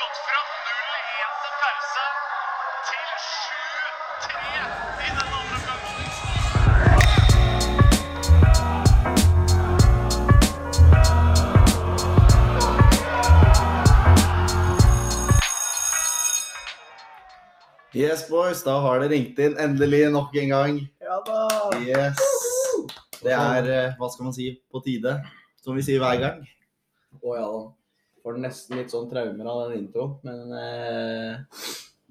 gått fra 0-1 til pause til 7-3 i den andre. Yes, boys, da har det ringt inn endelig nok en gang. Ja da! Yes. Det er, eh, hva skal man si, på tide, som vi sier hver gang. Å ja da. Får nesten litt sånn traumer av den introen, men eh,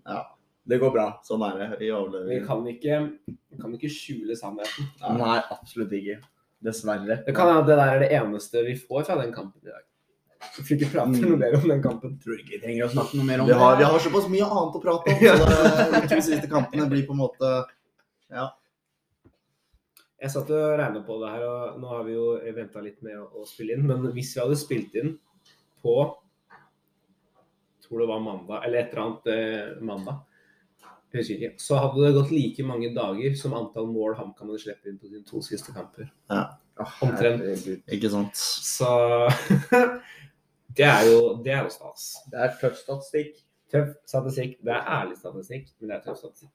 ja. Det går bra. Sånn er det. Vi Vi kan ikke, vi kan ikke skjule sannheten. Nei, absolutt ikke. Dessverre. Det kan hende det der er det eneste vi får fra den kampen i dag. Vi får ikke prate noe mer om den kampen. Tror ikke vi trenger å snakke noe mer om Vi har, vi har såpass mye annet å prate om, så det, de to siste kampene blir på en måte Ja. Jeg satt og regna på det her, og nå har vi jo venta litt med å, å spille inn. Men hvis vi hadde spilt inn på tror det var mandag, eller et eller annet eh, mandag, så hadde det gått like mange dager som antall mål HamKam hadde sluppet inn på sine to siste kamper. Omtrent. Herregud. Ikke sant? Så det er jo, det er jo stas. Det er tøff statistikk. Tøff statistikk. Det er ærlig statistikk, men det er tøff statistikk.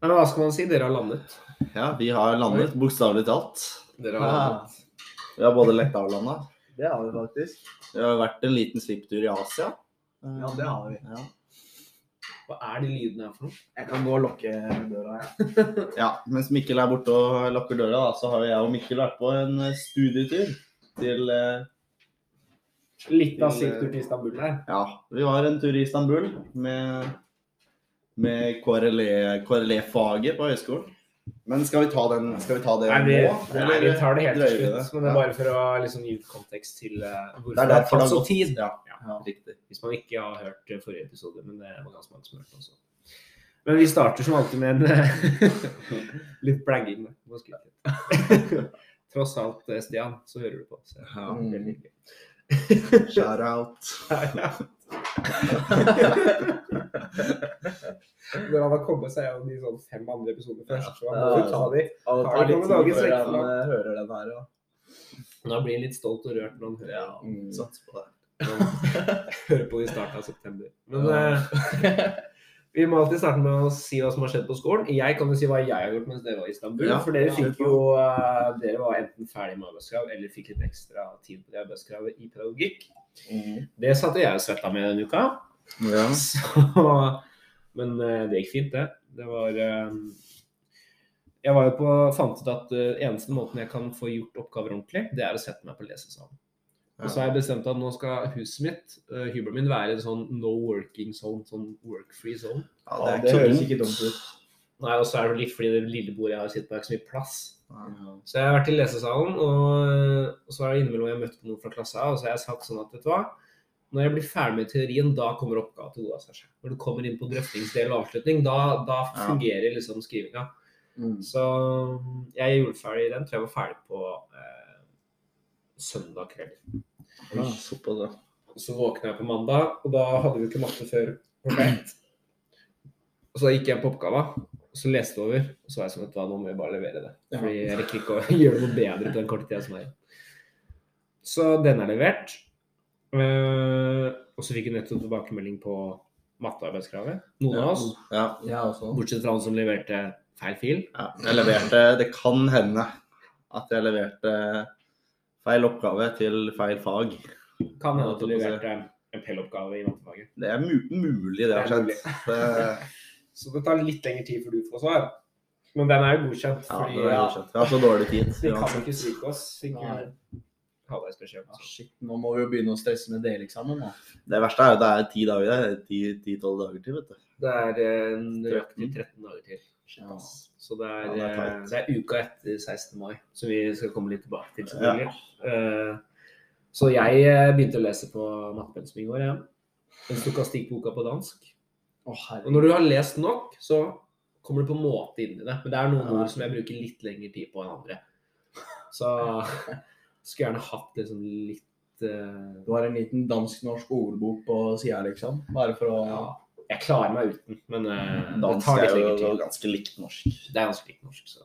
Men hva skal man si? Dere har landet. Ja, vi har landet, bokstavelig talt. Dere har Ja, landet. Vi har både letta og landa. Det har vi faktisk. Vi har vært en liten svipptur i Asia. Ja, det har vi. Ja. Hva er de lydene her for noe? Jeg kan gå og lukke døra, jeg. ja, mens Mikkel er borte og lukker døra, da, så har jo jeg og Mikkel vært på en eh, studietur til eh, Litt av sin tur til Istanbul her. Ja, vi var en tur i Istanbul med, med KRLE KRLE-faget på høyskolen. Men skal vi ta, den, skal vi ta det Nei, vi, nå? nei, vi tar det helt til slutt. Men det er bare for å liksom, gi ut kontekst til uh, hvorfor Det er tatt så tid. Ja, Ja. riktig. Hvis man ikke har hørt eh, forrige episode, men det var ganske mange som hørte også. Men vi starter som alltid med en litt blagging. Tross alt, eh, Stian, så hører du på. Så. Ja. Shout out. Når han har kommet seg gjennom de sånn fem andre episodene først, så han må jo ta de. Og tar litt tid før han eh, hører den her. Ja. Blir han litt stolt og rørt når han hører, Ja. Mm, Sats på det. hører på det i starten av september. Men Ja. eh, vi må alltid starte med å si hva som har skjedd på skolen. Jeg kan jo si hva jeg har gjort mens dere var i Istanbul. Ja, for dere ja. fikk jo eh, Dere var enten ferdig med arbeidskrav eller fikk litt ekstra tid på det arbeidskravet i pedagogikk. Mm. Det satte jeg og svetta med denne uka. Ja. Så, men eh, det gikk fint, det. Det var eh, Jeg var jo på, fant ut at uh, eneste måten jeg kan få gjort oppgaver ordentlig, det er å sette meg på lesesalen. Og så har jeg bestemt at nå skal huset mitt, hybelen min, være en sånn no working zone, sånn work-free zone. Ja, Ja, det er det høres ikke dumt ut. Nei, og så er det litt fordi det lille bordet jeg har sittet på, er ikke så mye plass. Ja. Så jeg har vært i lesesalen, og, og så har det innimellom jeg møtt noen fra klassa, og så har jeg sagt sånn at vet du hva, når jeg blir ferdig med teorien, da kommer oppgaven til gode av seg. Når du kommer inn på drøftingsdel og avslutning, da, da Ja. fungerer liksom skrivinga. Mm. Så jeg gjorde ferdig den, tror jeg var ferdig på eh, søndag kveld. Ja, såpass, ja. Så våkna jeg på mandag, og da hadde vi ikke matte før klokka ett. Og så gikk jeg på oppgava, så leste jeg over, og så var jeg sånn at nå må jeg bare levere det. Fordi jeg rekker ikke å gjøre noe bedre på den korte tida som er igjen. Så den er levert. Eh, og så fikk jeg nettopp tilbakemelding på mattearbeidskravet. Noen av oss. Ja, Jeg også. Bortsett fra han som leverte feil fil. ja. Jeg leverte Det kan hende at jeg leverte feil oppgave til feil fag. Kan hende at du leverte en pelloppgave i mattefaget. Det er mulig det har skjedd. Så det tar litt lengre tid før du får svar. Men den er jo godkjent, ja, fordi det er godkjent. Vi har så dårlig tid. vi kan jo ikke stryke oss. Beskjed om. Ah, shit, nå må vi jo begynne å stresse med deleksamen nå. Det verste er jo det er ti dager. det er ti- ti-tolv dager til, vet du. Det er eh, nøyaktig 13 dager til. Ja. Så det er, Ja, det er eh, det er uka etter 16. mai, som vi skal komme litt tilbake til. selvfølgelig. Uh, Så jeg begynte å lese på mattepensum i går, jeg. Den stokastikkboka på dansk. Å, Og når du har lest nok, så kommer du på en måte inn i det. Men det er noen Ja. ord som jeg bruker litt lengre tid på enn andre. Så skulle gjerne hatt liksom litt uh... Du har en liten dansk-norsk ordbok på sida, liksom? Bare for å Ja, jeg klarer meg uten, men eh, det Dansk tar litt er jo tid. ganske likt norsk. Det er ganske likt norsk, så.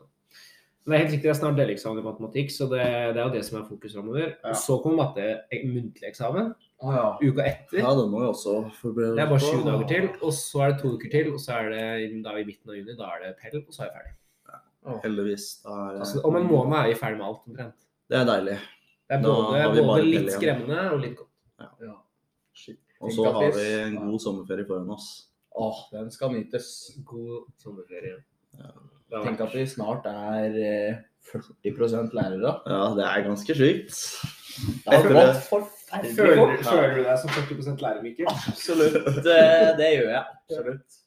men Det er helt riktig, det er snart deleksamen i matematikk, så det, det er jo det som er fokus framover. Ja. Så kommer matte eh, muntlig eksamen Å ja. uka etter. Ja, det må vi også forberede Det er bare sju dager til, og så er det to uker til, og så er det da er vi i midten av juni, da er det Pell, og så er jeg ferdig. Heldigvis. Da er Altså, om en måned er vi ferdig med alt omtrent. Det er deilig. Det er både, både litt skremmende og litt godt. ja. Og så har vi- vi en god sommerferie foran oss. Åh, den skal nytes. God sommerferie. Ja. Tenk at vi snart er eh, 40% lærere. Ja, det er ganske sjukt. Det har gått forferdelig Føler, fort. føler du deg som 40 lærer, Mikkel? Absolutt. Det, det gjør jeg. Absolutt.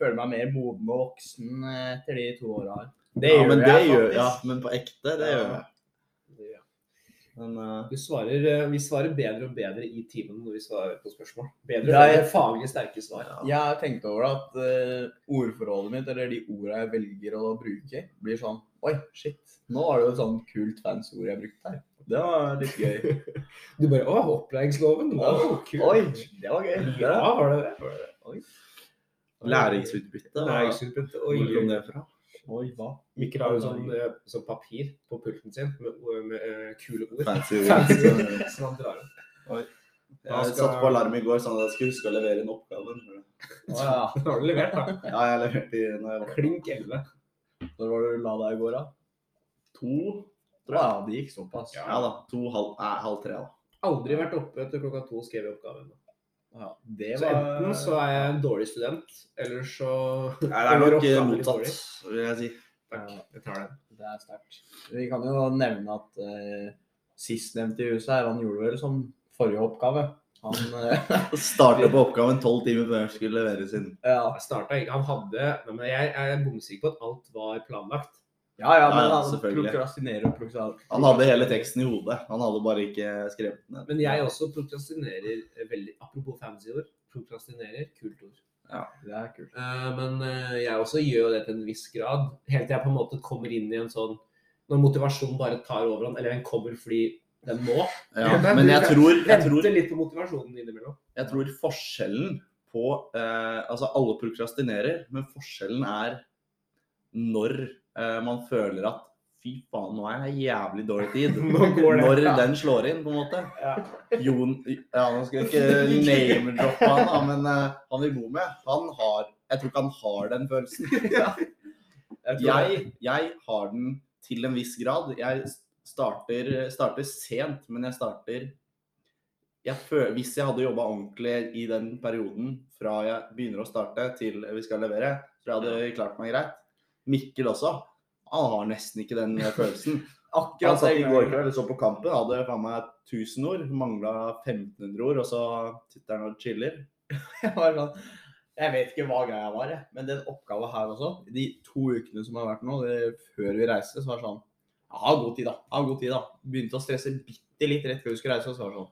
Føler meg mer moden og voksen eh, etter de to åra her. Det ja, gjør men jeg det gjør, ja, men på ekte, det Ja. gjør jeg. Men uh, Du svarer, eh, vi svarer bedre og bedre i timen når vi svarer på spørsmål. Bedre Det og er- bedre faglig sterke svar. ja. Jeg har tenkt over at uh, ordforrådet mitt, eller de orda jeg velger å bruke, blir sånn Oi, shit. Nå var det jo et sånn kult fancy ord jeg brukte her. Det var litt gøy. Du bare Å, opplæringsloven! Wow, kult. Oi, det var gøy. Ja, var det det? læringsutbytte, Læringsutbytte. Læringsutbytte. hvor kom det fra? Oi, hva? Mikkel har jo sånn, eh, sånn papir på pulten sin med, ord- med eh, kule ord. Fancy ord. Som han drar opp. Jeg satte på alarm i går sånn at jeg skulle huske å levere inn oppgaven. Å ja. Har du levert, da. Ja, jeg leverte i når jeg var Klink 11. Når var det du la deg i går, da? to. Å ja, det gikk såpass. Ja da. To, halv, eh, halv tre, da. Aldri vært oppe til klokka to og skrevet oppgaven. Ja, det Så var enten så er jeg en dårlig student, eller så Nei, det er nok eh, dårlig. vil jeg si. Takk, jeg tar den. Det er sterkt. Vi kan jo nevne at eh, sistnevnte i huset her, han gjorde vel som forrige oppgave. Han starta på oppgaven tolv timer før han skulle leveres inn. Ja, Jeg starta ikke Han hadde men Jeg er bomsikker på at alt var planlagt. ja, ja men Ja, ja, han prokrastinerer og prokrastinerer. Han hadde hele teksten i hodet. Han hadde bare ikke skrevet den ned. Men jeg også prokrastinerer veldig Apropos fancy ord. Prokrastinerer, kult ord. Ja, Det er kult. Uh, men uh, jeg også gjør jo det til en viss grad. Helt til jeg på en måte kommer inn i en sånn Når motivasjonen bare tar overhånd, eller den kommer fordi den må. Ja, men jeg tror, jeg tror Vente litt på motivasjonen innimellom. Jeg tror forskjellen på eh, Altså, alle prokrastinerer, men forskjellen er når eh, man føler at Fy faen, nå er jeg jævlig dårlig tid. Når Ja. den slår inn, på en måte. Ja. Jon Ja, nå skal jeg ikke name-droppe han, da, men eh, han vi bor med, han har Jeg tror ikke han har den følelsen. Jeg tror Jeg, jeg har den til en viss grad. Jeg starter, starter sent, men jeg starter jeg føler, Hvis jeg hadde jobba ordentlig i den perioden fra jeg begynner å starte til vi skal levere, tror jeg hadde klart meg greit. Mikkel også. Han har nesten ikke den følelsen. Han satt i går kveld så på kampen, hadde faen meg 1000 ord. Mangla 1500 ord, og så sitter han og chiller. Jeg sånn Jeg vet ikke hva greia var, men den oppgava her også, de to ukene som har vært nå, det, før vi reiste, så var det sånn Har god tid, da. Ha god tid, da. Begynte å stresse bitte litt rett før vi skulle reise, og så var sånn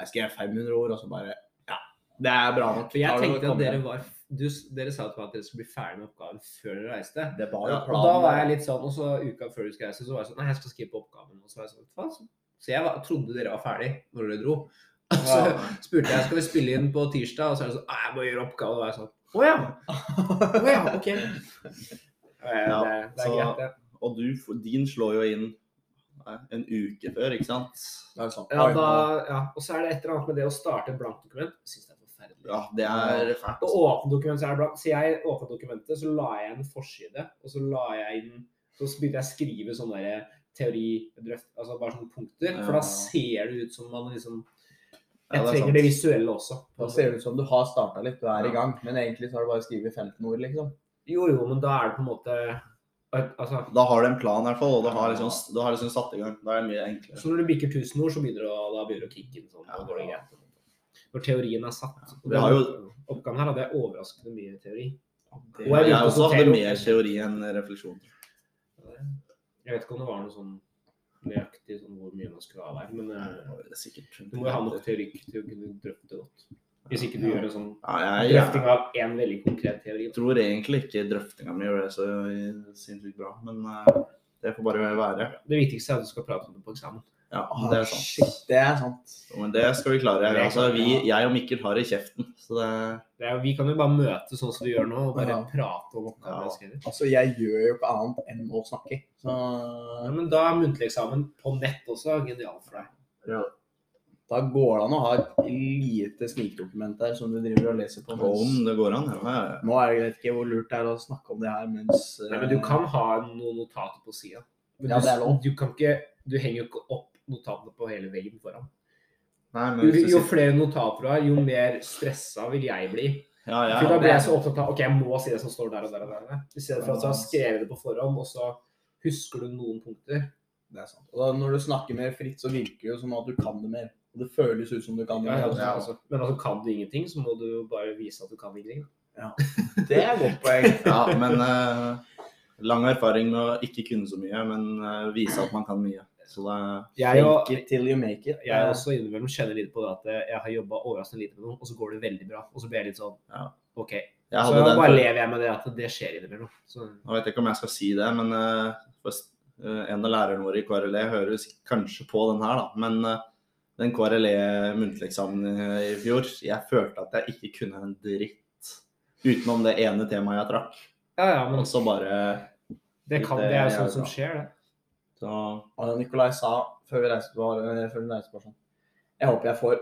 Jeg skrev 500 ord, og så bare Ja, det er bra nok. For jeg tenkte at dere var du, Dere sa til meg at dere skulle bli ferdig med oppgaven før dere reiste. Det var jo Ja, Og da var jeg litt sånn, og så uka før du skulle reise, så var jeg sånn Nei, jeg skal skrive på oppgaven. Og så var jeg sånn, faen. så- jeg var, trodde dere var ferdig når dere dro. Og så Ja. spurte jeg skal vi spille inn på tirsdag, og så er det sånn Nei, jeg må gjøre oppgave. Og da var jeg sånn Å ja. Å ja, OK. Ja, Ja, det, det er så- greit, det. Og du, din slår jo inn nei, en uke før, ikke sant? Det er sant. Ja, da, ja. Og så er det et eller annet med det å starte et blankt dokument. Synes det er forferdelig. Ja, det er fælt. Å altså. åpne dokument, så er det blankt. Så jeg åpnet dokumentet, så la jeg en forside, og så la jeg inn Så begynte jeg å skrive sånne der teoridrøft, altså bare sånne punkter. For da ser det ut som man liksom Ja, Jeg det er trenger sant. det visuelle også. Da ser det ut som du har starta litt, du er Ja. i gang. Men egentlig så har du bare skrevet 15 ord, liksom. Jo, jo, men da er det på en måte Altså, Da har du en plan, i hvert fall, og du har liksom, du har liksom satt i gang. Da er det mye enklere. så når du bikker 1000 ord, så begynner du, da begynner å kicke inn sånn. og går det greit. Når teorien er satt. Har jo- Oppgaven her hadde jeg overraskende mye teori. Det, Og jeg Jeg også hadde sortere mer teori enn refleksjon. Jeg vet ikke om det var noe sånn nøyaktig sånn hvor mye man skulle ha hver, men eh, Det er sikkert. du må jo ha nok teori til å kunne drøfte det godt. Hvis ikke du Ja. gjør en sånn Ja, drøfting av én veldig konkret teori. Jeg tror egentlig ikke drøftinga mi gjør det så sinnssykt bra, men eh, det får bare være. Det viktigste er at du skal prate om det på eksamen. Ja, det er sant. Shit, det er sant. Men det skal vi klare. Altså, vi, jeg og Mikkel har det i kjeften. Så det Det er, vi kan jo bare møtes sånn som vi gjør nå, og bare Ja. prate om oppgaven. Ja. Altså, jeg gjør jo ikke annet enn å snakke. Så Ja, men da er muntlig eksamen på nett også genialt for deg. Da går det an å ha et lite snikdokument der som du driver og leser på. Om det går an, ja. Nå er det vet ikke hvor lurt det er å snakke om det her mens Nei, men du kan ha noen notater på sida. Ja, det er lov. Du, kan ikke, du henger jo ikke opp notatene på hele veggen foran. Nei, men Jo, hvis du jo flere notater du har, jo mer stressa vil jeg bli. Ja, ja, For da blir jeg så opptatt av ok, jeg må si det som står der og der. og der. I stedet for at du har skrevet det på forhånd, og så husker du noen punkter. Det er sant. Og da, når du snakker mer fritt, så virker det jo som at du kan det mer. Og det føles ut som du kan Ja, ja, altså. Men altså, kan du ingenting, så må du jo bare vise at du kan ingenting. Det er et godt poeng. ja, men uh, lang erfaring med å ikke kunne så mye, men uh, vise at man kan mye. Så det Jeg, og, Fake it till you make it. jeg også innimellom kjenner litt på det at jeg har jobba overraskende lite med noe, og så går det veldig bra. Og så blir jeg litt sånn Ja. OK. Så bare for... lever jeg med det at det skjer innimellom. Så Nå vet jeg ikke om jeg skal si det, men uh, en av lærerne våre i KRLE hører kanskje på den her, da. Men den KRLE muntlig eksamen i fjor, jeg følte at jeg ikke kunne en dritt utenom det ene temaet jeg trakk. ja, ja, men Og så bare det, kan, det er jo sånn som skjer, det. så, Og Nikolai sa før vi reiste på, eh, før vi reiste på sånn Jeg håper jeg får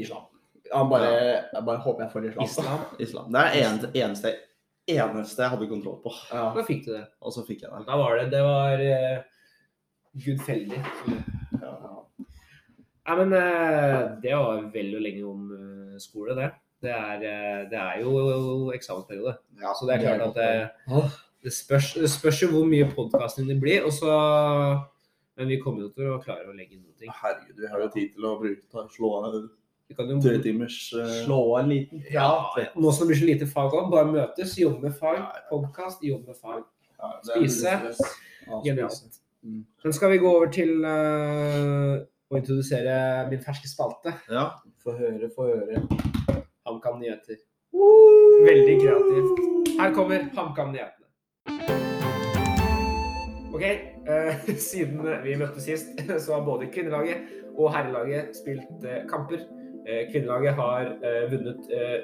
islam. Han bare, jeg bare håper jeg får islam. Islam. Islam. Det er eneste, eneste, eneste jeg hadde kontroll på. Ja. Da fikk du det. Og så fikk jeg det. Da var det Det var uh, gudfeldig. Ja. Nei, men eh, det var vel og lenge om eh, skole, det. Det er, eh, det er jo eksamensperiode. Ja, Så det er klart at det, det, spørs, det spørs jo hvor mye podkasten det blir. Og så, men vi kommer jo til å klare å legge inn noe. Herregud, vi har jo tid til å bruke, slå av en tre timers uh... Slå en liten ja. Nå som det blir så lite fag òg, bare møtes, jobbe med fag. Podkast, jobbe med fag. ja, det Spise. Genialt. Mm. Men skal vi gå over til eh, å introdusere min ferske spalte? Ja. Få høre, få høre. HamKam Nyheter. Veldig kreativt. Her kommer HamKam-nyhetene. OK. eh, siden vi møttes sist, så har både kvinnelaget og herrelaget spilt eh, kamper. Eh, kvinnelaget har eh, vunnet eh,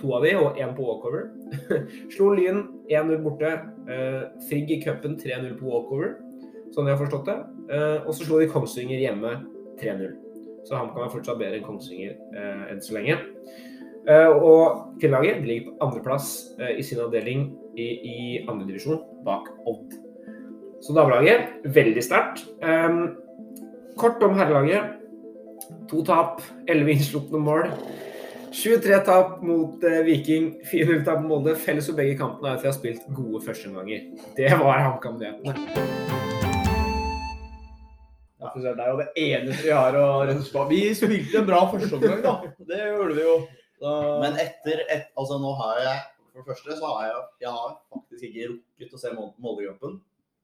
to av de, og én på walkover. Slo Lyn 1-0 borte. Eh, Frigg i cupen 3-0 på walkover, sånn jeg har forstått det. Og så slo de Kongsvinger hjemme 3-0. Så HamKam er fortsatt bedre enn Kongsvinger eh, enn så lenge. Eh, og kvinnelaget ligger på andreplass eh, i sin avdeling i, i andredivisjon, bak Odd. Så damelaget veldig sterkt. Eh, kort om herrelaget. To tap, 11 innslupne mål. 23 tap mot eh, Viking, 4-0 tap mot Molde. Felles for begge kampene er at vi har spilt gode førsteomganger. Det var HamKam-nyhetene. For Det er jo det eneste vi har å rense på. Vi spilte en bra førsteomgang, da. Det gjorde vi jo. Da... Men etter et, altså nå har jeg For det første så har jeg, jeg har faktisk ikke rukket å se Mol- Molde-kampen.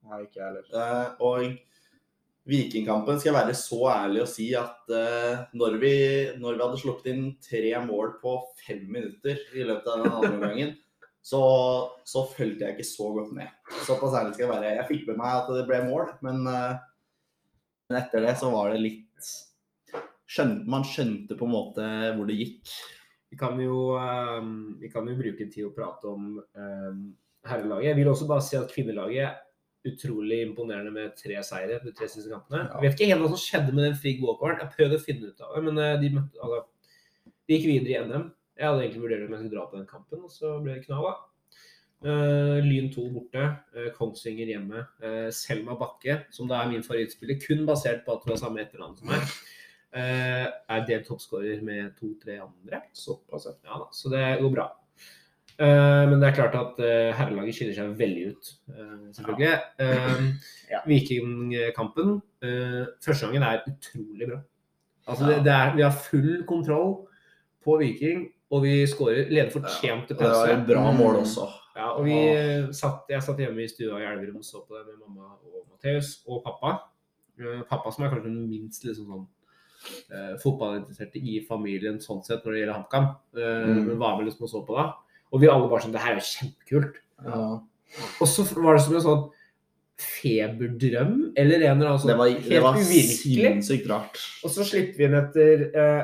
Nei, ikke jeg heller. Eh, og Vikingkampen skal jeg være så ærlig å si at eh, når, vi, når vi hadde sluppet inn tre mål på fem minutter i løpet av den andre omgangen, så, så fulgte jeg ikke så godt med. Såpass ærlig skal jeg være. Jeg fikk med meg at det ble mål, men, eh, men etter det så var det litt skjønte, Man skjønte på en måte hvor det gikk. Vi kan jo, um, vi kan jo bruke tid å prate om um, herrelaget. Jeg vil også bare si at kvinnelaget utrolig imponerende med tre seire de tre siste kampene. Ja. Jeg vet ikke helt hva som skjedde med den Frigg Walkeren. Jeg prøvde å finne ut av det, men eh, de, møtte, altså, de gikk videre i NM. Jeg hadde egentlig vurdert om jeg skulle dra på den kampen, og så ble det knall av. Eh, Lyn 2 borte, eh, Kongsvinger hjemme. Eh, Selma Bakke, som da er min favorittspiller, kun basert på at hun har samme etternavn som meg, er delt toppskårer med to-tre andre. Såpass, ja. Da, så det går bra. Men det er klart at herrelaget skiller seg veldig ut, selvfølgelig. Vikingkampen, første gangen er utrolig bra. Altså, det, det er, vi har full kontroll på Viking, og vi skårer leder fortjent til Det var pause. et bra mål også. Ja, og vi og... satt, jeg satt hjemme i stua i Elverum og så på det med mamma og Matheus og pappa. Eh, pappa som er kanskje den minst liksom sånn eh, fotballinteresserte i familien sånn sett når det gjelder HamKam. Eh, Mm. Men var med liksom og så på da. Og vi alle bare sånn Det her er jo kjempekult. Ja. Og så var det som en sånn feberdrøm, eller en eller annen sånn Det var, det var sinnssykt rart. Og så slipper vi inn etter eh,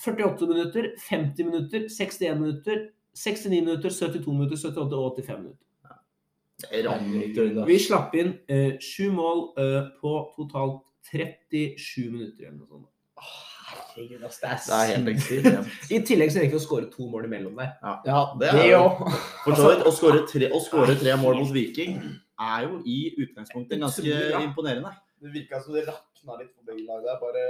48 minutter, 50 minutter, 61 minutter, 69 minutter, 72 minutter, 78 og 85 minutter. Vi slapp inn eh, sju mål eh, på totalt 37 minutter eller noe sånt. Herregud, ass, det er, Det er helt ekstremt. I tillegg så rekker vi å skåre to mål imellom der. Ja, Det det er jo- òg. For så vidt, å skåre tre, tre mål mot Viking er jo i utgangspunktet ganske imponerende. Det virka som det rakna litt på begge lag der. Bare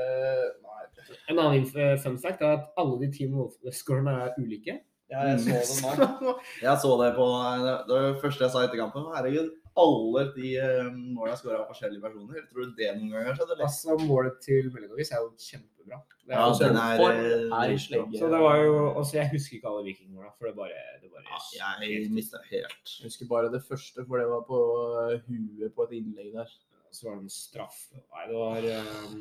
Nei. En annen eh, fun fact er at alle de ti målskårene er ulike. Ja, jeg så det nå. Jeg så det på Det var det første jeg sa etter kampen. Herregud, alle de eh, målene jeg skåra av forskjellige personer. Tror du det noen gang har skjedd, eller? Altså, målet til Melinovic er jo kjempebra. Det er Ja, den er, er, eh, ei dritbra. slegge. så det var jo Altså, jeg husker ikke alle vikingmåla, for det bare, det bare Ja, jeg mista helt Jeg husker bare det første, for det var på eh, huet på et innlegg der. Så var det en straff. Nei, det var eh,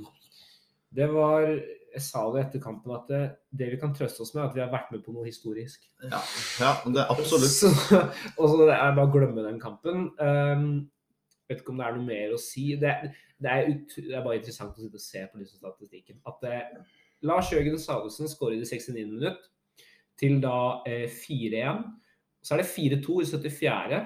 Det var Jeg sa det etter kampen at det, det vi kan trøste oss med, er at vi har vært med på noe historisk. Ja, ja det er absolutt. Så, og så det er bare å glemme den kampen. Um, vet ikke om det er noe mer å si. Det, det, er, ut, det er bare interessant å sitte og se på disse statistikken. At eh, Lars Jørgen Salvesen skårer i det 69. minutt til da eh, 4-1. Så er det 4-2 i 74.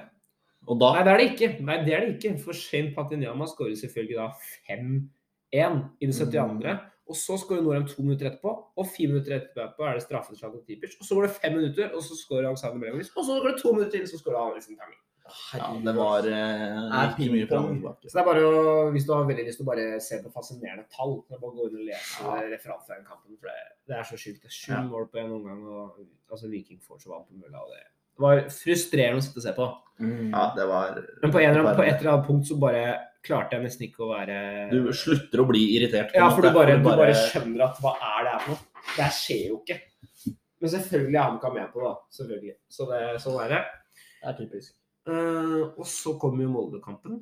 Og da Nei, det er det ikke. Nei, det er det ikke. For Shane Patinyama skårer selvfølgelig da 5-1 i det 72. Og så skårer Norheim to minutter etterpå, og fire minutter etterpå er det straffeslag mot Tipic. Og så går det fem minutter, og så skårer Alexander Melanovic. Og så går det to minutter til, så skårer Alexander Tangen. Ja, det var eh, Er ikke mye fram og tilbake. Så det er bare å, hvis du har veldig lyst til å bare se på fascinerende tall, så bare gå inn og lese Ja. referat fra den kampen. For det, det er så sjukt. Det er sju Ja. mål på en omgang, og altså, Viking får så vann på mølla. og det var frustrerende å sitte og se på. Ja, det var Men på, en, eller annen- på et eller annet punkt så bare klarte jeg nesten ikke å være Du slutter å bli irritert. på Ja, for du bare, du bare skjønner at hva er det her for noe? Det her skjer jo ikke. Men selvfølgelig er Hamka med på det, da. Selvfølgelig. Så det, sånn er det. Det er typisk. Uh, og så kommer jo Molde-kampen,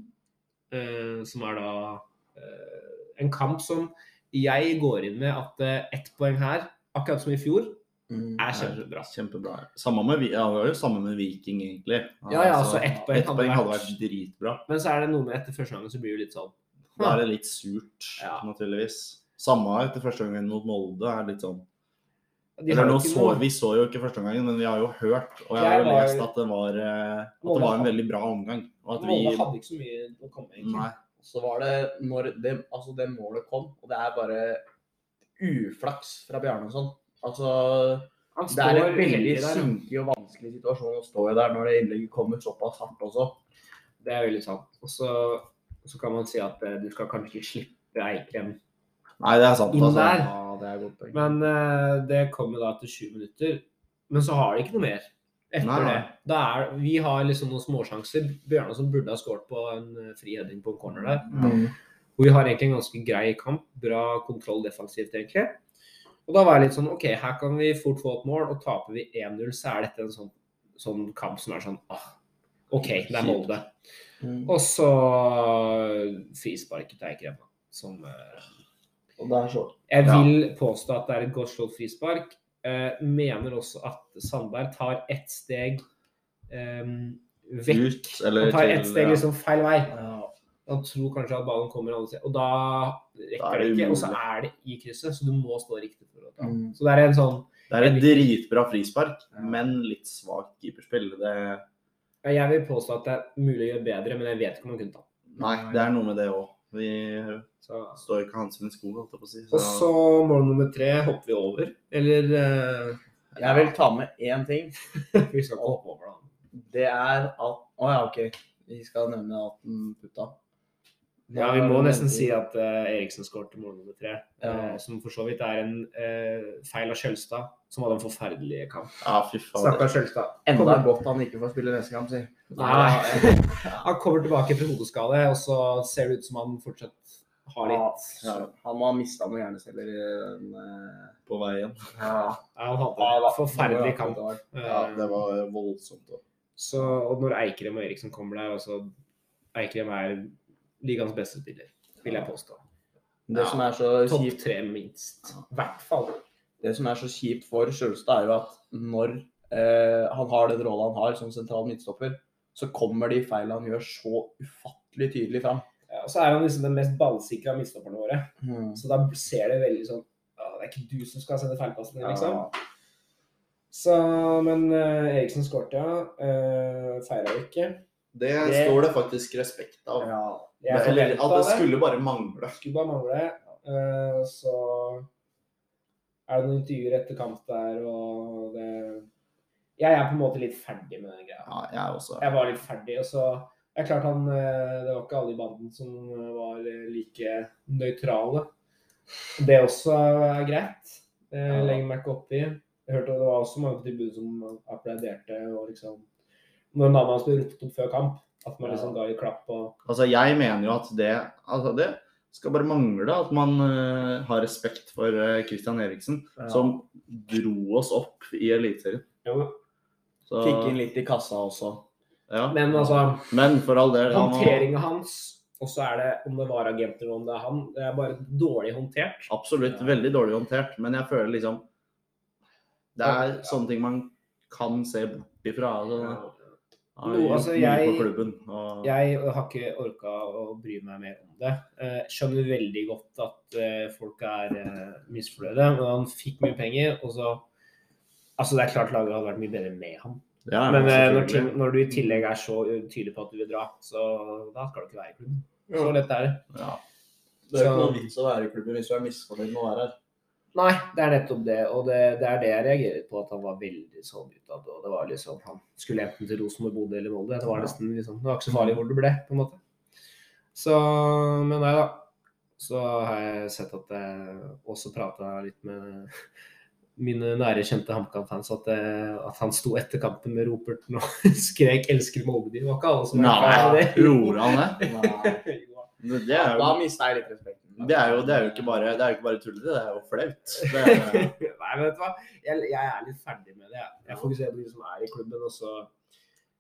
uh, som er da uh, en kamp som jeg går inn med at uh, ett poeng her, akkurat som i fjor, Mm. er kjempebra. Kjempebra. Samme med, ja, det var jo samme med Viking, egentlig. Ja, ja, altså, ett poeng ett poeng hadde vært dritbra. Men så er det noe med etter første gangen så blir det litt sånn Da er det litt surt, Ja. naturligvis. Samme etter første gangen mot Molde er litt sånn så, Vi så jo ikke første gangen, men vi har jo hørt og jeg har jo lest at det var, eh, at det var en veldig bra omgang. Og Molde vi hadde ikke så mye å komme egentlig. Nei. Så var det når det, altså det målet kom, og det er bare uflaks fra Bjarnason. Altså, det er en veldig kinkig og vanskelig situasjon å stå i der når det innlegget kommer såpass hardt også. Det er veldig sant. Og så, så kan man si at eh, du skal kanskje ikke slippe Eikrem Nei, det er sant. inn Altså. der. Ja, det er godt poeng. Men uh, det kommer da til sju minutter. Men så har de ikke noe mer etter Nei, nei. det. Da er, vi har liksom noen småsjanser. Bjørnar som burde ha skåret på en eh, fri heading på en corner der. Mm. Og vi har egentlig en ganske grei kamp. Bra kontroll defensivt, egentlig. Og da var jeg litt sånn OK, her kan vi fort få et mål, og taper vi 1-0, så er dette en sånn, sånn kamp som er sånn ah, OK, det er Molde. Mm. Og så frisparket til Eikrem, som Og det så. Jeg Ja. vil påstå at det er et godt slått frispark. Eh, mener også at Sandberg tar ett steg eh, vekk. Ut, eller Han tar ett steg ja. liksom feil vei. Ja. Han tror kanskje at ballen kommer andre steder, og da rekker er det det ikke. Og så er det i krysset, så du må stå riktig for å ta. Mm. Så det er en sånn Det er et dritbra frispark, Ja. men litt svakt keeperspill. Det, Jeg vil påstå at det er mulig å gjøre bedre, men jeg vet ikke om han kunne ta. nei, det er noe med det òg. Vi Så. står ikke hans sine skoen, holdt jeg på å si. Og så mål nummer tre hopper vi over. Eller uh... Jeg vil ta med én ting. Vi skal ikke hoppe over, da. Det er at Å ja, OK. Vi skal nevne at den putta. Ja, vi må nesten si at uh, Eriksen skåret mål nummer tre. Ja. Uh, som for så vidt er en uh, feil av Skjølstad, som hadde en forferdelig kamp. Ja, fy faen. Stakkars Skjølstad. Enda Kommer- godt han ikke får spille neste kamp, si. Nei. Han kommer tilbake etter hodeskade, og så ser det ut som han fortsatt har litt Ja, han må ha mista noen hjerneceller eh, På vei igjen. Ja, Han hadde Ja, en forferdelig kamp. Ja, det var voldsomt. Også. Så, og når Eikrem og Eriksen kommer der altså, Eikrem er ligaens beste spiller, vil jeg påstå. Det som er så Topp kjipt tre, minst. I hvert fall. det som er så kjipt for Sjølstad, er jo at når eh, han har den rolla han har som sentral midtstopper, så kommer de feilene han gjør så ufattelig tydelig fram. Ja, og så er han liksom den mest ballsikre av midtstopperne våre. Så da ser det veldig sånn «Å, Det er ikke du som skal sende feilpasninger, liksom. Så, men uh, Eriksen skårte, ja. Uh, Feira ikke. Det Det- står det faktisk respekt av. Ja. Jeg Eller at det skulle bare mangle. skulle bare mangle. Uh, så er det noen intervjuer etter kamp der, og det Jeg er på en måte litt ferdig med den greia. Ja, jeg også. Jeg var litt ferdig, og så det er klart han eh, Det var ikke alle i banden som var eh, like nøytrale. Det også er greit. Det Ja. legger meg ikke oppi. Jeg hørte det var også mange på tilbudet som applauderte og liksom Når navnet hans ble ropt opp før kamp, at man liksom ga i klapp og Altså, jeg mener jo at det Altså, det skal bare mangle at man uh, har respekt for uh, Christian Eriksen, Ja. som dro oss opp i Eliteserien. Så- Fikk inn litt i kassa også. Ja. Men altså Men for all del han hans, og så er det om det var agenter eller om det er han, det er bare dårlig håndtert. Absolutt Ja. veldig dårlig håndtert, men jeg føler liksom Det er Ja. sånne ting man kan se bort ifra. Altså, har altså, jeg- klubben. Og, Jeg har ikke orka å bry meg mer om det. Eh, skjønner veldig godt at eh, folk er eh, misfornøyde, men han fikk mye penger, og så Altså, det er klart laget hadde vært mye bedre med ham. ja, Men eh, når, ting, når du i tillegg er så tydelig på at du vil dra, så da skal du ikke være i klubben. Så lett er det. ja. Det er jo ikke noe vits å være i klubben hvis du er misfornøyd med å være her. Nei, det er nettopp det. Og det, det er det jeg reagerer på, at han var veldig sånn utad. Og det var liksom Han skulle enten til Rosenborg, Bodø eller Molde. Det var nesten liksom Det var ikke så farlig hvor det ble, på en måte. Så Men nei da. Så har jeg sett at jeg også prata litt med mine nære, kjente HamKam-fans at, at han sto etter kampen med roperten og skrek 'elsker Molde'. Det var ikke alle som Nei, gjorde han det? Nei. Det er Da jo, mista jeg litt respekten. Det er jo, det er jo ikke bare det ikke bare tullete, det er jo flaut. Er, Nei, vet du hva? Jeg, jeg er litt ferdig med det. Jeg, fokuserer på de som er i klubben. Også.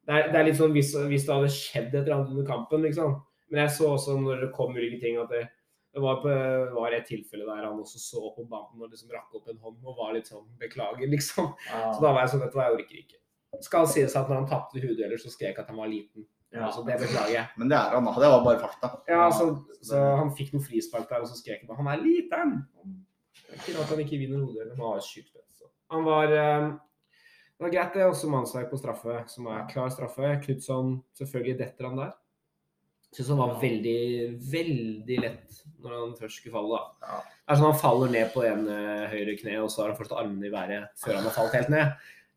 det, er, det er litt sånn hvis, hvis det hadde skjedd et eller annet under kampen, liksom. Men jeg så også når det kom ulike ting, at det, det var, på, var et tilfelle der han også så på banen og liksom rakk opp en hånd og var litt sånn 'beklager', liksom. Ja. Så da var jeg sånn, du hva, jeg orker ikke. Skal sies at når han tapte hodedeler, så skrek jeg at han var liten. Ja. altså, det beklager jeg. men det er han, da. Det var bare fakta. Ja, så, så han fikk noe frispark der, og så skrek han bare 'han er liten'. Det er ikke rart han ikke vinner hodedeler. Han var sjukt spent. Han var eh, Det var greit, det. Også Mannsverk på straffe, som er klar straffe. Knutson, selvfølgelig detter han der. Syns han var veldig, veldig lett når han først skulle falle. da. Ja. Det er sånn Han faller ned på en eh, høyre kne, og så har han fortsatt armene i været før han har falt helt ned.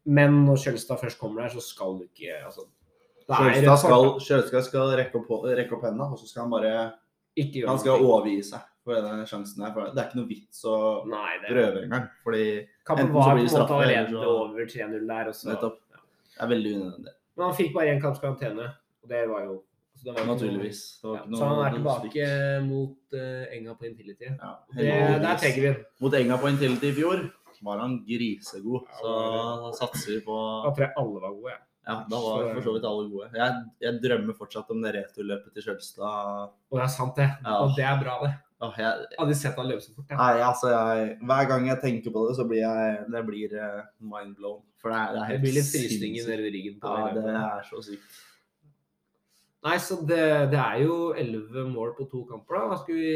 Men når Kjølstad først kommer der, så skal du ikke altså, det Kjølstad rødt skal. Kjølstad skal rekke opp, rekke opp hendene, og så skal han bare Han skal noe. overgi seg for denne sjansen her. For det er ikke noe vits å Nei, det prøve engang. Fordi Kampen var på en måte allerede og... over 3-0 der. Også. Nettopp. Ja. det er veldig unødvendig. Men han fikk bare én kamps karantene, og det var jo så det var Naturligvis. Det var Ja, noe- så han er tilbake mot uh, Enga på Intility. Ja, Det, der trenger vi ham. Mot Enga på Intility i fjor var han grisegod. Så satser vi på Da tror jeg alle var gode. Ja. Ja, da var for så vidt alle gode. Jeg, jeg drømmer fortsatt om det returløpet til Kjølstad. Og det er sant, det. Ja. Og det er bra, det. Åh, jeg, Jeg hadde sett han løpe så fort. Jeg. nei, altså jeg, hver gang jeg tenker på det, så blir jeg det blir eh, mind blown. For det er, det er Det blir litt frysninger nede ved ryggen. på Ja, det det er så sykt. Nei, så det, det er jo elleve mål på to kamper, da. Hva skal vi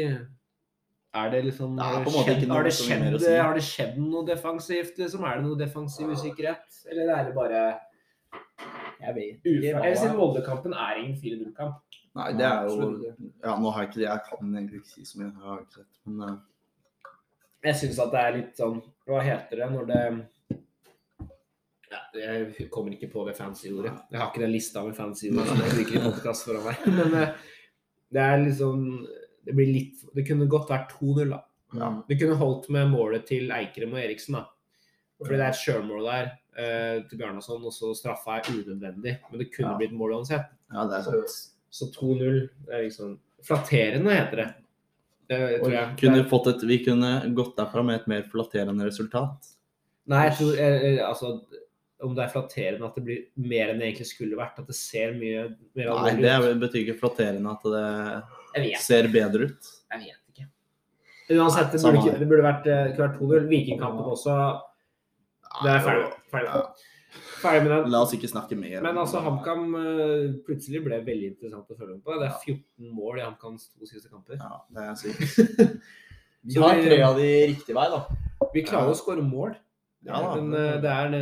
Er det liksom Det er det skjedd, si. har det skjedd noe defensivt, liksom? Er det noe defensiv usikkerhet? Eller er det bare Jeg vet uflaks? Eller siden Molde-kampen er ingen 4-0-kamp. Nei, det er jo Ja, nå har jeg ikke det. Jeg kan egentlig ikke si så mye. Jeg har ikke sett, men uh... Jeg syns at det er litt sånn Hva heter det når det ja, Jeg kommer ikke på det fancy ordet. Jeg har ikke den lista med fancy ord som jeg i podkast foran meg. Men eh, det er liksom Det blir litt Det kunne godt vært 2-0, da. ja. Det kunne holdt med målet til Eikrem og Eriksen, da. Fordi det er et sjølmål der eh, til Bjarnason, og så straffa er unødvendig. Men det kunne Ja. blitt mål uansett. ja, det er sant. Så 2-0 er liksom Flatterende heter det. Det tror jeg. Kunne fått et, vi kunne gått derfra med et mer flatterende resultat. Nei, jeg tror eh, eh, altså om det er flatterende at det blir mer enn det egentlig skulle vært. At det ser mye mer alvorlig det Nei, det betyr ikke flatterende at det ser bedre ut. jeg vet ikke. Uansett, det burde, ikke, det burde vært, eh, vært 2-0. Vikingkampen også. Det er feil. ferdig. Ferdig med den. La oss ikke snakke mer. Men altså. HamKam eh, plutselig ble veldig interessant å følge med på. Det er 14 mål i HamKams to siste kamper. Ja, det er sykt. Vi har tre av de riktig vei, da. Vi klarer å skåre mål, Ja da. men eh, det er,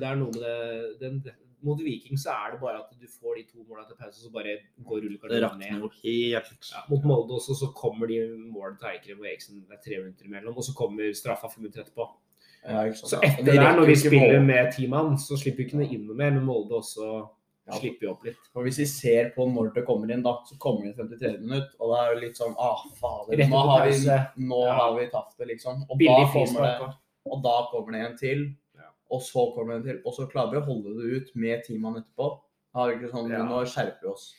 det er noe med det den, Mot Viking så er det bare at du får de to måla til pause, så bare går rullekartet ned. helt. Ja, mot Molde også, så kommer de målene til Eikrem og Eriksen. Det er tre minutter imellom, og så kommer straffa fem minutter etterpå. Ja. Så etter det der, når vi spiller mål. med ti mann, så slipper vi ikke inn noe mer, men Molde også Ja. slipper jo opp litt. For hvis vi ser på når det kommer inn, da, så kommer det inn 53 minutt, og da er det litt sånn ah, fader, nå har vi, nå Ja. har vi tatt det, liksom. Og da, kommer det, og da kommer det en til, og så kommer det en til, og så klarer vi å holde det ut med ti mann etterpå. Da er det ikke sånn. Nå skjerper vi oss.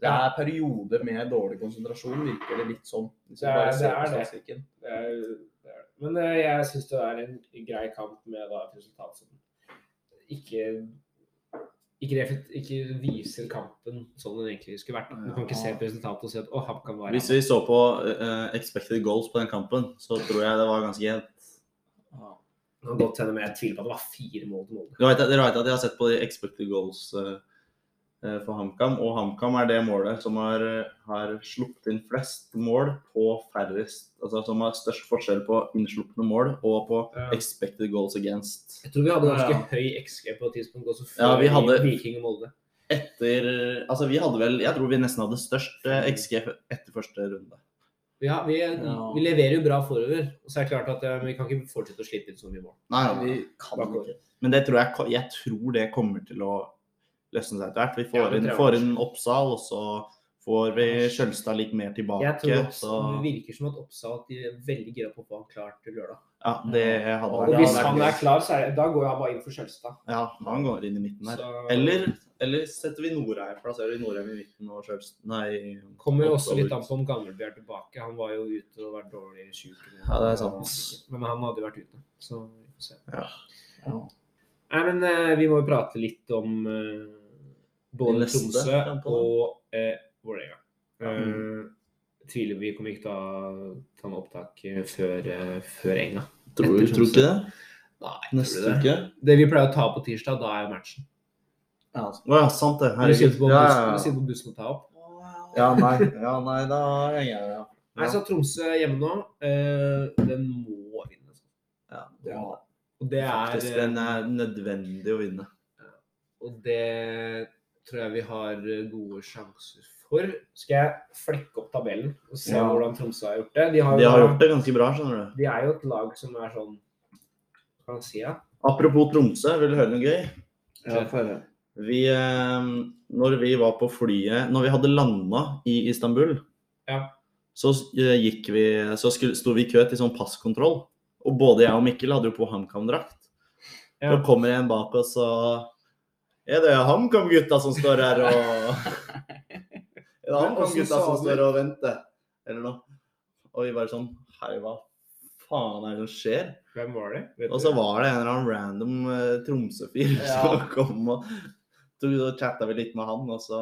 Det er perioder med dårlig konsentrasjon, virker det litt sånn. Hvis vi bare det ser er på statistikken. Det er, det er. Men eh, jeg syns det er en grei kamp med da, et resultat som ikke ikke, ikke viser kampen sånn den egentlig skulle vært. Du kan ikke se på resultatet og si at å, HamKam var Hvis vi så på uh, expected goals på den kampen, så tror jeg det var ganske jevnt. Ja. Det kan godt hende, men jeg tviler på at det var fire mål til mål. Dere vet, at jeg har sett på de expected goals eh, for HamKam, og HamKam er det målet som har, eh, har sluppet inn flest mål på færrest Altså som har størst forskjell på innslupne mål og på Ja. expected goals against. Jeg tror vi hadde ganske Ja. høy XG på et tidspunkt også før Ja, vi hadde- Viking og Molde. Etter Altså, vi hadde vel Jeg tror vi nesten hadde størst eh, XG etter første runde. Ja, vi, Ja. vi leverer jo bra forover. Og så er det klart at eh, vi kan ikke fortsette å slippe inn så mye mål. Nei, Ja, vi kan ikke. Men det tror jeg, jeg tror det kommer til å løsne seg etter hvert. Vi får, ja, inn, får inn Oppsal, og så får vi Skjølstad litt mer tilbake. Jeg tror at så, Det virker som at Oppsal at de er veldig gira på å få han klar til lørdag. ja, det hadde Og Og hvis han er klar, så er det, da går han bare inn for Skjølstad. Ja, han går inn i midten her. Så- Eller, eller setter vi Norheim, plasserer vi Norheim i midten og Skjølstad Nei. Kommer jo også litt an på om Gammelby er tilbake. Han var jo ute og vært dårlig sjuk. Ja, det er sant. Men han hadde jo vært ute, så vi får se. Ja. Ja. Nei, men eh, vi må jo prate litt om eh, både Tromsø og eh, Vålerenga. Ja. Eh, tviler vi kommer ikke til å ta noe opptak eh, før, eh, før Enga. Tror, du ikke det? Nei, Neste tror du det? uke? Det vi pleier å ta på tirsdag, da er matchen. Ja, altså. ja, sant det. Vi sitter på, bussen, ja, ja. sitter på bussen og tar opp. ja, nei, ja, nei, da henger jeg ja. Nei, så Tromsø hjemme nå, eh, den må vinne. ja. ja. Og det er, Faktisk, den er nødvendig å vinne. og det tror jeg vi har eh, gode sjanser for. Skal jeg flekke opp tabellen og se Ja. hvordan Tromsø har gjort det? De, har De har gjort det ganske bra, skjønner du. de er jo et lag som er sånn Hva si? Ja? Apropos Tromsø, vil du høre noe gøy? Ja, få høre. Vi, eh, når vi var på flyet Når vi hadde landa i Istanbul, Ja. så eh, gikk vi Så skulle, sto vi i kø til sånn passkontroll. Og både jeg og Mikkel hadde jo på HamKam-drakt. Ja. Så kommer en bak oss og Er det HamKam-gutta som står her og Er det HamKam-gutta som står og venter? Eller noe. Og vi bare sånn Hei, hva faen er det som skjer? Hvem var det? Vet Og så var det en eller annen random uh, Tromsø-fyr Ja. som kom og så chatta vi litt med han. Og så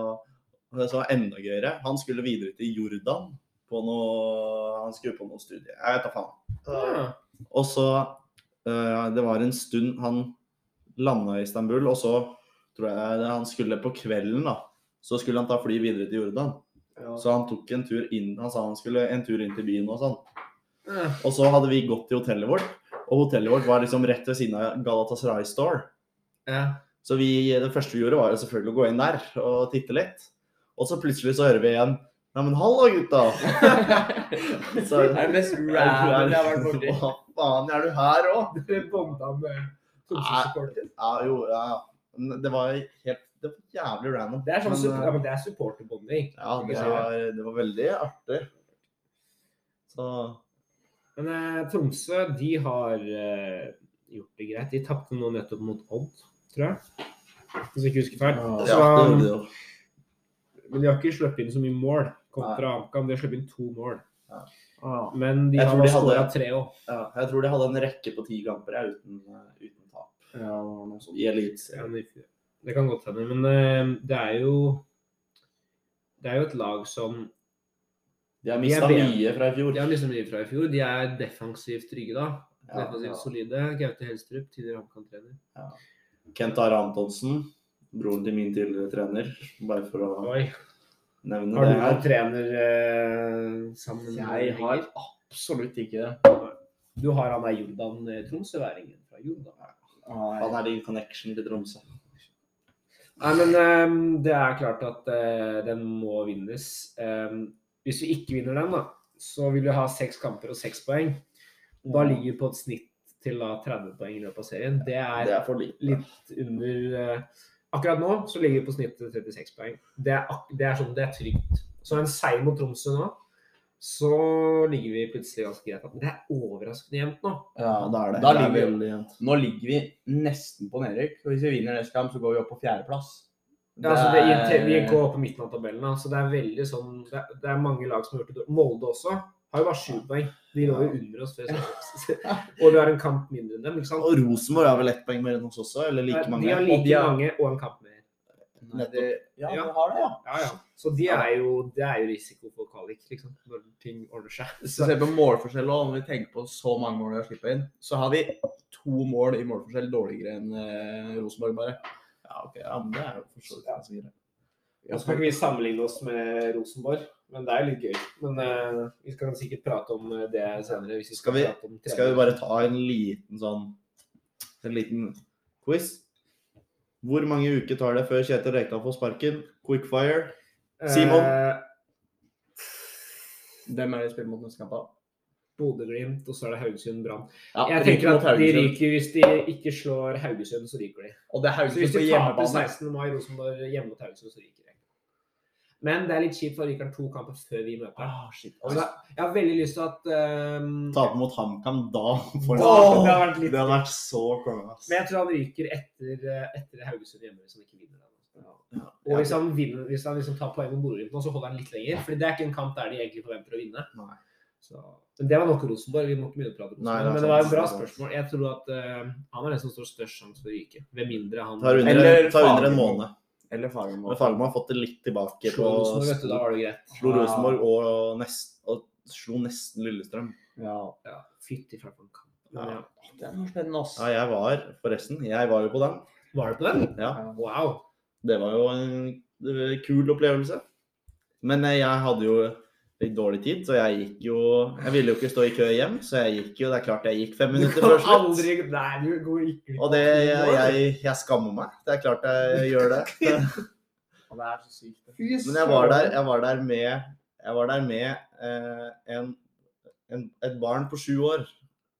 og det som var enda gøyere, han skulle videre til Jordan på noe Han skulle på noe studie. Jeg vet da faen. Ja. Og så uh, Det var en stund han landa i Istanbul, og så tror jeg det, han skulle på kvelden, da. Så skulle han ta fly videre til Jordan. Ja. Så han tok en tur inn Han sa han skulle en tur inn til byen og sånn. Og så hadde vi gått til hotellet vårt, og hotellet vårt var liksom rett ved siden av Galatasaray Store. Ja. Så vi, det første vi gjorde, var jo selvfølgelig å gå inn der og titte litt. Og så plutselig så hører vi igjen Neimen, hallo, gutta! Så, Det er det mest random jeg har vært borti. Hva faen, er du her òg? Dere bonda med Tromsø-supporter. Ja, jo, ja. Det var helt Det var jævlig random. Det er sånn Men, eh, ja, men det er supporterbonding. Ja, det var, det var veldig artig. Så Men eh, Tromsø de har eh, gjort det greit. De tapte nå nettopp mot Odd, tror jeg. Hvis jeg ikke husker feil. Ja, jo. men de har ikke sluppet inn så mye mål kontra AMCAM. De har sluppet inn to mål. Ja. Men de Jeg har skåra tre òg. Ja, jeg tror de hadde en rekke på ti kamper uten, eh, uten Ja, det var noe sånt. i Eliteserien. Det kan godt hende. Men eh, det er jo Det er jo et lag som De har mista mye fra i fjor. De har liksom mye fra i fjor. De er defensivt trygge da. Ja, defensivt ja. solide. Gaute Helstrup, tidligere HamKam-trener. Ja. Kent Are Antonsen, broren til min tidligere trener. Bare for å Oi. nevne Har det du vært noen trener eh, sammen? Jeg har absolutt ikke det. Du har han der Jordan eh, Tromsøværingen fra Jordan. Han er din connection til Tromsø. Nei, men um, det er klart at uh, den må vinnes. Um, hvis vi ikke vinner den, da, så vil vi ha seks kamper og seks poeng. Da ligger vi på et snitt til da 30 poeng i løpet av serien. Det er, Det er for litt under uh, Akkurat nå så ligger vi på snitt til 36 poeng. Det er, det er sånn, det er trygt. Så en seier mot Tromsø nå, så ligger vi plutselig ganske greit an. Det er overraskende jevnt nå. Ja, da er det. Da det er ligger vi- veldig jevnt. Nå ligger vi nesten på nedrykk. og Hvis vi vinner neste kamp, så går vi opp på fjerdeplass. Ja, altså det, vi går på midten av tabellen, så det er veldig sånn det er, det er mange lag som har gjort det. Molde også har jo bare sju poeng. De lå jo under oss før. Og vi har en kamp mindre enn dem. ikke sant? Og Rosenborg har vel ett poeng mer enn oss også, eller like mange? De har like mange og en kamp mer. Nei, det, ja, Ja. vi har det, ja. Ja, ja. Så de er jo, det er jo risiko for kvalik, liksom, når ting ordner seg. Hvis vi ser på målforskjell òg. når vi tenker på så mange mål vi har sluppet inn, så har vi to mål i målforskjell dårligere enn eh, Rosenborg, bare. Ja, ok. Ja, men det er jo for så vidt ganske greit. Og så kan ikke vi sammenligne oss med Rosenborg, men det er litt gøy. Men eh, vi skal sikkert prate om eh, det senere. hvis vi skal, Skal vi- prate om Skal vi bare ta en liten sånn En liten quiz? Hvor mange uker tar det før Kjetil Rekdal får sparken? Quickfire. Simon? Eh, Hvem er det de spiller mot neste kamp? Bodø-Glimt, og så er det Haugesund Brann. Ja, Jeg tenker at de ryker hvis de ikke slår Haugesund, så ryker de. Og det er Haugesund Så hvis de på taper hjemmebane. 16. mai Rosenborg hjemme mot Haugesund, så ryker de. Men det er litt kjipt, for Rikard to kamper før vi møter. Ah, shit. altså, jeg har veldig lyst til at um, Tape mot HamKam da. For oh, det har vært litt det har vært så konge. Men jeg tror han ryker etter, eh, etter Haugesund hjemme hvis han ikke vinner. Ja. Og hvis han, vinner, hvis han liksom tar poeng mot Bodø-Glimt nå, så holder han litt lenger. Fordi det er ikke en kamp der de egentlig forventer å vinne. Nei. Så, men det var nok Rosenborg. Vi må ikke begynne å prate om Rosenborg. det men det var et bra spørsmål. Jeg tror at uh, han er den som står størst sjanse for å ryke. Ved mindre han Tar under, Eller tar under en måned. Eller Fagermo. Men Fagermo har fått det litt tilbake på slår Rosenborg, vet du, da var det greit. Slo Rosenborg og, nest, og slo nesten Lillestrøm. Ja. Ja, Fytti fra kamp. Ja. Ja. Det er noe spennende, ass. Ja, jeg var forresten. Jeg var jo på den. Var du på den? Ja. Wow. Det var jo en eh, kul opplevelse. Men eh, jeg hadde jo litt dårlig tid, så jeg gikk jo Jeg ville jo ikke stå i kø hjem, så jeg gikk jo Det er klart jeg gikk fem minutter før slutt. aldri Nei, du går ikke Og det jeg, jeg, jeg skammer meg. Det er klart jeg gjør det. Det er så sykt. Men jeg var der, jeg var der med, jeg var der med eh, en, en, et barn på sju år.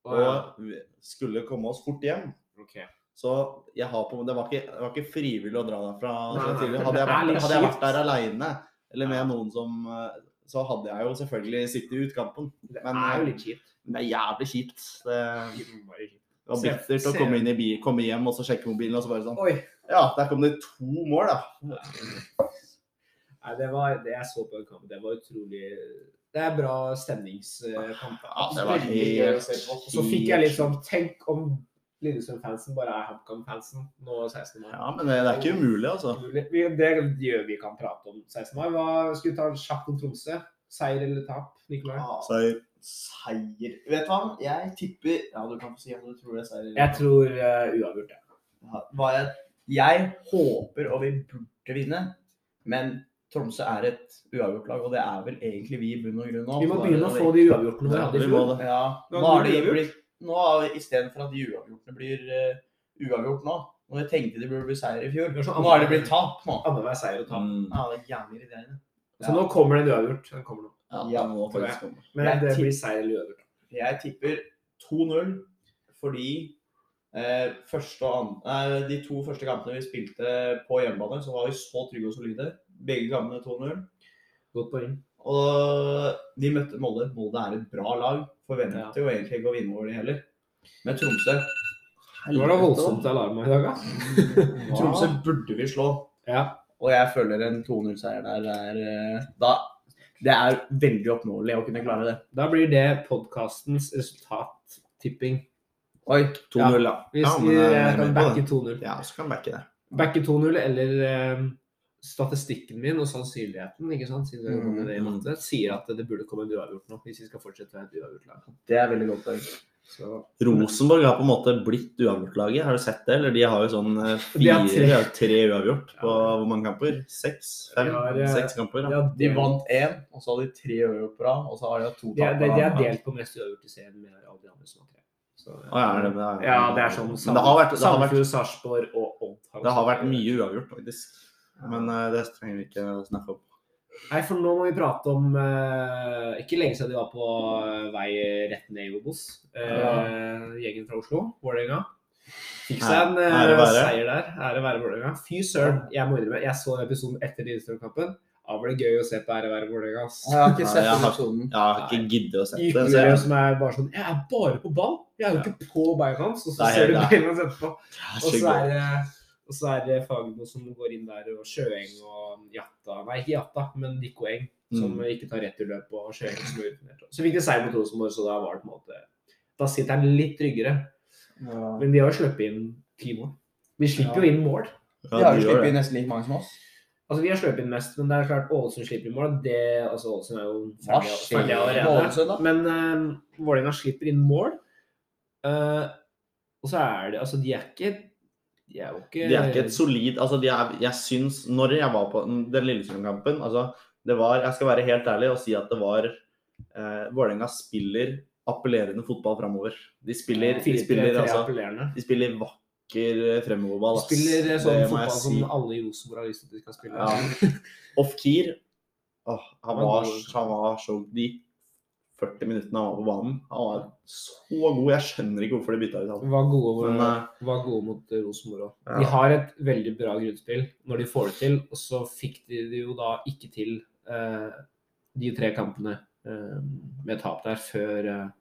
Og skulle komme oss fort hjem. Ok. Så jeg har på, det, var ikke, det var ikke frivillig å dra derfra. Hadde jeg, vært, hadde jeg vært der aleine, eller med noen som eh, Så hadde jeg jo selvfølgelig sittet ut kampen. Det er jo eh, litt kjipt. Men det er jævlig kjipt. Det, det var bittert å komme i bil, komme hjem og så sjekke mobilen, og så bare sånn Oi. Ja, der kom det to mål, da. Nei, det var det jeg så på en kamp. Det var utrolig Det er bra stemningskamp. Ja, det var helt- Og så fikk jeg litt sånn Tenk om Lillestrøm-fansen bare er HamKam-fansen nå 16. mai. Ja, men det, det er ikke umulig, altså. Vi- Det gjør vi kan prate om 16. mai. Hva Skal vi ta sjakk om Tromsø? Seier eller tap, Nikolai? Ah, Seier Vet du hva? Jeg tipper Ja, du kan få si om du tror det er seier. Jeg tror uh, uavgjort, ja. Ja, hva jeg, jeg håper, og vi burde vinne, men Tromsø er et uavgjort lag, og det er vel egentlig vi i bunn og grunn nå. Vi må begynne å få de uavgjortene vi hadde i fjor. Ja, nå har det de blitt Nå istedenfor at de uavgjortene blir uh, uavgjort nå Og jeg tenkte de burde bli seier i fjor. Nå er Nå det blitt tap nå. Annenhver seier og tap. mm, Ja, det er jævlig irriterende. Så nå kommer det uavgjort. Den kommer nå. ja, Ja, det må faktisk komme. Men Jeg det tipp- blir seier eller uavgjort. Jeg tipper 2-0 fordi eh, første og an eh, de to første kampene vi spilte på hjemmebane, så var vi så trygge og solide. Begge kampene 2-0. Godt poeng. Og de møtte Molde. Molde er et bra lag. Forventer Ja. jo egentlig ikke å vinne over de heller. Men Tromsø Det var da voldsomt alarm i dag, da. Tromsø burde vi slå. Ja. Og jeg føler en 2-0-seier der er eh, da, Det er veldig oppnåelig å kunne klare det. Da blir det podkastens resultattipping. Oi. 2-0, ja. Hvis ja, vi eh, kan backe 2-0. Ja, så kan backe det. Backe 2-0 eller eh, statistikken min og sannsynligheten ikke sant, siden vi Mm, mm, det i mm. matte, sier at det burde komme en uavgjort nå, hvis vi skal fortsette å være et uavgjort lag. Det er veldig godt poeng. Så Rosenborg har på en måte blitt uavgjortlaget. Har du sett det? Eller de har jo sånn eh, De fire, har tre. tre uavgjort på Ja. hvor mange kamper? Seks? Fem? Har, eh, Seks kamper? ja, De vant én, og så hadde de tre uavgjort på rad, og så har de to de, er, de, de er delt på mest uavgjort i serien med alle de andre som har tre. Så, Å, ja, er det, det er, ja, det er sånn det har vært, det har vært, Sandefjord, Sarpsborg og Odd. det har vært mye uavgjort, faktisk. Men eh, det trenger vi ikke å snakke om. Nei, for nå må vi prate om uh, Ikke lenge siden de var på eh, vei rett ned i Obos. Eh, Gjengen fra Oslo, Vålerenga. Fikk seg en uh, seier der. Ære være Vålerenga. Fy søren, jeg må innrømme, jeg så episoden etter Lillestrøm-kampen. Da var det gøy å se på Ære være Vålerenga. Jeg har ikke sett den episoden. Jeg har ikke giddet å se den. Ytterligere jeg- som er bare sånn Jeg er bare på ball! Jeg er jo ikke på beina hans! Og så er ser du beina hans etterpå. Ja, Og så er det og så er det Fagermo som går inn der, og Sjøeng og Jatta Nei, ikke Jatta, men Dikko Eng, som Mm. ikke tar returløp, og Sjøeng som er utenert. Så fikk de seier mot Rosenborg, så da var det på en måte Da sitter han litt tryggere. Ja. Men vi har jo sluppet inn ti mål. Vi slipper Ja. jo inn mål. Ja, vi har jo sluppet inn nesten like mange som oss. Altså, Vi har sluppet inn mest, men det er klart Ålesund slipper inn mål. Det, altså, Ålesund er jo ferdig, allerede. Men uh, Vålerenga slipper inn mål. Uh, og så er det Altså, de er ikke De er jo ikke De er ikke et solid altså de er, Jeg syns Når jeg var på den den Lillestrøm-kampen altså det var, Jeg skal være helt ærlig og si at det var eh, Vålerenga spiller appellerende fotball framover. De spiller, de spiller, altså, de spiller vakker fremoverball. De spiller eh, sånn fotball si. som alle i Rosenborg har lyst til at de skal spille. Ja. Off-keer han, han var så De 40 minuttene han var på banen, han var så god. Jeg skjønner ikke hvorfor de bytta ut han. Var gode, Men, eh, var gode mot eh, Rosenborg òg. Ja. De har et veldig bra grunnspill når de får det til, og så fikk de det jo da ikke til eh, de tre kampene eh, med tap der før eh,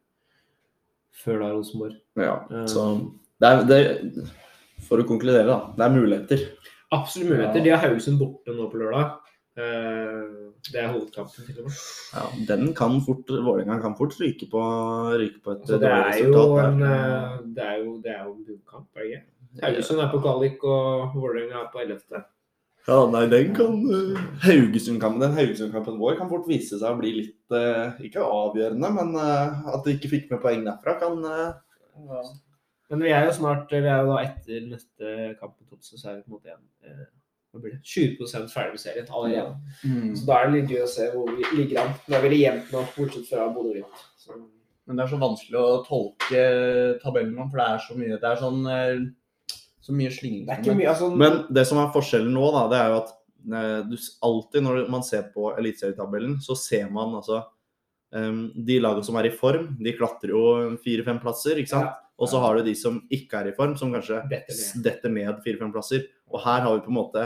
før da Rosenborg. Ja, Eh, så det er, det, For å konkludere, da. Det er muligheter. Absolutt muligheter. Ja. De har Haugesund borte nå på lørdag. Eh, det er hovedkampen, til og med. Ja, den kan fort, Vålerenga kan fort ryke på, ryke på et altså, det er resultat en, eh, det er jo, det er jo en bunnkamp, er det ikke? Haugesund er på kvalik, og Vålerenga er på 11. Ja, nei, den kan uh, Haugesund-kampen Den Haugesund-kampen vår kan fort vise seg å bli litt eh, Ikke avgjørende, men eh, at de ikke fikk med poeng derfra, kan ja. Men vi er jo snart Vi er jo da etter neste kamp på Tromsø, så er vi på en måte igjen eh, hva blir det? 20 ferdig med serien allerede. Mm. Så da er det litt gøy å se hvor vi ligger an. Nå er vi jevnt nå, bortsett fra Bodø-Glimt. Men det er så vanskelig å tolke tabellen nå, for det er så mye Det er sånn eh, så mye slingring. Det er ikke mye altså, Men det som er forskjellen nå, da, det er jo at eh, du alltid når man ser på eliteserietabellen, så ser man altså um, De lagene som er i form, de klatrer jo fire-fem plasser, ikke sant? Ja. Og så har du de som ikke er i form, som kanskje detter ned fire-fem plasser. Og her har vi på en måte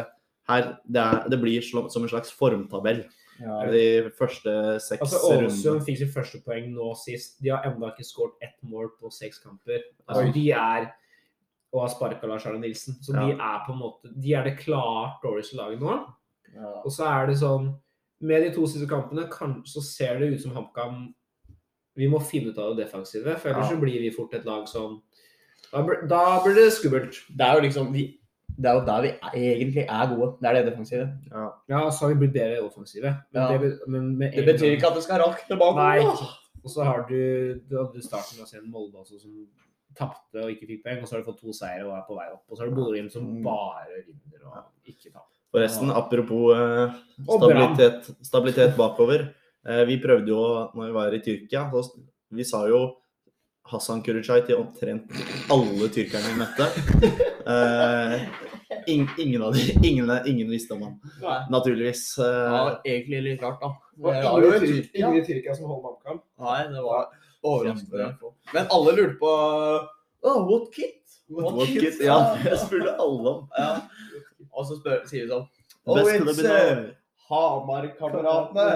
her, det, er, det blir som en slags formtabell. Ja. De første seks Altså, rundene. Ålesund fikk sitt første poeng nå sist. De har ennå ikke skåret ett mål på seks kamper. Altså, Oi. de er Og har sparka Lars Arne Nilsen. Så de er på en måte De er det klart dårligste laget nå. Ja. Og så er det sånn Med de to siste kampene kan, så ser det ut som HamKam Vi må finne ut av det defensive, for ellers Ja. så blir vi fort et lag som da blir det skummelt. Det er jo liksom vi, Det er jo der vi egentlig er gode. Det er det defensive. Ja. Ja, så har vi blitt bedre offensive. Men, Ja. det, men med Det betyr gang- ikke at det skal rakne bakover. Nei. Og så har du, du hadde starten av serien Molde også, som tapte og ikke fikk poeng. Og så har du fått to seire og er på vei opp. Og så har du Bodø-Glimt som Mm. bare vinner og ikke taper. Forresten, apropos eh, stabilitet, stabilitet bakover. Eh, vi prøvde jo når vi var i Tyrkia, så vi sa jo Hassan Kurucay til omtrent alle tyrkerne vi møtte. Eh, ing, ingen av de, ingen, ingen visste om han, Nei. naturligvis. Det Eh, var egentlig litt rart, da. Det var jo ingen, i Tyrkia. som holder bankkamp. Nei, det var overraskende. Men alle lurte på oh, what kit? what kit? Ja, det spurte alle om. Ja. Og så spør, sier vi sånn Oh, it's uh. Hamar-kameratene.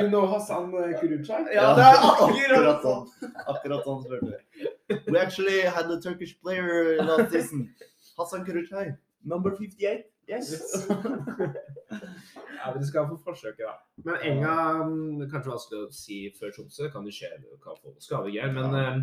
You know Hassan Kurucay? Ja, det er akkurat akkurat sånn. sånn. Akkurat sånn spør vi. We actually had a Turkish player last season. Hassan Kurucay. Number 58. Yes. Ja, men Du skal få forsøket, da. Men Enga gang Kanskje vanskelig å si før Tromsø. Kan det skje. det Kan få skadegreier. Men Ja. eh,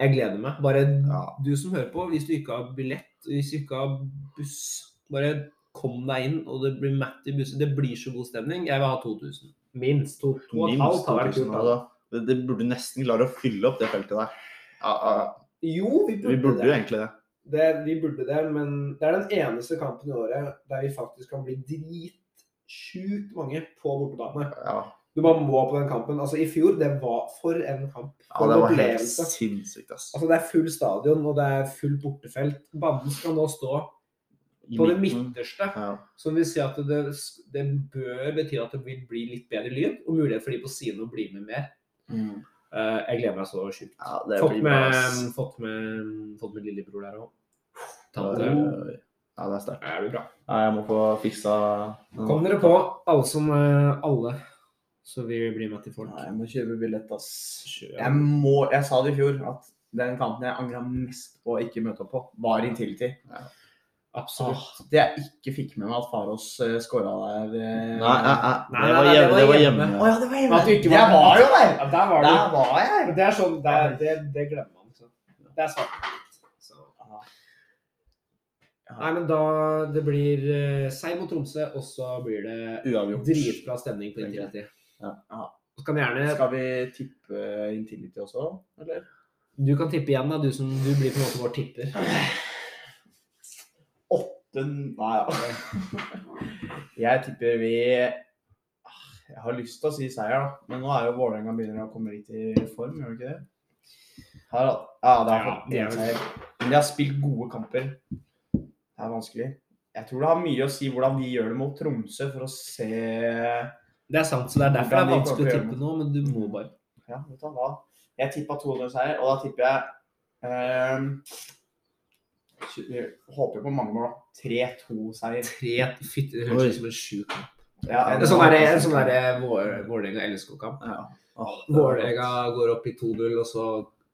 jeg gleder meg. Bare Ja. du som hører på, hvis du ikke har billett, hvis du ikke har buss, bare kom deg inn, og det blir matt i bussen. Det blir så god stemning. Jeg vil ha 2000. Minst. To, to og Minst halvt har vært kult. altså. Det, det burde nesten klare å fylle opp det feltet der. Ja, ja. Jo, vi burde, Vi burde det. jo egentlig det. det. Vi burde det, men det er den eneste kampen i året der vi faktisk kan bli dritsjukt mange på bortebane. Ja, Du bare må på den kampen. Altså, I fjor, det var for en kamp. ja det var var helt sinnssykt, ass. Altså, det er full stadion, og det er full bortefelt. Banen skal nå stå på det midterste. Ja. Som vil si at det, det bør bety at det vil bli litt bedre lyd, og mulighet for de på siden å bli med mer. Eh, jeg gleder meg så sjukt. ja, Fått med, fått med, fått med lillebror der òg. Ja, Tante. det ja, det er sterkt. Det blir bra. Ja, jeg må få fiksa Kom dere på, alle som eh, alle, så vi blir med til folk. Nei, jeg må kjøpe billett, ass. Kjøp. Jeg, må, jeg sa det i fjor, at den kampen jeg angra mest på å ikke møte opp på, var Intility. Absolutt. Ah, det jeg ikke fikk med meg at Farås uh, skåra der Uh, Nei, nei, nei, Nei, det var hjemme. Det var hjemme. Å ja, det var hjemme. At du ikke jeg var jo der! Ja, der var du. Der var jeg! Det er sånn, det, er- det, det glemmer man. Så. Det er svart. Så. Nei, men da det blir uh, Seig mot Tromsø, og så blir det Uavgjort. dritbra stemning på Intility. Ja. Ja. Så kan vi gjerne Skal vi tippe Intility også, eller? Du kan tippe igjen, da, du som du blir på en måte vår tipper. Åtte Nei, ja. Jeg tipper vi Ah, Jeg har lyst til å si seier, da. Men nå er jo Vålerenga begynner å komme litt i form, gjør det ikke det? Har, ja, det har Ja, fått det er en seier. Men de har spilt gode kamper. Det er vanskelig. Jeg tror det har mye å si hvordan vi gjør det mot Tromsø, for å se Det er sant, så det er derfor det er vanskelig å tippe nå, men du må bare. Ja, vet du hva. Jeg tippa 200-seier, og da tipper jeg ehm, jeg Håper på mange mål. 3-2-seier. Fytti, det høres ut som en sjuk kamp. Ja, Det er sånn en sånn Vålerenga-LSK-kamp. Ja. Oh, Vålerenga går opp i 2-0, og så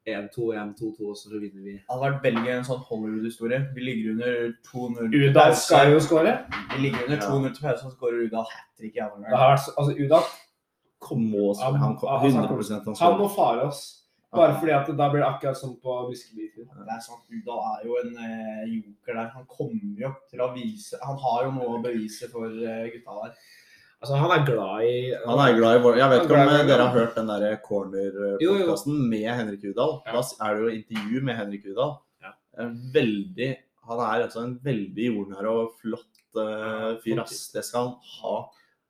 1-2, 1-2-2, og så vinner vi. Det hadde vært veldig gøy en sånn Hollywood-historie. Vi ligger under 2-0 Udal skal jo skåre. Vi ligger under Ja. 2-0 til pause, og så skårer Udal hat trick i andre omgang. altså Udal, må Han- han kom, altså, han- 100 han han må fare oss. Bare fordi at da blir det akkurat som på Briskebiten. Det er sant, Udal er jo en eh, joker der. Han kommer jo til å vise Han har jo noe å bevise for eh, gutta der. Altså, han er glad i Han er glad i vår... Jeg vet ikke om eh, dere har hørt den der corner-podkasten med Henrik Udal. Ja. Da er det jo intervju med Henrik Udal. Ja. Veldig Han er altså en veldig jordnær og flott uh, fyr, ass. Det skal han ha.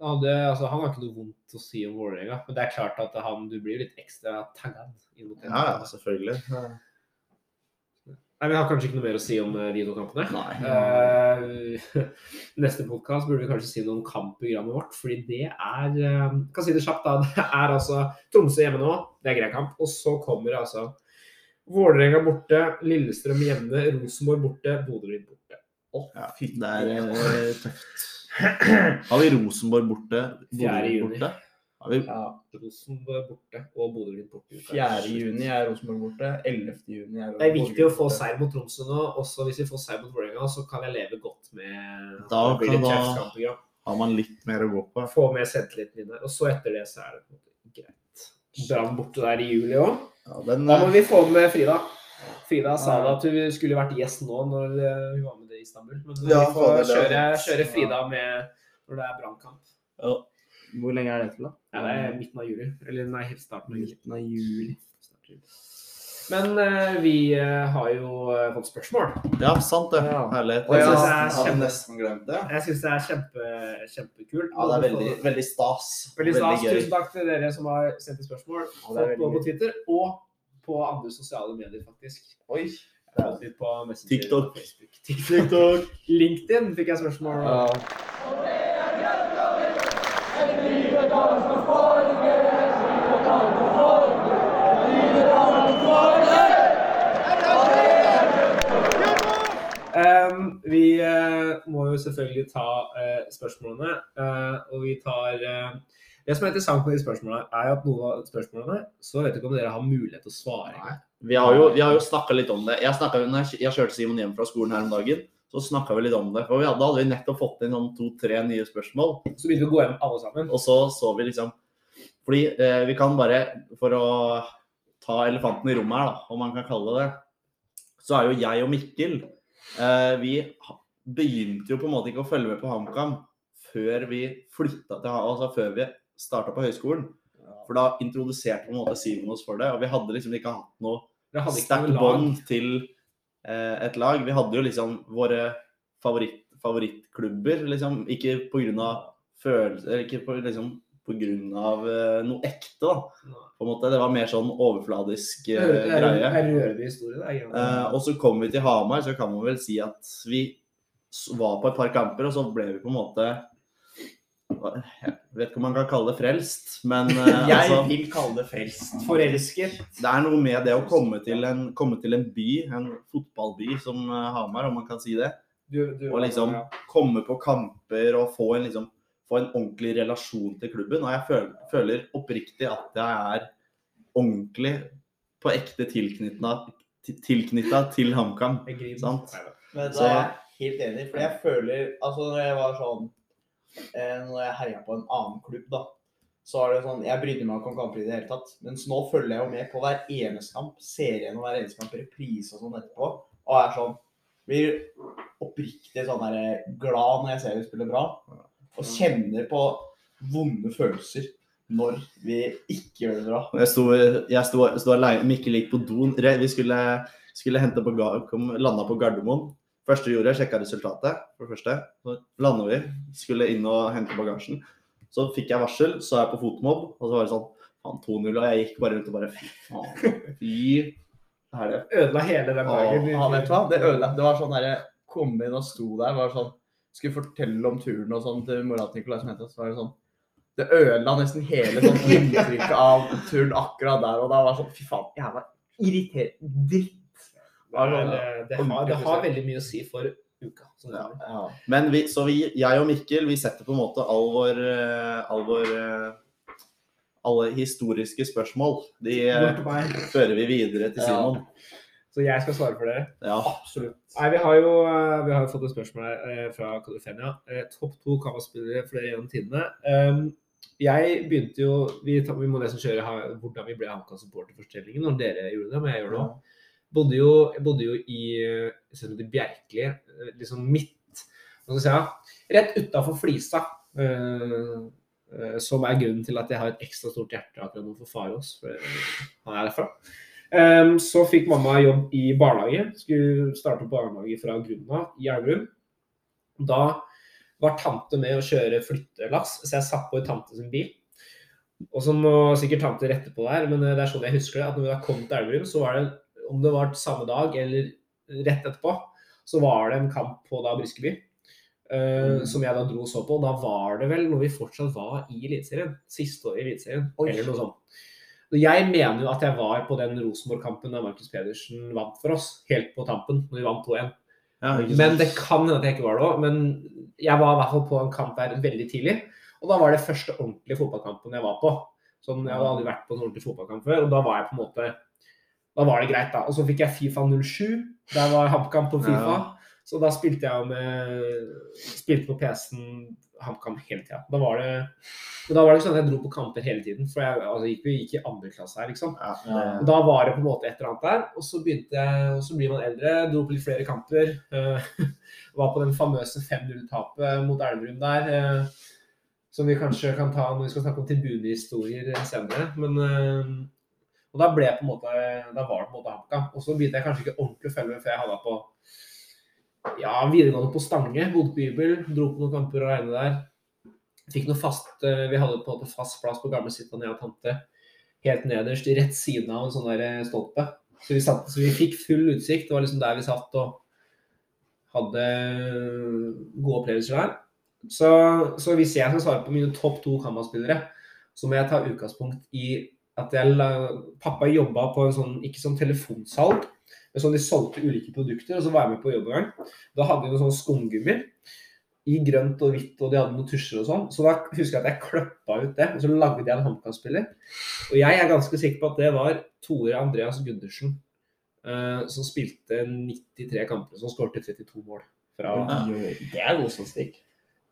Hadde, altså, han har ikke noe vondt å si om Vålerenga, men det er klart at han, du blir litt ekstra taggad. Ja, ja, selvfølgelig. Nei, Vi har kanskje ikke noe mer å si om eh, de to kampene. Eh, neste podkast burde vi kanskje si noe om kampprogrammet vårt. fordi det er uh, kan si det kjapt da, det er altså Tromsø hjemme nå. Det er grei kamp. Og så kommer altså Vålerenga borte, Lillestrøm hjemme, Rosenborg borte, Bodø-Glimt borte. Ja, det er eh, tøft. Har vi Rosenborg borte? 4. Juni. borte? Har vi Ja. Rosenborg borte og Bodø-Glimt borte. 4. juni er Rosenborg borte. 11. juni er Det er viktig å få borte. seier mot Tromsø nå. Også hvis vi får seier mot Vålerenga, så kan jeg leve godt med Da blir kan da- har man litt mer å gå på. Få med selvtilliten inn der. Og så etter det så er det greit. Brann borte der i juli òg. Ja, den, Da må vi få med Frida. Frida sa da at hun skulle vært gjest nå når eh, hun var med Istanbul. Men Ja, vi får det kjøre, kjøre Frida med når det er brannkamp. ja. Hvor lenge er det til, da? Ja, det er midten av juli. Eller nei, helt starten av juli. Midten av juli. Men uh, vi uh, har jo uh, fått spørsmål. ja, sant det. Ja. Herlighet. Og jeg Jeg synes det er hadde nesten glemt det. Jeg syns det er kjempe, kjempekult. Ja, det er veldig, veldig stas. Veldig stas. Veldig Tusen takk til dere som har sendt inn spørsmål. Både på. Twitter og på andre sosiale medier, faktisk. Oi. Alltid på Messenger TikTok. Facebook. TikTok. LinkedIn fikk jeg spørsmål om. Um, vi uh, må jo selvfølgelig ta uh, spørsmålene, uh, og vi tar Det som er interessant med de spørsmålene, er at noen av spørsmålene så vet du ikke om dere har mulighet til å svare. Nei. Vi har jo, vi har jo snakka litt om det. Jeg, snakket, jeg, kjørte Simon hjem fra skolen her om dagen, så snakka vi litt om det. For vi hadde, da hadde vi nettopp fått inn sånn to-tre nye spørsmål. Så begynte vi å gå hjem alle sammen. Og så så vi liksom Fordi eh, vi kan bare, for å ta elefanten i rommet her, da, om man kan kalle det det, så er jo jeg og Mikkel eh, Vi begynte jo på en måte ikke å følge med på HamKam før vi flytta til Altså før vi starta på høyskolen. For da introduserte på en måte Simon oss for det, og vi hadde liksom ikke hatt noe sterkt bånd til eh, et lag. Vi hadde jo liksom våre favoritt, favorittklubber, liksom. Ikke på grunn av følelser, ikke på, liksom, på grunn av eh, noe ekte, da. På en måte. Det var mer sånn overfladisk eh, det greie. Eh, og så kom vi til Hamar, så kan man vel si at vi var på et par kamper, og så ble vi på en måte Jeg vet ikke om man kan kalle det frelst, men uh, Jeg altså, vil kalle det frelst. Forelsket. det er noe med det å komme til en, komme til en by, en fotballby som eh, Hamar, om man kan si det. Du, du, Og liksom ja. komme på kamper og få en, liksom, få en ordentlig relasjon til klubben. Og jeg føler, føler oppriktig at jeg er ordentlig på ekte tilknytta til HamKam. Jeg griner. Sant. Men da er jeg helt enig, for jeg føler Altså, når jeg var sånn Når jeg heia på en annen klubb, da, så er det sånn Jeg brydde meg ikke om kamper i det hele tatt. Mens nå følger jeg jo med på hver eneste kamp, ser gjennom hver eneste kamp, reprise og sånn etterpå, og er sånn Blir oppriktig sånn der glad når jeg ser vi spiller bra, og kjenner på vonde følelser når vi ikke gjør det bra. Jeg sto, jeg alene, Mikkel gikk på doen. Vi skulle, skulle hente på, landa på Gardermoen. Første gjorde, sjekka resultatet. For det første. Så landa vi. Skulle inn og hente bagasjen. Så fikk jeg varsel, så er jeg på fotmobb, og så var det sånn faen 2-0, og jeg gikk bare rundt og bare fy faen. Fy det Ødela hele den dagen. Ja, vet du hva? Det ødela. Det var sånn derre Kom inn og sto der, var sånn Skulle fortelle om turen og sånn til mora til Nikolai som het oss. Så var det sånn Det ødela nesten hele sånn inntrykket av turen akkurat der og da. var sånn Fy faen, jeg var irritert. dritt. Det, er- det, det, har, det har veldig mye å si for uka. Ja. Ja. Men vi, så vi, jeg og Mikkel, vi setter på en måte all vår, eh, all vår eh, Alle historiske spørsmål, de eh, fører vi videre til Ja. Simon. Så jeg skal svare for dere. Ja. Absolutt. Nei, Vi har jo eh, vi har fått et spørsmål her eh, fra Kalifenia. Eh, Topp to Kava-spillere for dere gjennom tidene. Um, jeg begynte jo Vi, vi må nesten kjøre hvordan vi ble HamKam-supporterforstellingen når dere gjorde det, men jeg gjør det òg. Bodde jo, jeg bodde jo i heter Bjerkeli, eh, liksom midt Hva skal jeg si? Rett utafor Flisa. Uh, uh, som er grunnen til at jeg har et ekstra stort hjerte akkurat nå for Farås. For han er derfra. Um, så fikk mamma jobb i barnehage. Skulle starte barnehage fra grunnen av i Elverum. Da var tante med å kjøre flyttelass, så jeg satt på i tante sin bil. Og så må sikkert tante rette på det her, men det er sånn jeg husker det. At når vi da kom til Elverum, så var det, om det var samme dag eller rett etterpå, så var det en kamp på da Briskeby. eh, som jeg da dro og så på. Da var det vel når vi fortsatt var i Eliteserien. Siste året i Eliteserien, eller noe sånt. Jeg mener jo at jeg var på den Rosenborg-kampen da Markus Pedersen vant for oss, helt på tampen, når vi vant 2-1. Ja. Men det kan hende at jeg ikke var det òg. Men jeg var i hvert fall på en kamp der veldig tidlig. Og da var det første ordentlige fotballkampen jeg var på. Sånn, Jeg hadde aldri vært på en ordentlig fotballkamp før, og da var jeg på en måte Da var det greit, da. Og så fikk jeg Fifa 07. Der var HamKam på Fifa. Ja. Så da spilte jeg med Spilte på PC-en HamKam hele tida. Da var det men da var det ikke sånn at jeg dro på kamper hele tiden, for jeg altså, gikk, gikk i andre klasse her, liksom. Ja, ja, ja. da var det på en måte et eller annet der. Og så begynte jeg, og så blir man eldre, dro på litt flere kamper. Uh, var på den famøse 5-0-tapet mot Elverum der. Uh, som vi kanskje kan ta når vi skal snakke om tribunehistorier senere. Men eh, Og da ble jeg på en måte Da var det på en måte HamKam. Og så begynte jeg kanskje ikke ordentlig å følge med før jeg havna på ja, videregående på Stange. Bodde på hybel, dro på noen kamper og regne der. Fikk noe fast eh, Vi hadde på en måte fast plass på gamle og tante. Helt nederst, rett siden av en sånn der eh, stolpe. Så vi, satt, så vi fikk full utsikt. Det var liksom der vi satt og hadde gode opplevelser der. Så, så hvis jeg skal svare på mine topp to Kamma-spillere, så må jeg ta utgangspunkt i at jeg pappa jobba på en sånn, ikke sånn telefonsalg, men sånn de solgte ulike produkter, og så var jeg med på jobb en gang. Da hadde de noen sånne skumgummi i grønt og hvitt, og de hadde noen tusjer og sånn. Så da husker jeg at jeg kløppa ut det, og så lagde jeg en HamKam-spiller. Og jeg er ganske sikker på at det var Tore Andreas Gundersen, uh, som spilte 93 kamper, som skårte 32 mål. Fra, Det er god statistikk.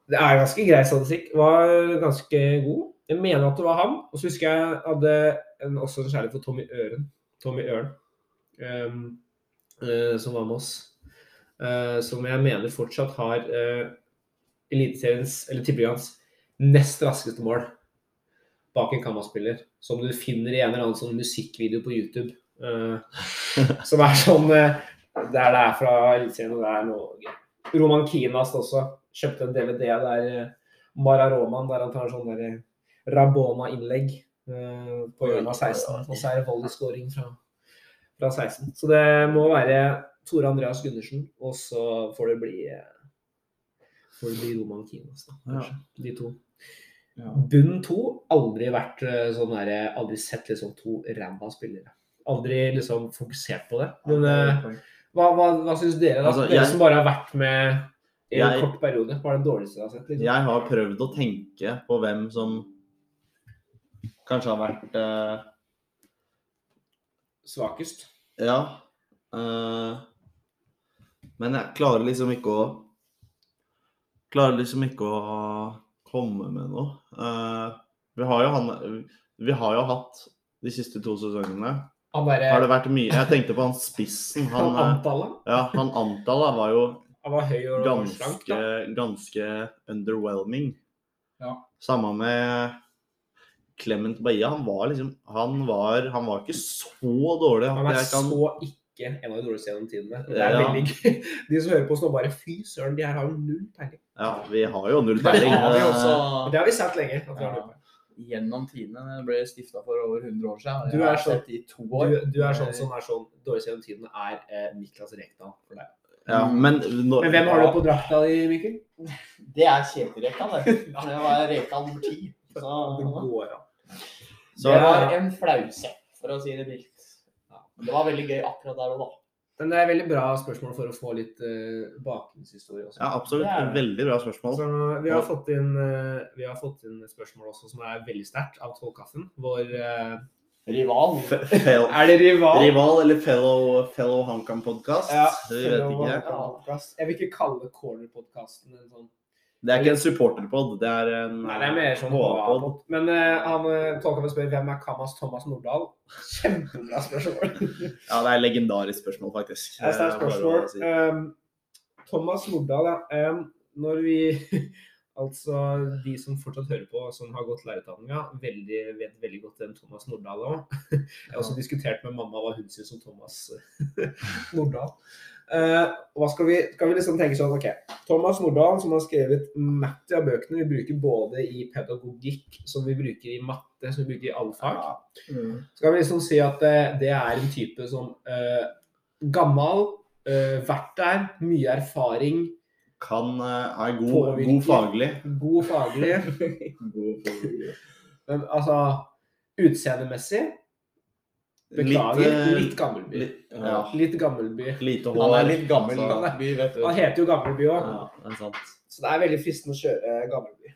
det er ganske grei statistikk. Var ganske god. Jeg mener at det var han. Og så husker jeg hadde en, også en kjærlighet for Tommy Øren. Tommy Øren. um, uh, som var med oss. Uh, som jeg mener fortsatt har uh, Eliteseriens, eller Tippeligaens, nest raskeste mål. bak en Kamma-spiller, som du finner i en eller annen sånn musikkvideo på YouTube. som er sånn Der det er fra Eliteserien, og det er noe. Roman Kinas også. Kjøpte en DVD der Mara Roman, der han tar sånn der Rabona-innlegg eh, på hjørnet av 16. Og så er det volley-scoring fra, fra 16. Så det må være Tore Andreas Gundersen, og så får det bli eh, får det bli Roman Kinas, da. Kanskje. De to. Ja. Bunn to, aldri vært eh, sånn der, aldri sett liksom to ræva spillere. Aldri liksom fokusert på det. Men eh, hva, hva, hva syns dere, da? Altså, dere jeg- som bare har vært med i en Jeg- kort periode. Hva er det dårligste dere har sett? Liksom? Jeg har prøvd å tenke på hvem som kanskje har vært eh, Svakest? Ja. eh, men jeg klarer liksom ikke å Klarer liksom ikke å komme med noe. Eh, vi har jo han Vi har jo hatt de siste to sesongene Han derre Har det vært mye Jeg tenkte på han spissen. han, Han, eh, Antalla? ja, han Antala var jo Han var høy og ganske, slank, da. ganske underwhelming. Ja. Samme med Clement Baia. Han var liksom Han var, han var ikke så dårlig. Han er kan, så ikke en av de dårligste gjennom tidene. Det er Ja. veldig gøy. De som hører på oss nå, bare fy søren, de her har jo null peiling. ja, vi har jo null Det peiling. Det, også det har vi sett lenge. At vi har null Ja. peiling. gjennom tidene. Ble stifta for over 100 år siden. Du er har sånn- i to år. Du, du er sånn som er sånn dårligst gjennom tidene, er eh, Niklas Rekdal for deg. Ja, men, når, Men hvem har du på drakta di, Mikkel? Det er Kjetil Rekdal, det. Det var Rekdal nummer ti. Det går an. Så, det var en flause, for å si det mildt. Ja, det var veldig gøy akkurat der og da. Men det er veldig bra spørsmål for å få litt uh, bakgrunnshistorie også. ja, absolutt. Er- Veldig bra spørsmål. Så vi har, fått inn, uh, vi har fått inn et spørsmål også som er veldig sterkt, av Tollkaffen. Vår uh, Rival. Fe- Er det rival? Rival eller fellow, fellow HamKam-podkast? Ja, jeg vet ikke. Podcast. Jeg vil ikke kalle Corner-podkasten en sånn Det er ikke en supporterpod, det er en Nei, det er mer sånn HA-pod. Men uh, han uh, Tolkaffen spør hvem er Kamas Thomas Nordahl? Kjempebra spørsmål. Ja, det er legendarisk spørsmål, faktisk. Det er sterkt Eh, spørsmål. si. Um, Thomas Nordahl, ja. Um, når vi Altså, de som fortsatt hører på, som har gått lærerutdanninga, veldig, vet veldig godt hvem Thomas Nordahl er. Jeg har også diskutert med mamma hva hun syns om Thomas Nordahl. Uh, skal vi, skal vi liksom tenke sånn, ok, Thomas Nordahl, som har skrevet matte av bøkene, vi bruker både i pedagogikk, som vi bruker i matte, som vi bruker i alle fag. Skal vi liksom si at det, det er en type som uh, gammel, uh, vært der, mye erfaring, Kan uh, er god, Påvirker. god faglig. god faglig. Men altså utseendemessig Beklager, Litt, litt Gammelby. litt, ja, Litt Gammelby. lite. Han er litt gammel. Gammelby, vet. Han heter jo Gammelby òg, Ja, så det er veldig fristende å kjøre eh, Gammelby.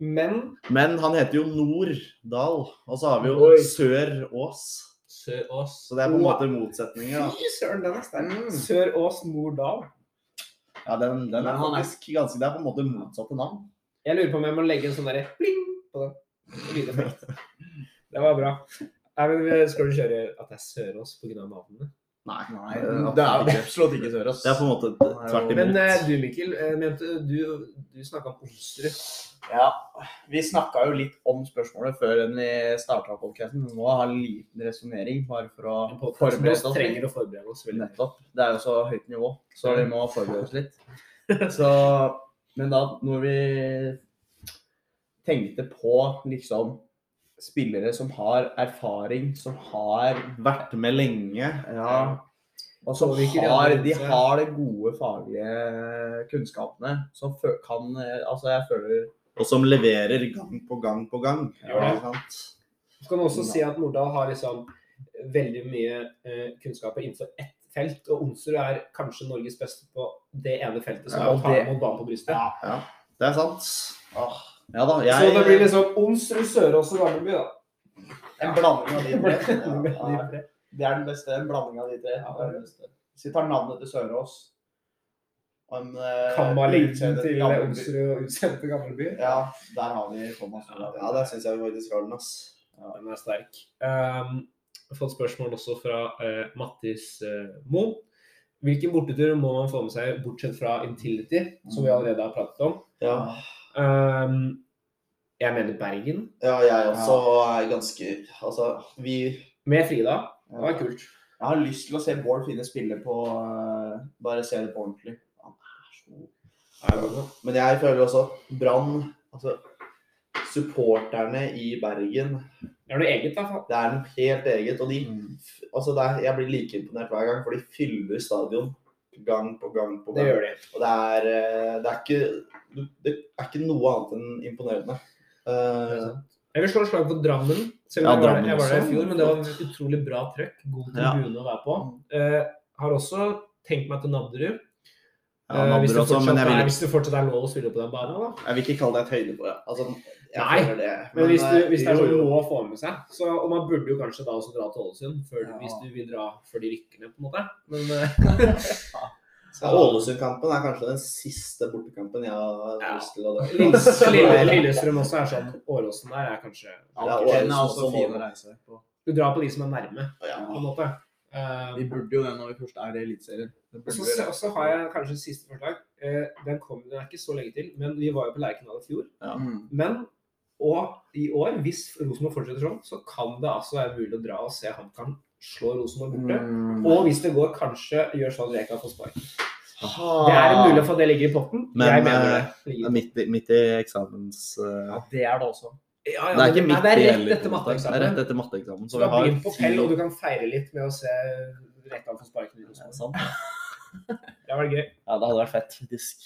Men Men han heter jo Norddal, og så har vi jo Oi. Sør-Ås. Sør-Ås Så det er på en måte motsetninger, da. Fy søren, den er sterk. Mm. Sør-Ås Mordal. Ja, den, den er faktisk er- ganske Det er på en måte motsatte navn. Jeg lurer på om jeg må legge en sånn derre pling på den. Det var bra. Nei, men Skal du kjøre at det er Sørås pga. navnene? Nei. Nei, eh, det er absolutt ikke. Sørås. Det er på en måte tvert imot. Men eh, du Mikkel, eh, mente du, du snakka om Onsrud. Ja, vi snakka jo litt om spørsmålet før vi starta podkasten. Vi må ha en liten resonnering bare for å forberede oss. Vi trenger å forberede oss veldig. Nettopp. Det er jo så høyt nivå, så vi må forberede oss litt. Så, men da, når vi tenkte på liksom spillere som har erfaring, som har Vært med lenge. Ja. Og som har, de har de gode faglige kunnskapene. Som kan eh, Altså, jeg føler Og som leverer gang på gang på gang. Sant? Så kan man også si at Nordahl har liksom veldig mye eh, kunnskaper innenfor ett felt, og Onsrud er kanskje Norges beste på det ene feltet, som Ja, er å ta det- imot barn på brystet. Ja, det er sant. Åh, Ja da, jeg Så det blir liksom Onsrud, Sørås og Gamleby, da. en blanding av de tre. Ja, det er den beste. En blanding av de tre. Ja, det er. Hvis vi tar navnet til Sørås og en Kan man utseende til. Onsrud og utseendet til Gamleby? Ja, der har vi Thomas. Ja, der syns jeg vi faktisk har den, ass. Ja, den er sterk. Um, jeg har fått spørsmål også fra uh, Mattis uh, Mo. Hvilken bortetur må man få med seg, bortsett fra Intility, som vi allerede har pratet om? Ja. Um, Jeg mener Bergen. Ja, jeg også er ganske Altså, vi Med Frida. Det var kult. Jeg har lyst til å se Bård Finne spille på eh, Bare se det på ordentlig. Men jeg føler også Brann Altså, supporterne i Bergen Det er noe eget, i hvert fall. Det er noe helt eget. Og de Altså, det er, jeg blir like imponert hver gang, for de fyller stadion gang på gang på Det gang. gjør de. Og det er, eh, det er ikke Det er ikke noe annet enn imponerende. Uh, Jeg vil slå et slag for Drammen. Selv Ja, om jeg, var jeg var der i fjor, men det var et utrolig bra trøkk. God Ja. tribune å være på. Uh, har også tenkt meg til Nadderud. Ja, Eh, hvis, det også, fortsatt men vil, hvis det fortsatt er lov å spille på den banen. da. jeg vil ikke kalle det et høydepunkt. Altså, Nei, det. Men hvis, du, eh, hvis det er jo, sånn jo. lov å få med seg så, Og man burde jo kanskje da også dra til Ålesund før, Ja. hvis du vil dra før de rykker ned, på en måte. Men eh, Ja, Ålesund-kampen er kanskje den siste bortekampen jeg har Ja. lyst til å dra. Lille, Lille, Lillestrøm også er sånn Åråsen der er kanskje Ja, og er også også fin å reise på. Du drar på de som er nærme, Ja. på en måte. Eh, Vi burde jo det når vi først er i Eliteserien. Og så, har jeg kanskje siste forslag. Eh, den kom den er ikke så lenge til, men vi var jo på Lerkendal i fjor. Ja. Mm. Men og i år, hvis Rosenborg fortsetter sånn, så kan det altså være mulig å dra og se HamKam slå Rosenborg borte. Mm. Og hvis det går, kanskje gjør sånn at Reka får spark. Det er mulig for at det ligger i potten. Men, jeg mener eh, det. I midt midt i eksamens... uh... Ja, det er det også. Ja, ja, det er ikke midt det i. Det er rett etter matteeksamen. Så Så du har begynt på Pell, og du kan feire litt med å se rett av for sparken det Ja, vært gøy. Ja, det hadde vært fett, faktisk.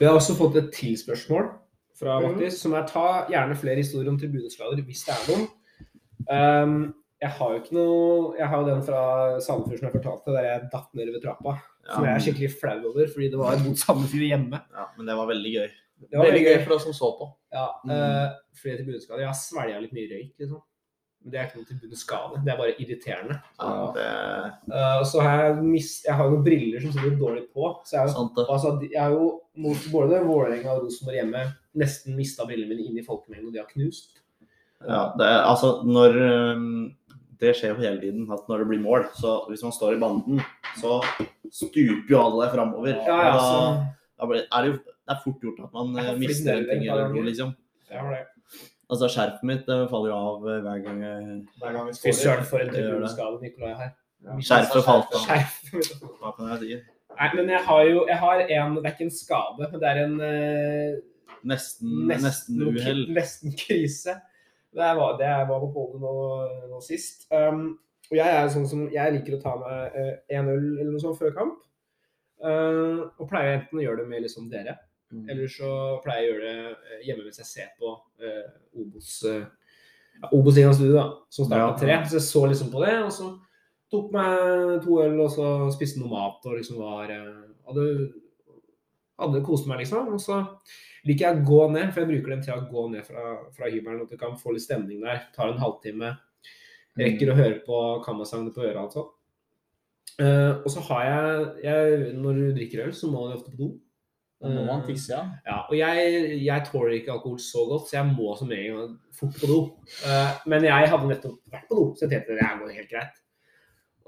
Vi har også fått et tilspørsmål fra Mattis, Mattis, som er ta gjerne flere historier om tribuneskader hvis det er noen. Um, jeg har jo ikke noe Jeg har jo den fra Sandefjord som jeg fortalte, der jeg datt ned ved trappa. Som jeg er skikkelig flau over, fordi det var mot Sandefjord hjemme. Ja, men det var veldig gøy. Det var Veldig gøy for oss som så på. Ja, Mm. uh, flere tribuneskader. Jeg har svelga litt mye røyk, liksom. Men det er ikke noe tribuneskade. Det er bare irriterende. Ja, det Uh, så har jeg mist Jeg har jo noen briller som sitter dårlig på. Så jeg sant. Altså, jeg har jo mot både Vålerenga og Rosenborg hjemme nesten mista brillene mine inn i folkemengden, og de har knust. Ja, det er, altså, når øhm, Det skjer jo hele tiden at når det blir mål, så hvis man står i banden, så stuper jo alle framover. Ja, ja, så Da, da blir, er det jo det er fort gjort at man eh, mister en ting i et eller par liksom. Altså, skjerfet mitt det faller jo av eh, hver gang jeg Hver gang vi Fy søren, for en Det gjør her. Ja. Nikolai. Skjerfet falt av. Skjerf. Hva kan jeg si? Nei, men jeg har jo jeg har en Det er ikke en skade, men det er en uh, Nesten, nesten, nesten uhell. nesten krise. Det er det jeg var på Polen nå, nå sist. Um, og jeg er sånn som Jeg liker å ta meg uh, en øl eller noe sånt før kamp. Uh, og pleier enten å gjøre det med liksom dere, Mm. eller så pleier jeg å gjøre det eh, hjemme mens jeg ser på eh, Obos uh, ja, Obos-ligaen studio, da, som starta Ja. tre. Så jeg så liksom på det, og så tok meg to øl, og så spiste noe mat og liksom var eh, Hadde, hadde kost meg, liksom. Og så liker jeg å gå ned, for jeg bruker den til å gå ned fra, fra hybelen, at du kan få litt stemning der. Tar en halvtime. Rekker å høre på kammersangene på øret, altså. Uh, og så har jeg, jeg Når du drikker øl, så må du ofte på do. Da må man Eh, tisse, ja. ja, og jeg, jeg tåler ikke alkohol så godt, så jeg må som regel fort på do. Eh, men jeg hadde nettopp vært på do, så jeg tenkte det her går helt greit.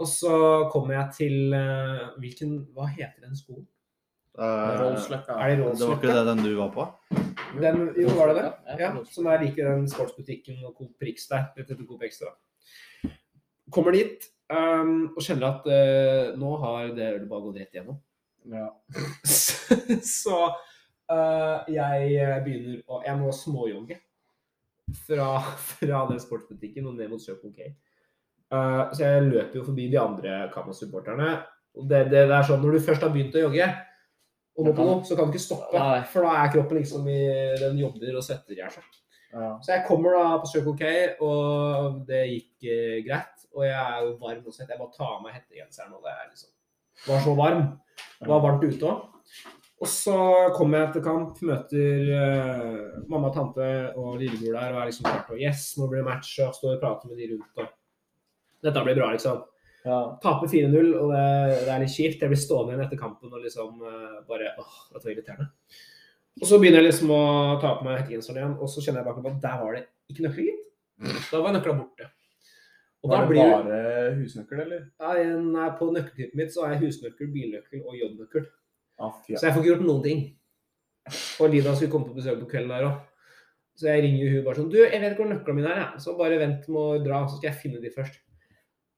Og så kommer jeg til eh, hvilken, Hva heter den skolen? Eh, Rollsløkka. Er det det var ikke det den du var på? Den, jo, var det det? Ja, Ja, som er like den sportsbutikken og Coop Prix der. Rett etter Coop Extra. Kommer dit um, og kjenner at uh, nå har det ølet bare gått rett igjennom. Ja. så uh, jeg begynner å Jeg må småjogge fra, fra den sportsbutikken og ned mot Circle K. Uh, så jeg løper jo forbi de andre Kama-supporterne. Det, det, det er sånn, Når du først har begynt å jogge, og må på noe, så kan du ikke stoppe. Nei. For da er kroppen liksom i Den jobber og svetter i hjel. Ja. Så jeg kommer da på Circle K, og det gikk eh, greit. Og jeg er jo varm og svett. Jeg bare tar av meg hettegenseren, og det er liksom var så varm. Det var varmt ute òg. Og så kommer jeg til kamp, møter uh, mamma, tante og lillebror der og er liksom klart og Yes, nå blir det match. Og står og prater med de rundt. og Dette blir bra, liksom. Ja. Taper 4-0, og det, det er litt kjipt. Jeg blir stående igjen etter kampen og liksom uh, bare åh, dette var irriterende. Og så begynner jeg liksom å ta på meg hettegenseren igjen, og så kjenner jeg bakover at der var det ikke nøkler, gitt. Da var nøkla borte. Og Var det blir bare husnøkkel, eller? Nei, På nøkkeltippet mitt så har jeg husnøkkel, bilnøkkel og jobbnøkkel. Ah. Så jeg får ikke gjort noen ting. Og Lida skulle komme på besøk på kvelden der òg. Så jeg ringer hun bare sånn Du, jeg vet hvor nøklene mine er, jeg. Så bare vent med å dra, så skal jeg finne de først.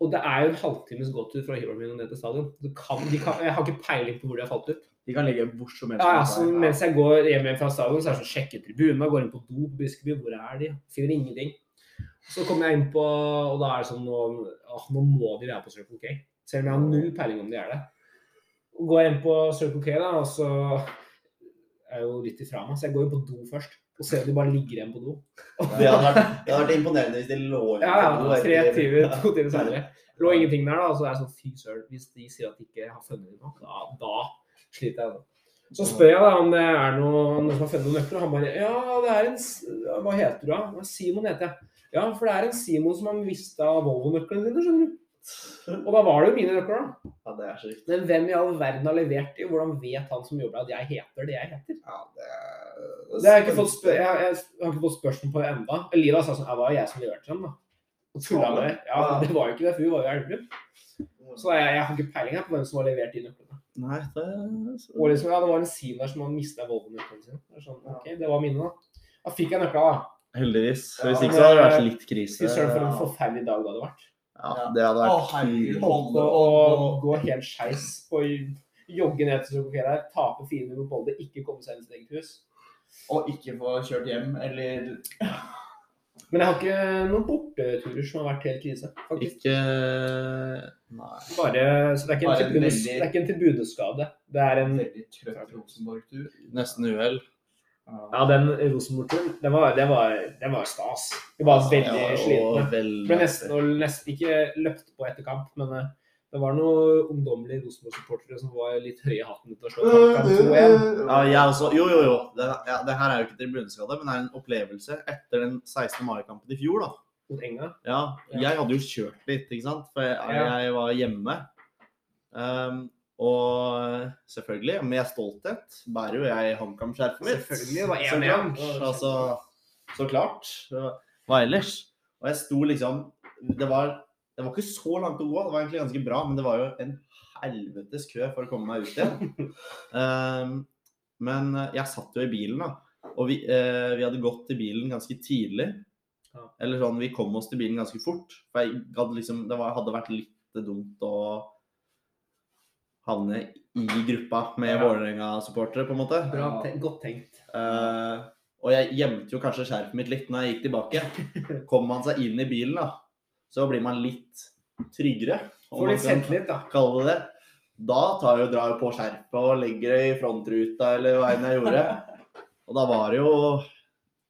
Og det er jo en halvtimes gåtur fra hybelen min og ned til stadion. Kan, kan, jeg har ikke peiling på hvor de har falt ut. De kan ligge hvor som helst. Ja, ja, så Mens jeg går hjem fra stadion, så er det sånn sjekker tribunene, går inn på do på Buskeby, Hvor er de? Finner ingenting. Så kommer jeg inn på Og da er det sånn Nå, åh, nå må de være på Circle K. Selv om jeg har null peiling om de er det. Går jeg inn på Circle K, da, og så er jeg jo litt ifra meg, så jeg går jo på do først. Og ser om de bare ligger igjen på do. Det hadde vært, det hadde vært imponerende hvis de lå igjen Ja, på do ja. Tre timer, to timer senere. Lå ingenting der, da. Og så er jeg sånn fy søren. Hvis de sier at de ikke har funnet dem nok, da, da sliter jeg. da. Så spør jeg da om det er noe, noen som har funnet noen nøkler. og Han bare Ja, det er en Hva heter du da? Simon heter jeg. Ja, for det er en Simon som har mista Volvo-nøklene dine, skjønner du. Og da var det jo mine nøkler, da. Ja, det er så riktig. Men hvem i all verden har levert de? Hvordan vet han som jobber at jeg heter det jeg heter? Ja, det er Det har jeg, ikke fått jeg, jeg, har ikke fått spørsmål på det enda. Elida sa sånn Ja, det var jeg som leverte dem, da. Og tulla med det. Ja, det var jo ikke det, for hun var jo i Elverum. Så jeg, jeg har ikke peiling her på hvem som har levert de nøklene. Nei, det Og liksom, ja, det var en Sim der som hadde mista Volvo-nøklene sine. Sånn, ok, det var mine, da. Da fikk jeg nøkla, da. Heldigvis. Ja, Hvis ikke så hadde det vært litt Fy krise. søren, for en forferdelig dag det hadde vært. Ja, det hadde Å, vært herregud. Holdt på å gå helt skeis på jogge ned til Sokokera her, tape 400 mot Molde, ikke komme seg inn i sitt eget hus. Og ikke få kjørt hjem, eller Men jeg har ikke noen borteturer som har vært helt krise, faktisk. Ikke Nei. Bare, så det er ikke en, Bare en veldig- det er ikke en tribuneskade. Det er en veldig trøtt Rosenborg-tur. Nesten uhell. Ja, den Rosenborg-turen, den var, den, den var stas. Vi var veldig Ja, slitne. veldig- Ble nesten, nesten ikke løpt på etter kamp, men eh, det var noen ungdommelige Rosenborg-supportere som var litt høye i hatten etter å slå kamp 2-1. Ja, jeg også. Jo, jo, jo. Det, ja, det her er jo ikke tribuneskade, men det er en opplevelse etter den 16. mai-kampen i fjor, da. Mot Enga. Ja, Ja. jeg hadde jo kjørt litt, ikke sant? For jeg, jeg var hjemme. Um, og selvfølgelig, med stolthet, bærer jo jeg HamKam-skjerfet mitt. Selvfølgelig, det var Så 1-1. klart, Altså, så klart. Hva ellers? Og jeg sto liksom Det var, det var ikke så langt å gå, det var egentlig ganske bra, men det var jo en helvetes kø for å komme meg ut igjen. um, men eh, jeg satt jo i bilen, da. Og vi, uh, vi hadde gått til bilen ganske tidlig. Ja. Eller sånn, vi kom oss til bilen ganske fort. For jeg hadde liksom, det var, hadde vært litt dumt å havne i gruppa med Ja. Vålerenga-supportere, på en måte. Bra, te godt tenkt. Uh, og jeg gjemte jo kanskje skjerfet mitt litt når jeg gikk tilbake. Kommer man seg inn i bilen, da, så blir man litt tryggere. Får litt selvtillit, da. kalle det det. Da tar jeg, drar jeg på skjerpet og legger det i frontruta, eller hva enn jeg gjorde. Og da var det jo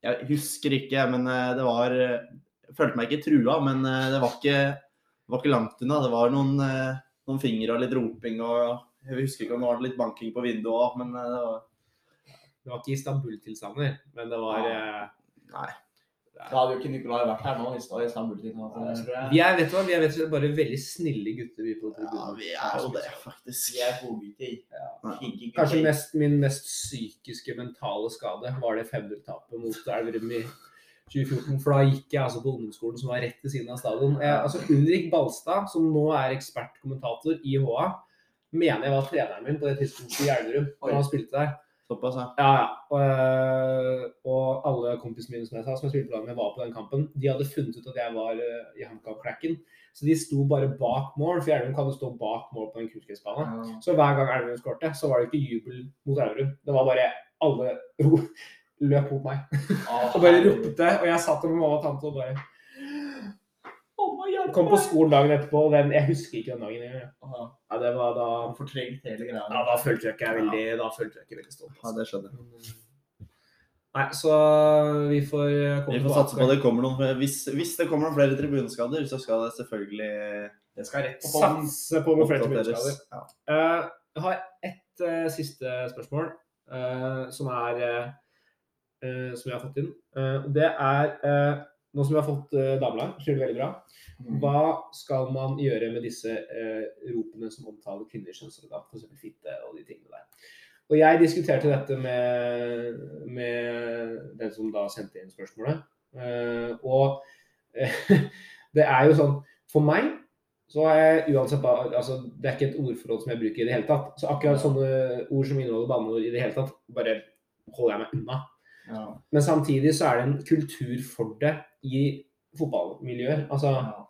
Jeg husker ikke, men eh, det var Jeg følte meg ikke trua, men eh, det var ikke, det var ikke langt unna. Det var noen, eh, noen fingre og litt roping og Jeg husker ikke om det var litt banking på vinduet òg, men eh, det var Det var ikke Istanbul-tilstander, men det var ja. Nei. Da hadde jo ikke Nikolai vært her nå hvis det var Istanbul-tilstander. Vi er vet du hva, vi er vet du, bare veldig snille gutter, vi på Ja, vi er jo det, faktisk. Vi er godgutter. Ja. Kanskje mest, min mest psykiske mentale skade var det 500-tapet mot Elverum i 2014. For da gikk jeg altså på ungdomsskolen som var rett ved siden av stadion. Jeg, altså Ulrik Balstad, som nå er ekspertkommentator i HA, mener jeg var treneren min på det tidspunktet i Elverum. Da han spilte der. Såpass, ja. Ja, ja. Og, øh, og alle kompisene mine som jeg sa, som jeg spilte lag med, var på den kampen. De hadde funnet ut at jeg var øh, i HamKam-cracken. Så de sto bare bak mål, for Elverum kan jo stå bak mål på en kunstgressbane. Ja. Så hver gang Elverum skårte, så var det ikke jubel mot Elverum. Det var bare alle ro løp mot meg og bare ropte. Og jeg satt med mamma og tante og bare Kom på skolen dagen etterpå, og den, jeg husker ikke den dagen engang. Ja, det var da fortrengt hele greia. Ja, da følte jeg ikke jeg veldig, da følte jeg ikke veldig stolt. ja det skjønner jeg. Øh, Nei, så vi får øh, komme Vi får satse på det kommer noen flere. Hvis, hvis det kommer noen flere tribuneskader, så skal det selvfølgelig Det skal rett på. Satse på noen flere tribuneskader. Ja. Uh, jeg har ett uh, siste spørsmål uh, som er eh, eh, Som jeg har fått inn. Eh, det er eh, Nå som vi har fått eh, damelag, så gjør det veldig bra. Mm. Hva skal man gjøre med disse eh, ropene som omtaler kvinners kjønnsorgan, f.eks. fitte og de tingene der? Og jeg diskuterte dette med, med den som da sendte inn spørsmålet. Eh, og eh, det er jo sånn For meg så har jeg uansett altså, Det er ikke et ordforråd som jeg bruker i det hele tatt. Så akkurat sånne ord som inneholder banneord i det hele tatt, bare holder jeg meg unna. Ja. Men samtidig så er det en kultur for det i fotballmiljøer. Altså, Ja.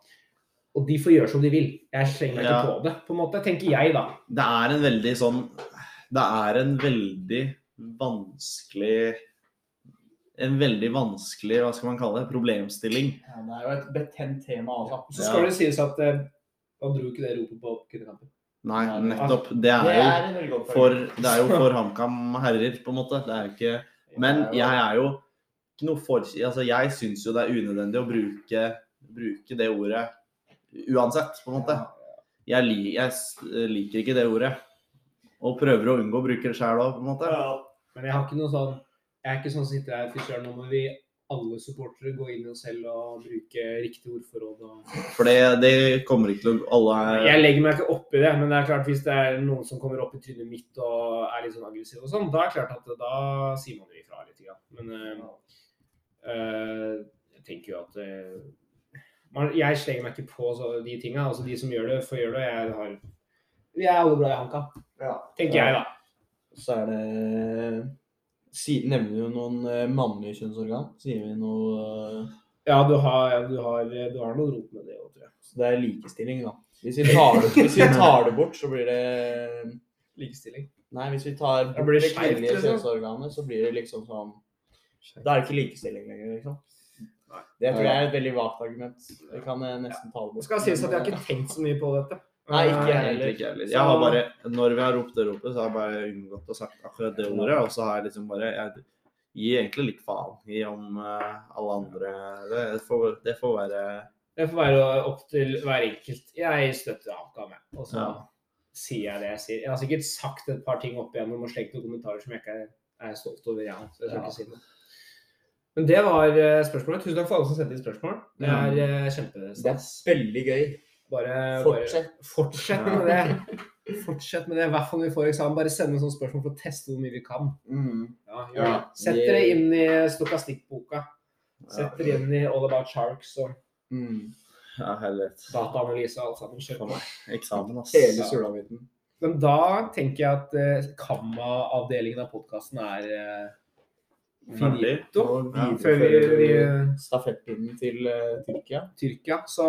og de får gjøre som de vil. Jeg slenger meg Ja. ikke på det, på en måte, tenker jeg, da. Det er en veldig sånn Det er en veldig vanskelig En veldig vanskelig, hva skal man kalle det, problemstilling. Ja, det er jo et betent tema, Også. Så Ja. skal det sies at eh, Han dro ikke det ropet på kvinnekampen. Nei, Nei, nettopp. Det er jo er for, det er jo for HamKam herrer, på en måte. Det er jo ikke Men jeg er jo ikke noe for Altså, jeg syns jo det er unødvendig å bruke, bruke det ordet uansett, på en måte. Jeg, li, jeg liker ikke det ordet. Og prøver å unngå å bruke det sjæl òg, på en måte. Men jeg har ikke noe sånn Jeg er ikke sånn som sitter her og søren, nå må vi alle supportere gå inn i oss selv og bruke riktig ordforråd og For det, det kommer ikke til å Alle er Jeg legger meg ikke opp i det, men det er klart hvis det er noen som kommer opp i trynet mitt og er litt sånn aggressiv og sånn, da er det klart at da sier man jo ifra litt. Ja. Men øh, øh, jeg tenker jo at øh, man, Jeg slenger meg ikke på så, de tinga. Altså, de som gjør det, får gjøre det. Jeg har Vi er alle glad i HamKam, Ja. tenker jeg, da. Så er det si, Nevner jo noen eh, mannlige kjønnsorgan? Sier vi noe eh, Ja, du har, du har, du har noe rot med det òg, tror jeg. Så det er likestilling, da. Hvis vi tar det, hvis vi tar det bort, så blir det Likestilling. Nei, hvis vi tar bort det det kvinnelige liksom. kjønnsorganet, så blir det liksom sånn Da er det ikke likestilling lenger, liksom. Det tror jeg er et veldig vagt argument. Det kan jeg nesten ta det Det skal sies at jeg har ikke tenkt så mye på dette. Nei, ikke jeg heller. Ikke heller. Jeg har bare, når vi har ropt det ropet, så har jeg bare unngått å sagt akkurat det ordet. Og så har jeg liksom bare Jeg gir egentlig litt faen i om eh, alle andre Det får, det får være Det får være opp til hver enkelt. Jeg støtter HamKam, jeg. Og så Ja. sier jeg det jeg sier. Jeg har sikkert sagt et par ting opp igjennom og slengt noen kommentarer som jeg ikke er, stolt over, jeg. Så jeg skal Ja. ikke si noe. Men det var eh, spørsmålet. Tusen takk for alle som sendte inn spørsmål. Det er eh, Det er kjempestas. veldig gøy. Bare, Fortsett. Bare, fortsett med det. Fortsett med det. I hvert fall når vi får eksamen. Bare send inn sånne spørsmål for å teste hvor mye vi kan. Mm. Ja, Ja. Sett dere inn i stokastikkboka. Sett dere inn i All About Sharks og Mm. Ja, dataanalyse og alt sammen. Kjør på. Eksamen, ass. Hele sulamitten. Men da tenker jeg at eh, kammaavdelingen av podkasten er eh. Finito. Og Før vi, fører stafettpinnen til uh, Tyrkia. Tyrkia. Så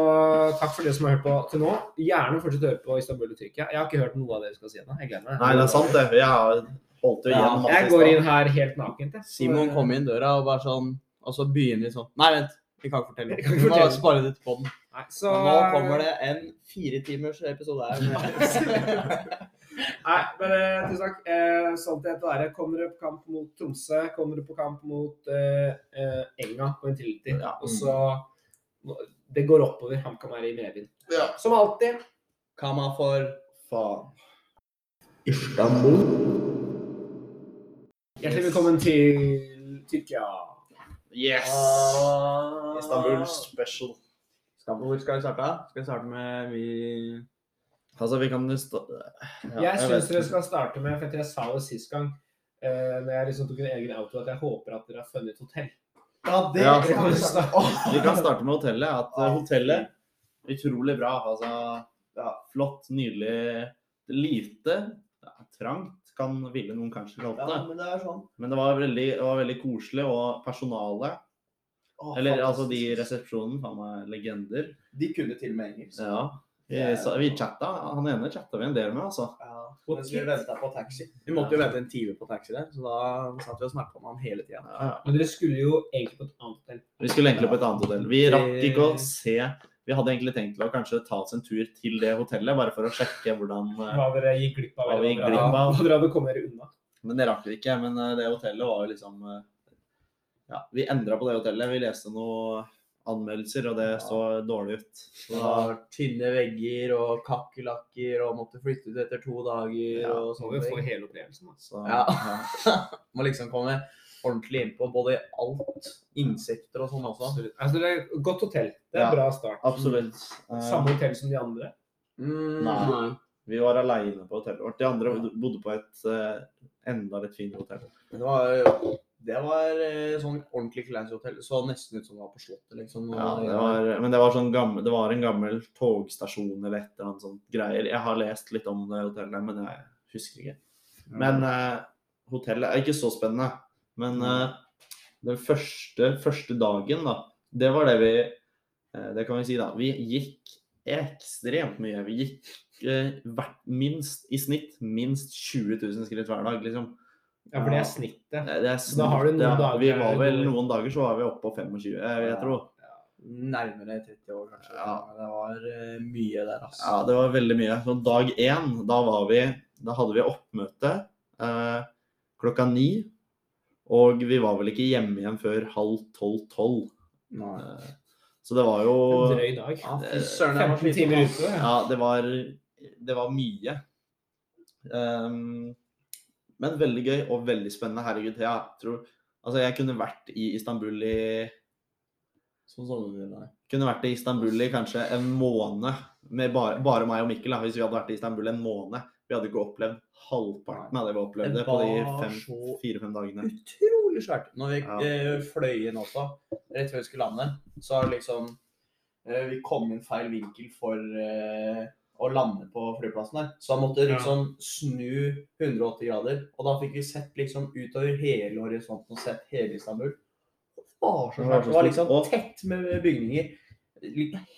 takk for dere som har hørt på til nå. Gjerne fortsett å høre på Istanbul og Tyrkia. Jeg har ikke hørt noe av det dere skal si ennå. Jeg gleder meg. Nei, det er sant, det. Jeg har holdt det igjen masse Jeg går inn her helt nakent. jeg. Simon kom inn døra og bare sånn Og så begynner vi sånn Nei, vent. Vi kan ikke fortelle. Vi kan ikke Vi må fortelle. spare det til podden. Nei, så, nå kommer det en fire timers episode her. Nei, men eh, tusen takk. Eh, Stolthet og ære. Kommer du på kamp mot Tromsø, kommer du på kamp mot eh, eh, Enga på Intility. Ja. Og så Det går oppover. HamKam er i medvind. Ja. Som alltid. Kama for Faen. Istanbul. Hjertelig velkommen til Tyrkia. Yes! Ah. Istanbul special. Hvor skal vi starte? Skal vi starte med vi Altså, vi kan. Ja, jeg syns dere skal starte med, for jeg sa det sist gang, eh, når jeg liksom tok en egen auto, at jeg håper at dere har funnet et hotell. Ja, det Ja. kan vi starte. Vi kan starte med hotellet. At eh, hotellet utrolig bra. Altså, ja, flott, nydelig. Lite, ja, trangt, kan ville noen kanskje kalt Ja, det. men det er sånn. Men det var veldig, det var veldig koselig, og personalet Å, Eller altså de i fantastisk. resepsjonen, faen meg legender. De kunne til og med engelsk. Ja. Vi, vi chatta. Han ene chatta vi en del med, altså. Ja, mens vi venta på taxi. Vi måtte jo vente en time på taxi der, så da satt vi og snakka med han hele tida. Ja, ja. Men dere skulle jo egentlig på et annet hotell. Vi skulle egentlig på et annet hotell. Vi rakk ikke å se Vi hadde egentlig tenkt å kanskje ta oss en tur til det hotellet, bare for å sjekke hvordan eh, Hva dere gikk glipp av. Hva vi gikk dere hadde- glipp av. Hva dere hadde kommet dere unna. Men det rakk vi ikke. Men eh, det hotellet var jo liksom eh, Ja, vi endra på det hotellet. Vi leste noen anmeldelser, og det Ja. så dårlig ut. Så Det da, tynne vegger og kakerlakker og måtte flytte ut etter to dager Ja, og Så må vi få hele opplevelsen. Altså. Ja. ja. Må liksom komme ordentlig innpå både alt, insekter og sånn også. Absolutt. Altså, det er et godt hotell. Det er Ja. bra start. Absolutt. Eh, Samme hotell som de andre. Mm, Nei. Vi var aleine på hotellet vårt. De andre bodde på et eh, enda litt finere hotell. Det var, det var eh, sånn ordentlig classy hotell. Så nesten ut som det var på Slottet, liksom. Ja, det var, men det var, sånn gammel, det var en gammel togstasjon eller et eller annet sånt greier. Jeg har lest litt om det hotellet, men jeg husker ikke. Men uh, hotellet er ikke så spennende. Men uh, den første, første dagen, da, det var det vi uh, Det kan vi si, da. Vi gikk ekstremt mye. Vi gikk hvert, minst, i snitt minst 20 000 skritt hver dag, liksom. Ja, for det er snittet. Det det er Da har du noen ja, dager Vi var vel Noen dager så var vi oppe på 25, jeg, jeg Ja. tror. Nærmere 30 år, kanskje. Ja. Det var eh, mye der, altså. Ja, det var veldig mye. Så dag én, da var vi Da hadde vi oppmøte eh, klokka ni. Og vi var vel ikke hjemme igjen før halv tolv-tolv. Eh, så det var jo En drøy dag. Ja, fy søren, jeg var 15 timer sliten. ute. Ja, det var, det var mye. Ehm, men veldig gøy og veldig spennende. Herregud, jeg tror Altså, jeg kunne vært i Istanbul i Sånn så du nei. Kunne vært i Istanbul i kanskje en måned med bare, bare meg og Mikkel. Da, hvis vi hadde vært i Istanbul en måned. Vi hadde ikke opplevd halvparten av det vi opplevde på de fire-fem dagene. Utrolig svært. Når vi Ja. eh, fløy inn også, rett før vi skulle lande, så har liksom eh, Vi kom inn feil vinkel for eh, å lande på flyplassen der. Så han måtte Ja. liksom snu 180 grader. Og da fikk vi sett liksom utover hele horisonten og sett hele Istanbul. Det var så Det var svært. Det var liksom tett med bygninger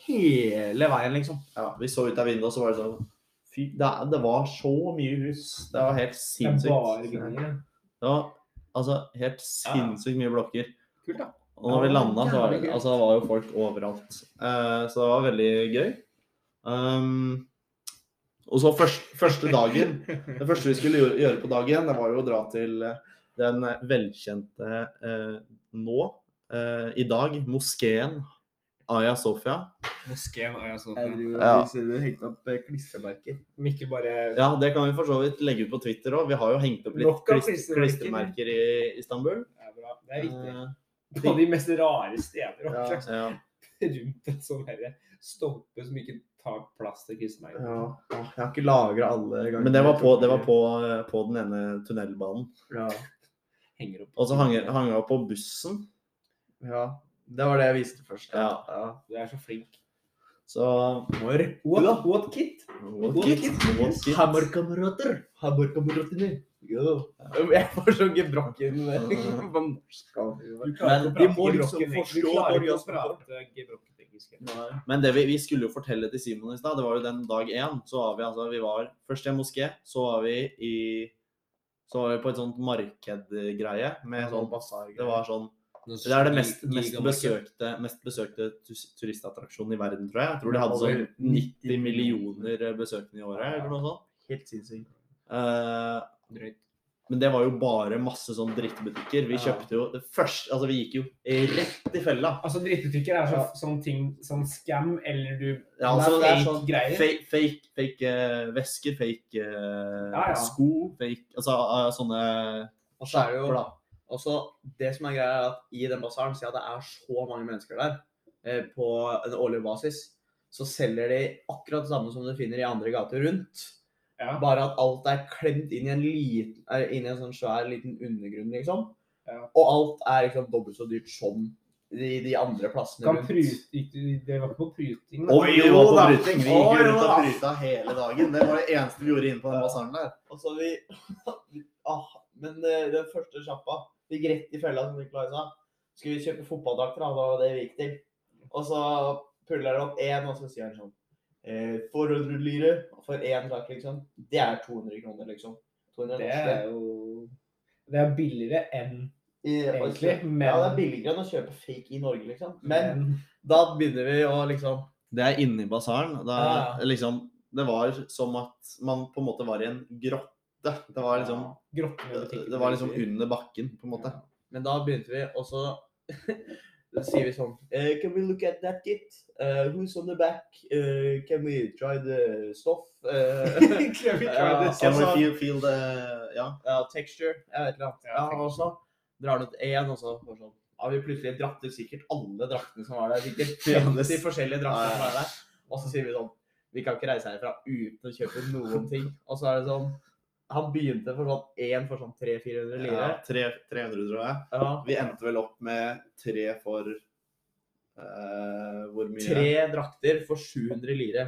hele veien, liksom. Ja, vi så ut av vinduet, og så var det sånn Fy, det, det var så mye hus. Det var helt Det sinnssykt. Det var altså helt sinnssykt mye blokker. Kult, da. Og når vi landa, så var det, altså, var jo folk overalt. Uh, så det var veldig gøy. Um, og så først, første dagen Det første vi skulle gjøre- på dagen, det var jo å dra til eh, den velkjente eh, nå, eh, i dag, moskeen Aya Sofia. Moskeen Aya Sofia. Ja. Hengt opp eh, klistremerker. Mikkel bare Ja, det kan vi for så vidt legge ut på Twitter òg. Vi har jo hengt opp litt klistermerker klistremerker. klistremerker i Istanbul. Det er bra. Det er riktig. Eh, På de mest rare steder. Ja. ja. Rundt en sånn stolpe som ikke tar plass til klistremerker. Ja. Jeg har ikke lagra alle ganger. Men det var på, det var på, eh, på den ene tunnelbanen. Ja. Henger opp. Og så hang jeg hang jeg opp på bussen. ja. Det var det jeg viste først. Ja. ja. Du er så flink. Så What, da. what kit? What What kid? kid? What? Hammerkamerater. Hammerkameratene. Jo. Jeg får så gebrokken Hva skal Du Men Vi de må liksom forstå hvor vi hva de ikke har å prate gebrokken Nei. Men det vi, vi skulle jo fortelle til Simon i stad, det var jo den dag én. Så var vi altså Vi var først i en moské, så var vi i Så var vi på et sånt markedgreie med sånn Det var sånn Det er det mest, mest, besøkte, mest besøkte turistattraksjonen i verden, tror jeg. Jeg tror de hadde sånn 90 millioner besøkende i året, eller noe sånt. Helt sinnssykt. Uh, Drøyt. Men det var jo bare masse sånn drittbutikker. Vi Ja. kjøpte jo det første Altså, vi gikk jo rett i fella. Altså, drittbutikker er så, Ja. sånn ting Sånn scam eller du Ja, altså, det er fake sånn greier. Fake, fake, fake uh, vesker, fake uh, Ja, ja. sko, fake Altså uh, sånne Og så er det jo da. også, Det som er greia, er at i den basaren, siden det er så mange mennesker der på en årlig basis, så selger de akkurat det samme som du finner i andre gater rundt. Ja. Bare at alt er klemt inn i en, liten, er inn i en sånn svær liten undergrunn, liksom. Ja. Og alt er liksom dobbelt så dyrt som de, de andre plassene Kan rundt. prute, det var ikke på pruting, da. Oi, jo var på da. bryting. Vi gikk rundt og da. hele dagen. Det var det eneste vi gjorde inne på den basaren der. Og så vi, ah, men eh, den første sjappa gikk rett i fella, som Nikolai sa. Skulle vi kjøpe fotballdrakter, da, det var det vi gikk til. Og så puller det opp én, og så sier han sånn eh, 400 lire for én takk, liksom. Det er 200 kroner, liksom. 200 Det er jo Det er billigere enn egentlig, men- Ja, det er billigere enn å kjøpe fake i Norge, liksom. Men da begynner vi å liksom Det er inne i basaren. Da, Ja. liksom, det var som at man på en måte var i en grotte. Det var liksom, ja. det var liksom under bakken, på en måte. Men da begynte vi, og så da sier vi sånn eh, Can we look at that kit? Uh, who's on the back? Uh, can we try the stuff? Eh, Can we try Ja, this? Can we altså- feel, feel the Ja. ja, texture. Jeg vet ikke. Ja, Ja, og så drar du ut én, og så får sånn har vi plutselig dratt ut sikkert alle draktene som var der. Sikkert 50 forskjellige drakter som var der. Og så sier vi sånn Vi kan ikke reise herfra uten å kjøpe noen ting. Og så er det sånn Han begynte for sånn én for sånn 300-400 lire. ja tre, 300, tror jeg. Ja. Vi endte vel opp med tre for uh, Hvor mye? Tre drakter for 700 lire.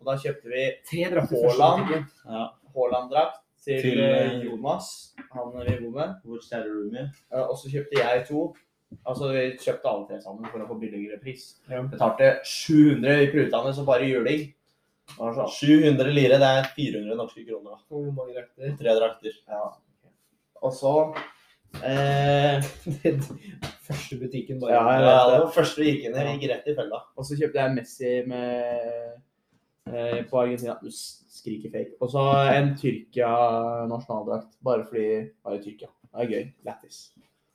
Og da kjøpte vi Tre drakter Haaland-drakt Ja. Til, Til, eh, Jonas, han vi bor med. Vår kjære roomie. Eh, Og så kjøpte jeg to. Altså, vi kjøpte alle tre sammen for å få billigere pris. Ja. Betalte 700 i prutene, så bare juling. Det var sånn. 700 lire, det er 400 norske kroner. Hvor mange drakter? Tre drakter. Ja. Og så eh, Første butikken Ja, bare jeg Ja, vet det det. var første vi gikk inn i. Vi gikk rett i fella. Og så kjøpte jeg Messi med eh, på Argentina. Du skriker fake. Og så en Tyrkia nasjonaldrakt, bare fordi jeg var i Tyrkia. Det er gøy. Lættis.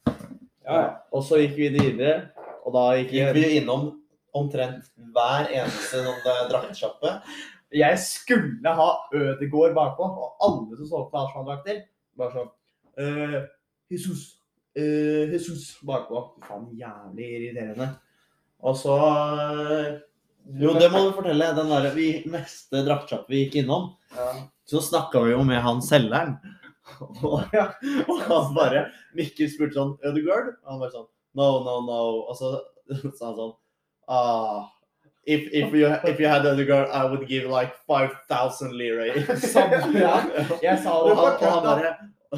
Ja, ja. Og så gikk vi videre, og da gikk Gikk vi vi innom omtrent hver eneste sånn draktsjappe. Jeg skulle ha Ødegård bakpå, og alle som solgte Arsenal-drakter, bare sånn eh, Jesus. eh, Jesus bakpå. Faen, jævlig irriterende. Og så eh, Jo, det må du fortelle. Den der, vi, neste draktsjappe vi gikk innom, ja. så snakka vi jo med han selgeren. Og, og han bare Mikkel spurte sånn Ødegaard? Og han bare sånn No, no, no. Og så sa han sånn ah, if, if, you, if you had girl, I would give like 5000 lire. Samme, ja. Jeg sa det og han bare,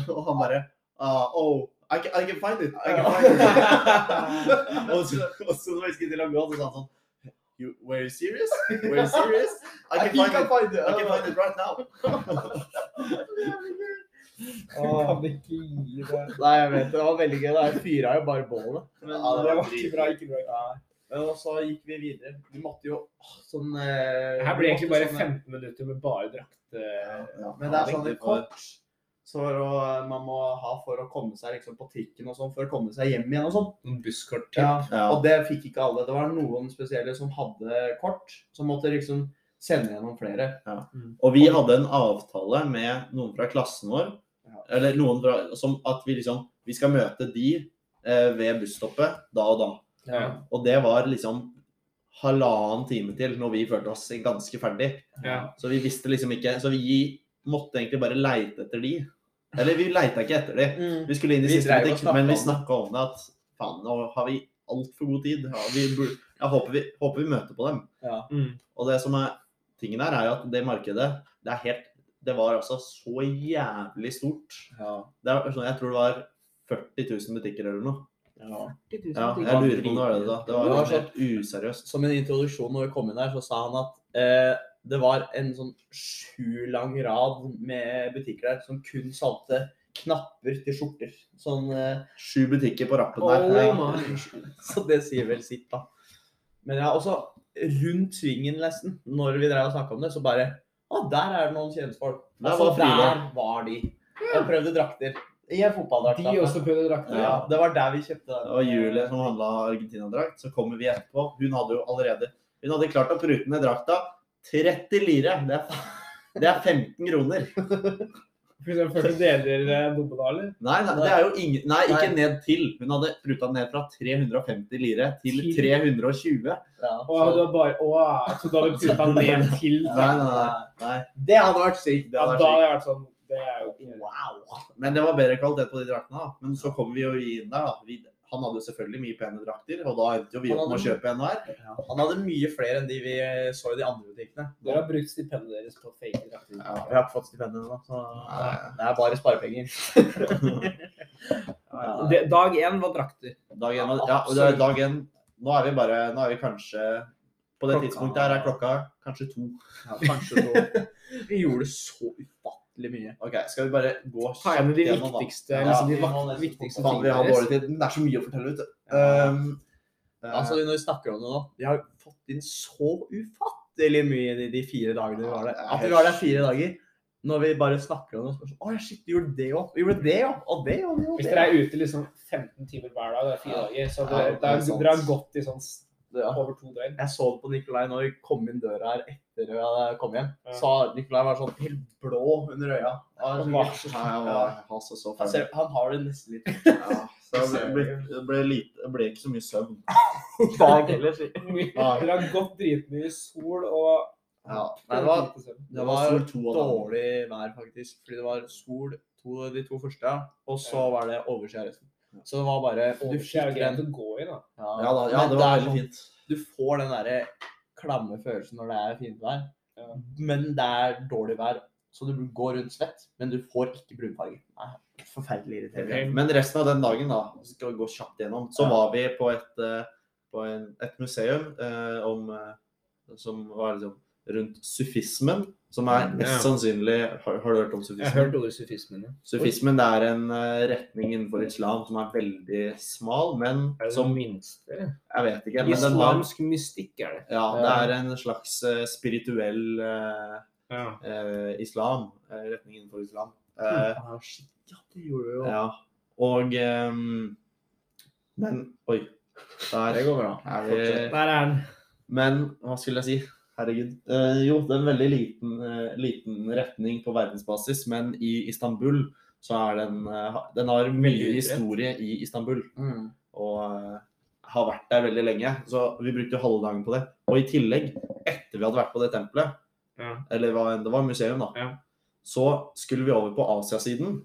og han bare ah, Oh, I can, I can find it. I can find it. og, så, og så når vi skulle til å gå, så sa han sånn you, Were you serious? Were you serious? I can find it. find it. I can find it right now. Kan ikke gi det. Nei, jeg vet det. Det var veldig gøy. Jeg fyra jo bare bålet. Men, Ja, Det var ikke bra. ikke bra. Ja. Og så gikk vi videre. Vi måtte jo åh, sånn eh, her blir egentlig bare sånne- 15 minutter med bare drakt. eh, Ja, Men det er sånn litt kort. Så for å, man må ha for å komme seg liksom, på trikken og sånn, for å komme seg hjem igjen og sånn. Busskort. Ja. Ja. Og det fikk ikke alle. Det var noen spesielle som hadde kort, som måtte liksom sende gjennom flere. Ja, Og vi hadde en avtale med noen fra klassen vår, Ja. eller noen fra, som at vi liksom Vi skal møte de eh, ved busstoppet da og da. Ja. Og det var liksom halvannen time til når vi følte oss ganske ferdig. Ja. Så vi visste liksom ikke Så vi måtte egentlig bare leite etter de. Eller vi leita ikke etter de. Vi skulle inn i Vi siste butikk, men vi snakka om det at faen, nå har vi altfor god tid. Ja, vi jeg håper vi, håper vi møter på dem. Ja. Mm. Og det som er tingen her, er jo at det markedet det er helt Det var altså så jævlig stort. Ja. Det er, sånn, jeg tror det var 40 000 butikker eller noe. Ja. Ja, jeg lurer på om det var det da. Det var, Det var helt useriøst. Som en introduksjon når vi kom inn der, så sa han at eh, det var en sånn sju lang rad med butikker der som kun solgte knapper til skjorter. Sånn eh, Sju butikker på rappen der. Oh, Så det sier vel sitt, da. Men ja, også rundt svingen nesten, når vi drev og snakka om det, så bare Å, der er det noen kjentfolk. Og Altså, der var de. Og prøvde drakter. I en fotballdrakt. De også prøvde drakter. Ja, det var der vi kjøpte den. Det var Julie som handla Argentina-drakt. Så kommer vi etterpå. Hun hadde jo allerede Hun hadde klart å prute ned drakta 30 lire. Det er, det er 15 kroner. For eksempel deler eh, da, eller? Nei, nei, det er jo ingen Nei, ikke Nei. ned til. Hun hadde pruta ned fra 350 lire til Til? 320. Ja. Og du har bare Å, da hadde du pruta ned til Nei, nei, nei. nei. Det hadde vært sykt. Det Ja, hadde da hadde sykt. jeg vært sånn Det er jo ikke Wow. Men det var bedre kvalitet på de draktene. da. Men så kom vi jo inn der. da. Vi, han hadde jo selvfølgelig mye pene drakter, og da endte jo vi opp med å kjøpe en hver. Ja. Han hadde mye flere enn de vi så i de andre butikkene. Dere har brukt stipendet deres på fake drakter. Ja. Vi har ikke fått stipend ennå, så Nei. det er bare sparepenger. Ja. Dag én var drakter. Dag en, ja, og det er dag én nå er vi bare Nå er vi kanskje På det Klokka- tidspunktet her er klokka kanskje to. Ja, kanskje to. Vi gjorde det så ufattelig mye. Ok, Skal vi bare gå Ta igjen de gjennom, da? viktigste, Ja, liksom de vi må vak- nesten viktigste tingene Faen, vi har tingene dårlig tid. men Det er så mye å fortelle, vet du. Um, eh, Altså, når vi snakker om det nå, vi har fått inn så ufattelig mye de, de fire dagene vi var der. At vi var der fire dager. Når vi bare snakker om det, og sånn Å shit, vi gjorde det òg. Vi gjorde det òg. Og det og det og Hvis dere er ute liksom 15 timer hver dag, det er fire Ja. dager, så Ja, dere, det da er er dere har gått i sånn Ja. over to døgn. Jeg så det på Nikolai når vi kom inn døra her etter hadde kommet hjem. Ja. Så Nikolai var sånn helt blå under øya. Han, var var så- jeg var så han, ser, han har det nesten litt Ja, så det ble, det ble, lite, det ble ikke så mye søvn. dag heller, si. Dere har gått dritmye i sol og Ja. Nei, det var, det var dårlig vær, faktisk. Fordi det var sol to, de to første, og så var det overskya resten. Så det var bare Du fikk den å gå i, da. Ja, da, ja, det var veldig sånn- fint. Du får den derre klamme følelsen når det er fint vær, Ja. men det er dårlig vær så du går rundt svett, men du får ikke brunfarge. Nei, forferdelig irriterende. Okay. Men resten av den dagen, da, skal vi gå kjapt gjennom, så Ja. var vi på et, eh, på en, et museum eh, om, eh, som var liksom rundt sufismen, som er mest sannsynlig Har, har du hørt om Jeg sufismen? har hørt ordet sufismen. ja. Sufismen det er en eh, retning innenfor islam som er veldig smal, men Er det som minste? Jeg vet ikke. Men Islamsk mystikk er det. ja, det er en slags eh, spirituell uh, Ja. eh, islam. retning innenfor islam. Ah, ja, det gjorde du jo. ja. Og um, Men Oi. Der Det går bra. er vi Der er den. Men hva skulle jeg si? Herregud. Eh, jo, det er en veldig liten, eh, liten retning på verdensbasis, men i Istanbul så er den eh, Den har mye historie i Istanbul. Mm. og eh, har vært der veldig lenge. Så vi brukte halve dagen på det. Og i tillegg, etter vi hadde vært på det tempelet, Ja. eller hva enn det var, museum, da, Ja. så skulle vi over på Asiasiden.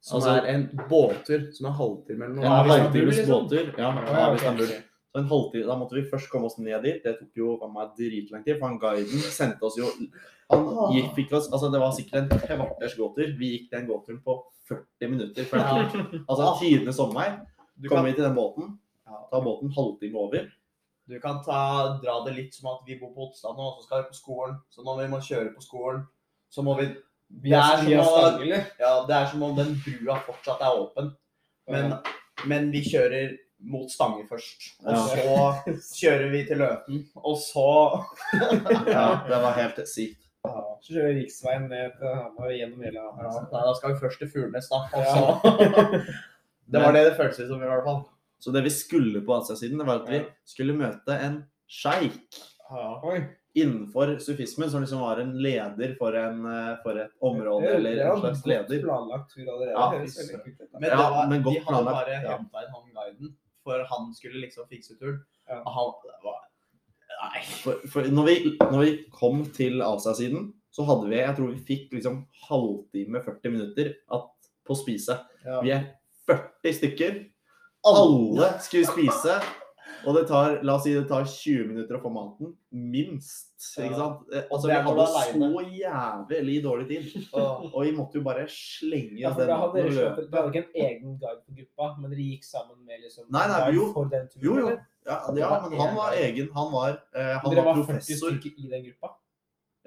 Som Altså- er en båttur som er halvtime eller noe. En halvtimes liksom? båttur. Ja, av Istanbul. Så en halvtime, Da måtte vi først komme oss ned dit. Det tok jo meg dritlang tid, for han guiden sendte oss jo Han gikk, fikk oss, altså Det var sikkert en kvarters gåtur. Vi gikk den gåturen på 40 minutter. For det Ja. altså tidenes sommer. Du Kommer vi til den båten, ja, tar båten halvtime over. du kan ta, dra det litt som at vi bor på Otstad nå, og så skal vi på skolen. Så når vi må kjøre på skolen, så må vi det er eller? Ja, det er som om den brua fortsatt er åpen. Men, men vi kjører mot Stange først. Og Ja. så kjører vi til Løten. Og så Ja, det var helt sykt. Så kjører vi riksveien ned til Hamar gjennom hele ja, Hamar. Nei, da skal vi først til Furnes, da. Og Ja. Det var det det føltes som, i hvert fall. Så det vi skulle på Asiasiden, det var at vi skulle møte en sjeik Ja. Innenfor sufismen, som liksom var en leder for, en, eh, for et område, eller en slags leder. planlagt tur allerede. Ja. Men, Ja, det var, men godt de hadde planlagt, bare henta inn han guiden, for han skulle liksom fikse turen. Ja. Han var Nei. For, for når, vi, når vi kom til Asiasiden, så hadde vi, jeg tror vi fikk liksom halvtime, 40 minutter at, på å spise. Ja. Vi er 40 stykker. Alle skulle spise. Og det tar, la oss si det tar 20 minutter å få maten. Minst. Ikke sant? Eh, Altså, vi hadde så jævlig dårlig tid. Og, vi måtte jo bare slenge Ja, den maten og løpe. dere hadde ikke en egen guide på gruppa, men dere gikk sammen med liksom Nei, nei, jo. for den turen? Jo, jo. Ja, ja, men han var egen. Han var, eh, han Dere var var 40 professor. stykker i den gruppa?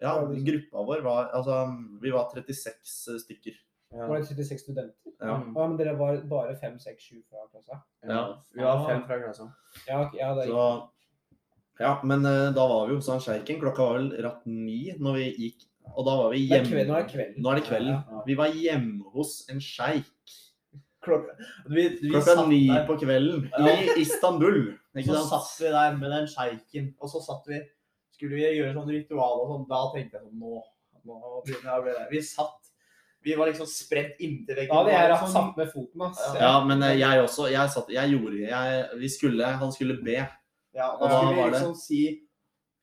Ja, gruppa vår var Altså, vi var 36 stykker. Var det 36 studenter? Ja. Mm. Ja, men dere var bare 5, 6, 7 fra klassa? Ja. Vi var fem fra klassa. Ja, okay, ja det er Så, ja, men uh, da var vi hos han sjerken. Klokka var vel ratt ni når vi gikk. Og da var vi hjemme. kveld, nå er det kvelden. Nå er det kvelden. Ja, ja. Vi var hjemme hos en sjeik Klokka, vi, vi klokka satt ni der, på kvelden Ja. i Istanbul. Ikke så sant? satt vi der med den sjeiken, og så satt vi Skulle vi gjøre sånn ritual og sånn, da tenkte jeg sånn Nå, nå begynner jeg å bli der. Vi satt Vi var liksom spredt inntil veggen. Da hadde jeg Det var sånn- satt med foten, ass. Ja. Ja, men eh, jeg også. Jeg, satt, jeg gjorde jeg, Vi skulle Han skulle be. Ja, og da skulle vi var det? liksom si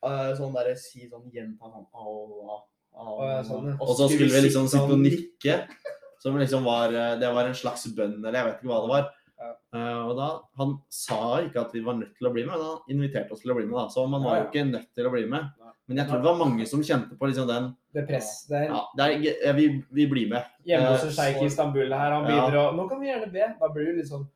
uh, sånn derre Si sånn gjenta sånn Allah, ja, sånn. Og så skulle vi liksom sitte og sånn- nikke. Som liksom var eh, Det var en slags bønn, eller jeg vet ikke hva det var. Ja. Eh, og da, Han sa ikke at vi var nødt til å bli med, men han inviterte oss til å bli med. da, Så man var jo ikke nødt til å bli med. Men jeg tror det var mange som kjente på liksom den Det press. Det er Ja, det er, ja, vi, vi blir med. hjemme hos Eh, en sjeik i Istanbul her. Han Ja. begynner å Nå kan vi gjerne be. Da blir du litt sånn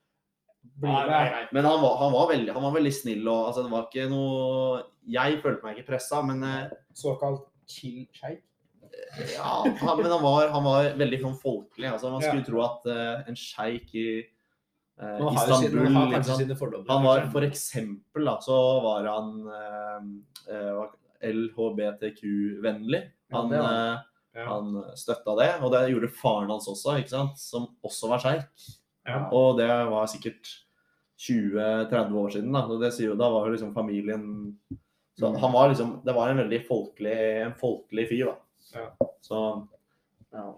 Nei, nei, nei. Men han var, han var, veldig, han var veldig snill og altså, det var ikke noe Jeg følte meg ikke pressa, men eh, Såkalt chill sjeik. Ja, han, men han var, han var veldig sånn folkelig. Altså, man Ja. skulle tro at uh, en sjeik i eh, har Istanbul, sine, ikke kanskje sine fordommer. Han var for eksempel da, så var han eh, eh, LHBTQ-vennlig. Han, ja, eh, Ja. han støtta det, og det gjorde faren hans også, som også var sjeik. Ja. Og det var sikkert 20-30 år siden. Da det da var jo liksom familien så Mm. han var liksom, Det var en veldig folkelig, en folkelig fyr, da. Ja. Så Ja.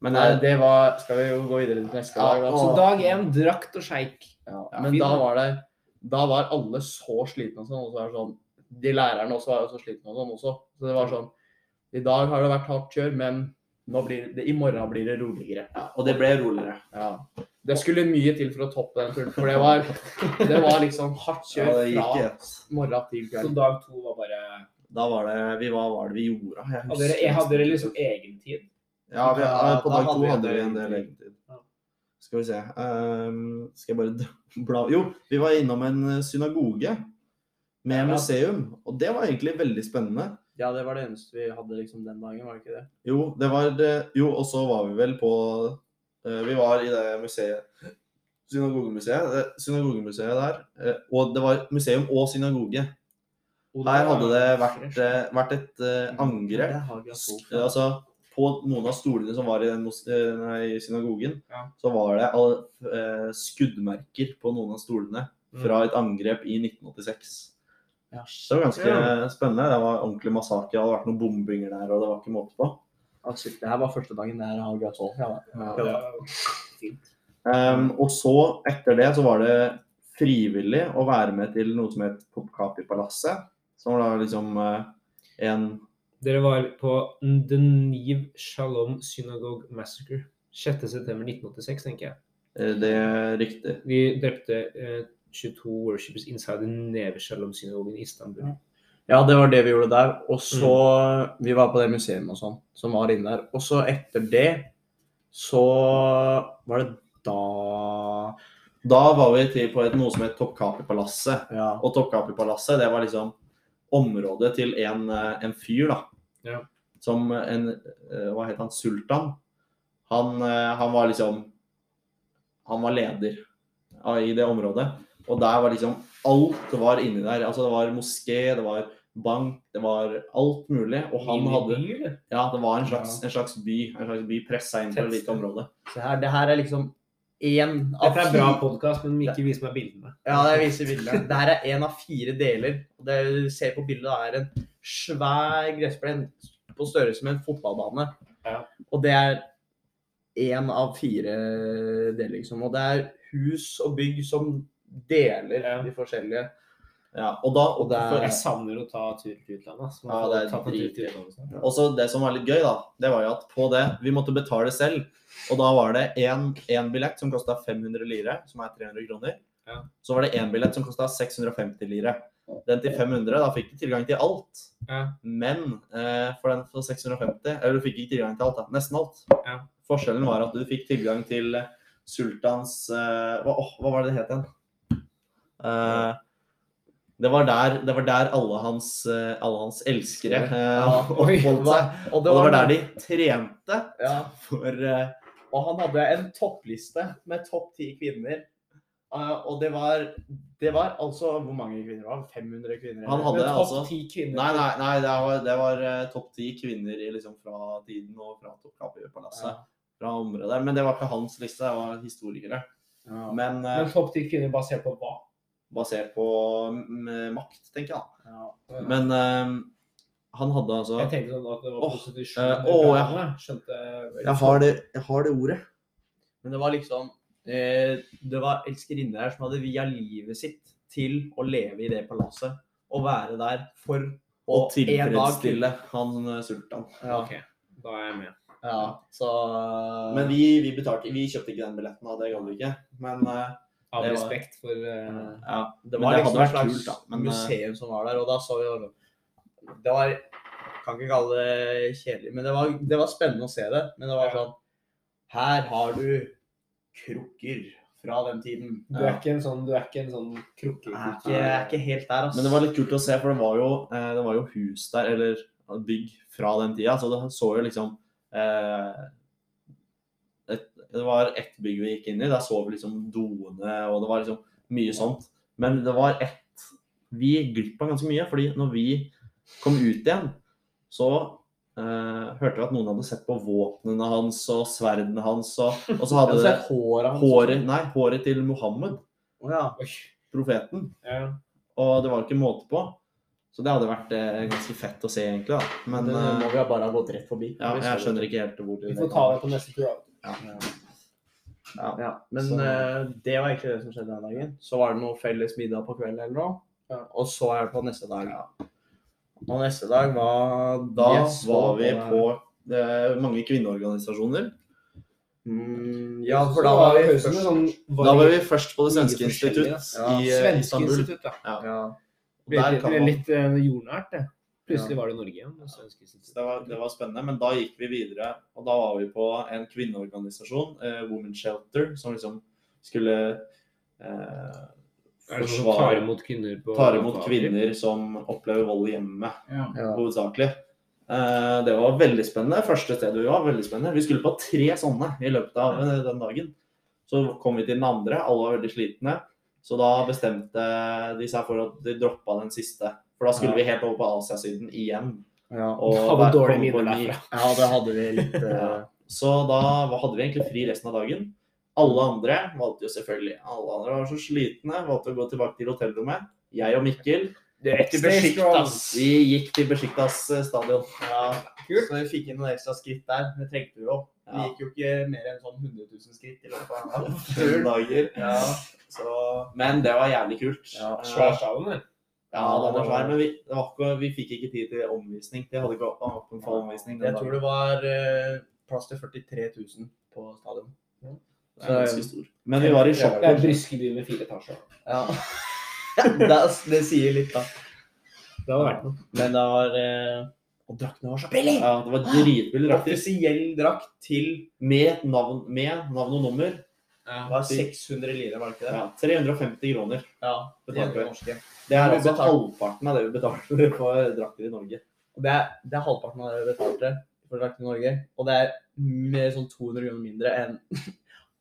Men Nei, det, det var Skal vi jo gå videre til neste Ja, dag? da? Så dag én drakt og sjeik. Ja, men fin, da var det Da var alle så slitne og sånn. Og så det sånn De lærerne også var jo så slitne og sånn også. Så det var sånn I dag har det vært hardt kjør, men nå blir det, i morgen blir det roligere. ja, og det ble roligere. Ja. Det skulle mye til for å toppe den turen, for det var, det var liksom hardt kjør ja, gikk fra morgen til Så dag to var bare Da var det vi, Hva var det vi gjorde? Jeg Hadde dere, hadde dere liksom egen tid? Ja, vi, Ja, på dag to hadde vi en del tid. egentid. Skal vi se um, Skal jeg bare bla Jo, vi var innom en eh, synagoge med museum, og det var egentlig veldig spennende. Ja, det var det eneste vi hadde liksom den dagen, var det ikke det? Jo, det var det Jo, og så var vi vel på eh, Vi var i det museet Synagogemuseet. det Synagogemuseet der. eh, og det var museum og synagoge. Her hadde det vært, eh, vært et eh, angrep altså, på noen av stolene som var i den eh, nei, synagogen, Ja. så var det all, eh, skuddmerker på noen av stolene fra et angrep i 1986. Ja, Så det var ganske spennende. Det var ordentlig massakre. Det hadde vært noen bombinger der, og det var ikke måte på. Altså, det her var første dagen der. Ja, Ja, Ja. var fint. Um, og så, etter det, så var det frivillig å være med til noe som het Popkapi-palasset. Som var da liksom eh, en Dere var på The Niv Shalom Synagogue Massacre. 6.9.1986, tenker jeg. eh, Det er riktig. Vi drepte eh, 22 worshippers inside the Neve Shalom Synagogen i Istanbul. Ja, det var det vi gjorde der. Og så Vi var på det museet og sånn, som var inne der. Og så etter det så var det da Da var vi til på et, noe som het Toppkaperpalasset. Ja. Og Toppkaperpalasset, det var liksom området til en, eh, en fyr, da. Ja. Som en eh, Hva het han? Sultan. Han, eh, han var liksom Han var leder i det området. Og der var liksom Alt var inni der. Altså det var moské, det var bank, det var alt mulig. Og han hadde? Ja, det var en slags, en slags by. En slags by pressa inn på et lite område. Så her, det her er liksom én av Dette er bra podkast, men ikke vis meg bildene. Ja, jeg viser bildene. Det her er én av fire deler. Det du ser på bildet, er en svær gressplen på størrelse med en fotballbane. Ja. Og det er én av fire deler, liksom. Og det er hus og bygg som deler Ja. de forskjellige. Ja, og da, Og det er- Jeg savner å ta tur til utlandet. Ja, det er. Og så det som var litt gøy, da, det var jo at på det Vi måtte betale selv. Og da var det én billett som kosta 500 lire, som er 300 kroner. Ja. Så var det én billett som kosta 650 lire. Den til 500, da fikk du tilgang til alt. Ja. Men eh, for den for 650 Eller du fikk ikke tilgang til alt, da. Nesten alt. Ja. Forskjellen var at du fikk tilgang til sultans eh, hva, oh, hva var det det het igjen? Eh, det var der, det var der alle, hans, eh, alle hans elskere eh, Ja, oppholdt seg. Og Og det var der de trente ja. for uh, Og han hadde en toppliste med topp ti kvinner. Uh, og det var, det var altså Hvor mange kvinner var det? 500 kvinner? Han hadde topp altså topp ti kvinner Nei, nei, nei det var, det var uh, topp ti kvinner i, liksom, fra tiden og fra Toppkapi-palasset. Ja. Fra området der. Men det var ikke hans liste, det var historikere. Ja. Men Men topp ti kvinner basert på hva? Basert på mm, makt, tenker jeg. Ja, Ja. Men eh, han hadde altså Jeg tenkte sånn at det var Åh, prostitusjon. eh, i åh, ja. Skjønte jeg har, det, jeg har det ordet. Men det var liksom eh, Det var elskerinner her som hadde via livet sitt til å leve i det palasset. Og være der for Å tilfredsstille han eh, sultan. Ja, Okay. da er jeg med. ja, så Men vi, vi betalte Vi kjøpte ikke den billetten, og Det gadd vi ikke. Men eh, Av Det var- respekt for eh, ja. Det var det liksom hadde et vært slags kult, da, men, eh, museum som var der, og da så vi jo Det var Kan ikke kalle det kjedelig, men det var, det var spennende å se det. Men det var Ja. sånn Her har du krukker fra den tiden. Du er ikke en sånn, du er ikke en sånn krukke... Jeg er ikke, jeg er ikke helt der, altså. Men det var litt kult å se, for det var jo, eh, det var jo hus der, eller bygg fra den tida. Så det så jo liksom eh, Det var ett bygg vi gikk inn i. Der så vi liksom doene, og det var liksom mye sånt. Men det var ett Vi gikk glipp av ganske mye, fordi når vi kom ut igjen, så Uh, hørte vi at noen hadde sett på våpnene hans og sverdene hans, og, og så hadde det håret hans. håret, nei, håret til Mohammed, oh, ja. Profeten. Ja. Og det var ikke måte på. Så det hadde vært eh, ganske fett å se, egentlig. da. Men Men det eh, må vi ha bare ha gått rett forbi. ja, jeg skjønner ikke helt hvor Vi får ta det på neste tur. Da. Ja. Ja, men Så- uh, det var egentlig det som skjedde den dagen. Så var det noe felles middag på kvelden eller noe. Ja. Og så er det på neste dag. Og neste dag var Da yes, var vi det. på eh, mange kvinneorganisasjoner. mm, Ja, for da var vi først sånn, var Da var vi først på Det svenske institutt. Ja, i eh, Svenske Istanbul. institutt, ja. ja. Det der er kan litt, litt jordnært, det. Plutselig var det Norge igjen. det var, det var spennende, men da gikk vi videre. Og da var vi på en kvinneorganisasjon, eh, Women Shelter, som liksom skulle eh, som tar imot kvinner på tar imot kvinner som opplever vold i hjemmet, Ja. Ja. hovedsakelig. Eh, det var veldig spennende. Første stedet vi var, veldig spennende. Vi skulle på tre sånne i løpet av eh, den dagen. Så kom vi til den andre, alle var veldig slitne. Så da bestemte de seg for at de droppa den siste. For da skulle Ja. vi helt over på Asiasiden igjen. Ja. Og Hadde dårlige kom minner derfra. ja, det hadde vi litt uh... Så da hadde vi egentlig fri resten av dagen. Alle andre valgte jo selvfølgelig Alle andre var så slitne, valgte å gå tilbake til hotellrommet. Jeg og Mikkel Det gikk til Stay Besiktas. vi gikk til Besiktas eh, stadion. Ja, Så vi fikk inn noen ekstra skritt der. Det trengte vi jo. Vi gikk jo ikke mer enn sånn 100 000 skritt i løpet av Fem dager. Ja. Så, men det var jævlig kult. Ja, Eh, Svær stadion, det. Ja, den var svær, men vi, det var ikke, vi fikk ikke tid til omvisning. Det hadde ikke åpen for omvisning. Jeg tror det var eh, plass til 43 000 på stadion. Det er ganske stor. Men vi var i sjokk. Det er Bryskeby med fire etasjer. Ja. det, det sier litt, da. Det hadde vært noe. Men det var eh, Og draktene var så billig! Ja, det var dritbillig drakt. Offisiell drakt til Med navn, med navn og nummer. Det var 600 lire, var det ikke det? Ja, 350 kroner. Ja. Vi. norske. Det er altså halvparten av det vi betalte for drakter i Norge. Det er, det er halvparten av det vi betalte for drakter i Norge. Og det er mer sånn 200 kroner mindre enn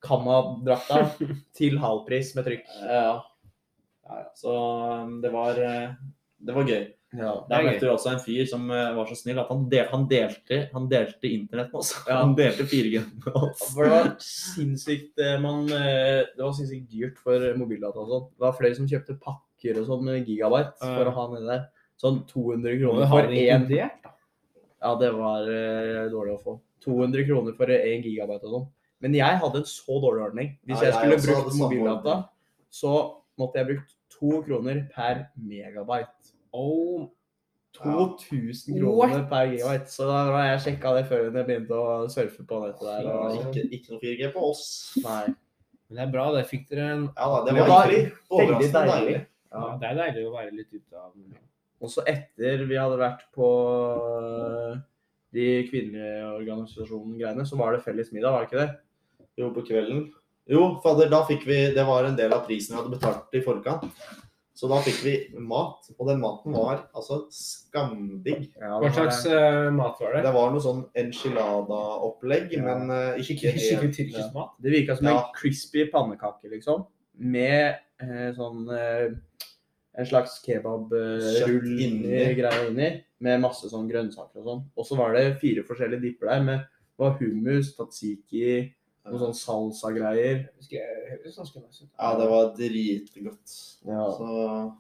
Kamma-drakta til halv pris med trykk. Ja. ja, ja. Så um, det var, eh, det var gøy. Ja. Der er møtte vi også en fyr som eh, var så snill at han, del, han, delte, han delte internett med oss. Ja. Han delte 4G med oss. For det var sinnssykt eh, man, eh, Det var sinnssykt dyrt for mobildata og sånn. Det var flere som kjøpte pakker og sånn med gigabyte for å ha nedi der. Sånn 200 kroner for én inkludert. Ja, det var dårlig å få. 200 kroner for én gigabyte og sånn. Men jeg hadde en så dårlig ordning. Hvis Ja, jeg skulle brukt mobildata, så måtte jeg brukt to kroner per megabyte. Oh, 2000 kroner per gigabyte. Så da har jeg sjekka det før jeg begynte å surfe på nettet der. Og... ikke, ikke noe 4G på oss. Nei. men det er bra. Det fikk dere en Ja da, det Det var, var veldig deilig. deilig. ja, Det er deilig å være litt ute av Og så etter vi hadde vært på øh, de kvinnelige organisasjonene greiene, så var det felles middag, var det ikke det? Jo, på kvelden. Jo, fader, da fikk vi Det var en del av prisen vi hadde betalt i forkant. Så da fikk vi mat, og den maten var altså skamdigg. Ja, Hva slags uh, mat var det? Det var noe sånn enchilada-opplegg, Ja. men uh, ikke helt Skikkelig tyrkisk mat? Det virka som Ja. en crispy pannekake, liksom. Med uh, sånn En slags kebabrull inni. greie inni. Med masse sånn grønnsaker og sånn. Og så var det fire forskjellige dipper der med var hummus, tatsiki, noe sånn salsa-greier. Ja, det var dritgodt. Ja. Så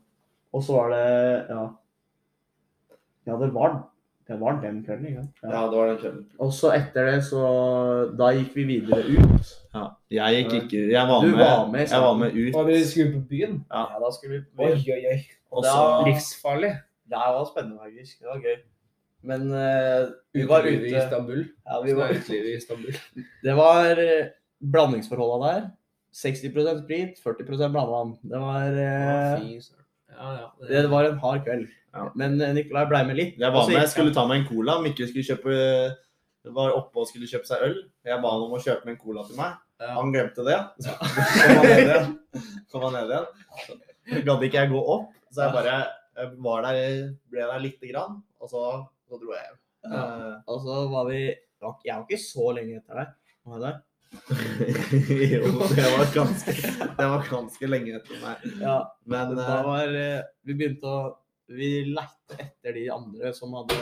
Og så var det Ja. Ja, det var, det var den kvelden, ikke sant? ja, det var den kvelden. Og så etter det, så Da gikk vi videre ut. Ja. Jeg gikk ikke Jeg var Du med, var med, jeg var med Og ut. dere skulle på byen? Ja. da skulle vi på byen. Oi, oi, oi. Og Det var Livsfarlig. det var spennende, faktisk. Det var gøy. Men uh, vi var ute i Istanbul. ja, vi var, Utelivet i Istanbul. Det var eh, blandingsforholda der. 60% sprit, 40% blandevann. Det var uh. Ja, ja. Det var en hard kveld. Ja. Men Nicolai Nikolai ble med litt. Jeg var med, jeg skulle ta meg en cola. Mikkel skulle kjøpe var oppe og skulle kjøpe seg øl. Jeg ba han om å kjøpe meg en cola til meg. Ja. Han glemte det. Så kom han ned igjen. Kom han ned igjen. Så gadd ikke jeg gå opp, så jeg bare jeg var der, ble der lite grann, og så, så dro jeg hjem. Eh, Og så var vi Jeg var ikke så lenge etter deg. Var jeg der? jo, det var ganske, det var ganske lenge etter meg. Ja. Men da eh, var eh, Vi begynte å Vi lette etter de andre som hadde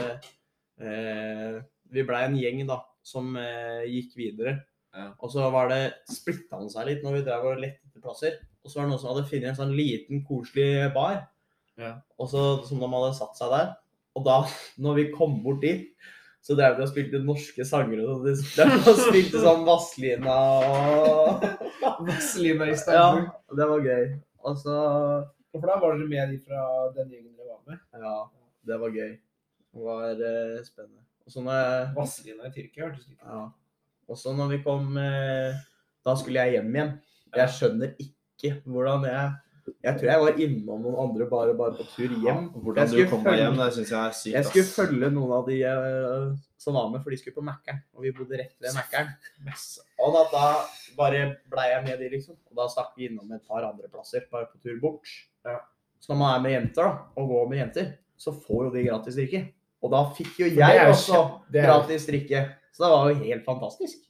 eh, Vi blei en gjeng, da, som eh, gikk videre. Ja. Og så var det splitta han seg litt når vi drev og lette etter plasser. Og så var det noen som hadde funnet en sånn liten, koselig bar. Ja. Og så Som de hadde satt seg der. Og da, når vi kom bort dit, så drev de og spilte norske sanger. Og de de spilte sånn Vazelina og Vazelina i Ja, det var gøy. Og så For da var dere med de fra den gjengen dere var med? Ja, det var gøy. Det var eh, spennende. Og så når Vazelina i Tyrkia hørtes litt Ja. Og så når vi kom eh, Da skulle jeg hjem igjen. Jeg skjønner ikke hvordan jeg Jeg tror jeg var innom noen andre bare, bare på tur hjem. Hvordan Jeg du skulle følge- hjem, jeg er sykt. Jeg skulle følge noen av de uh, som var med, for de skulle på Mækkern. Og vi bodde rett ved Mækkern. Og da, da bare blei jeg med de, liksom. Og da stakk vi innom et par andre plasser, bare på tur bort. Ja. Så når man er med jenter, da, og går med jenter, så får jo de gratis drikke. Og da fikk jo jeg også gratis drikke. Så det var jo helt fantastisk.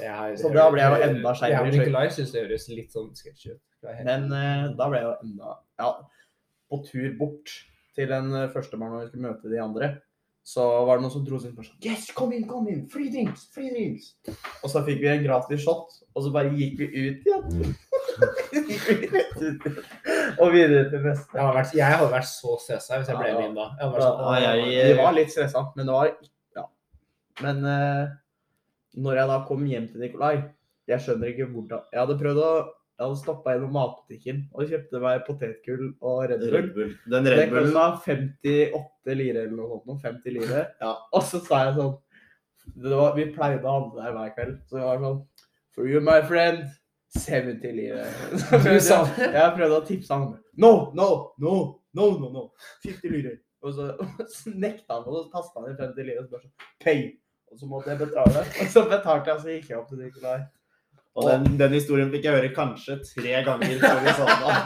Jeg Så da ble jeg jo enda skjevere Jeg og. Nikolai syns det høres litt sånn sketsj ut. Men uh, da ble jeg jo enda Ja, på tur bort til den uh, førstemann når vi skulle møte de andre, så var det noen som dro seg inn sånn Yes, kom inn, kom inn! Free drinks! Free drinks! Og så fikk vi en gratis shot, og så bare gikk vi ut igjen. og videre til neste. Jeg hadde vært, jeg hadde vært så stressa hvis jeg ble Ja, ja. med inn da. Jeg sånn, jeg- Vi var litt stressa, men det var Ja. Men eh, når jeg da kom hjem til Nikolai Jeg skjønner ikke hvordan Jeg hadde prøvd å Jeg hadde stoppa gjennom matbutikken og kjøpte meg potetgull og Red Bull. Red Bull. Den Red Bullen var 58 lire eller noe sånt. 50 lire. Ja. Og så sa jeg sånn det var, Vi pleide å handle der hver kveld. Så det var sånn For you, my friend. 70 lire. Sa? Jeg prøvde å tipse han. No, no, no, no, no, no. 50 lire. Og så, så nekta han, og så tasta han i 50 lire. Og spurte sånn Pay. Og så måtte jeg betale. Og så betalte jeg, og så gikk jeg opp til Nikolai. Og den, den historien fikk jeg høre kanskje tre ganger før vi sa det.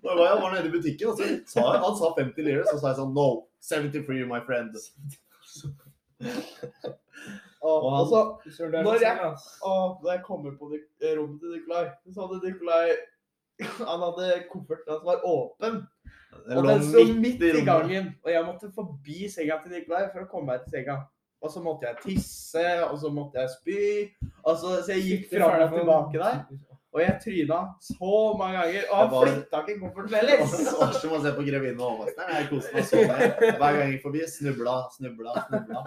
Da var jeg var nede i butikken, og så sa jeg, han sa 50 lire, så sa jeg sånn No, 70 for you, my friend. Og, Og han- og så er Når jeg-. Og når jeg kommer på eh, rommet til Nikolai, så hadde Nikolai Han hadde kofferten hans var åpen. Og den sto midt i gangen. Og jeg måtte forbi senga til Nikolai for å komme meg til senga. Og så måtte jeg tisse, og så måtte jeg spy. Og så, så jeg gikk fram og tilbake der. Og jeg tryna så mange ganger. Og han flytta ikke kofferten Det heller. var som å se på Grevinnen og hovmesteren. Jeg koste meg så med. Hver gang jeg gikk forbi, snubla, snubla, snubla.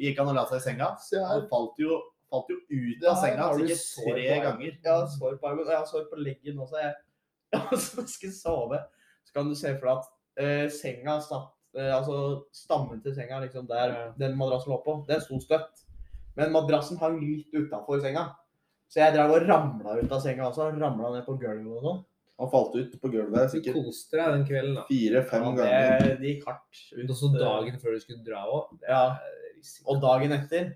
Gikk han og la seg i senga. Så Han falt jo, falt jo ut av senga sikkert tre ganger. Jeg har sår på armen, og jeg har sår på leggen også. Jeg, og så skal jeg sove. Så kan du se for deg at uh, senga satt Altså stammen til senga, liksom der Ja. den madrassen lå på, den sto støtt. Men madrassen hang litt utafor senga. Så jeg drev og ramla ut av senga også. Ramla ned på gulvet og sånn. Han falt ut på gulvet Du sikkert koste deg den kvelden, da. fire-fem Ja, ganger. det, det gikk hardt ut. Og så dagen før du skulle dra òg. Ja. Og dagen etter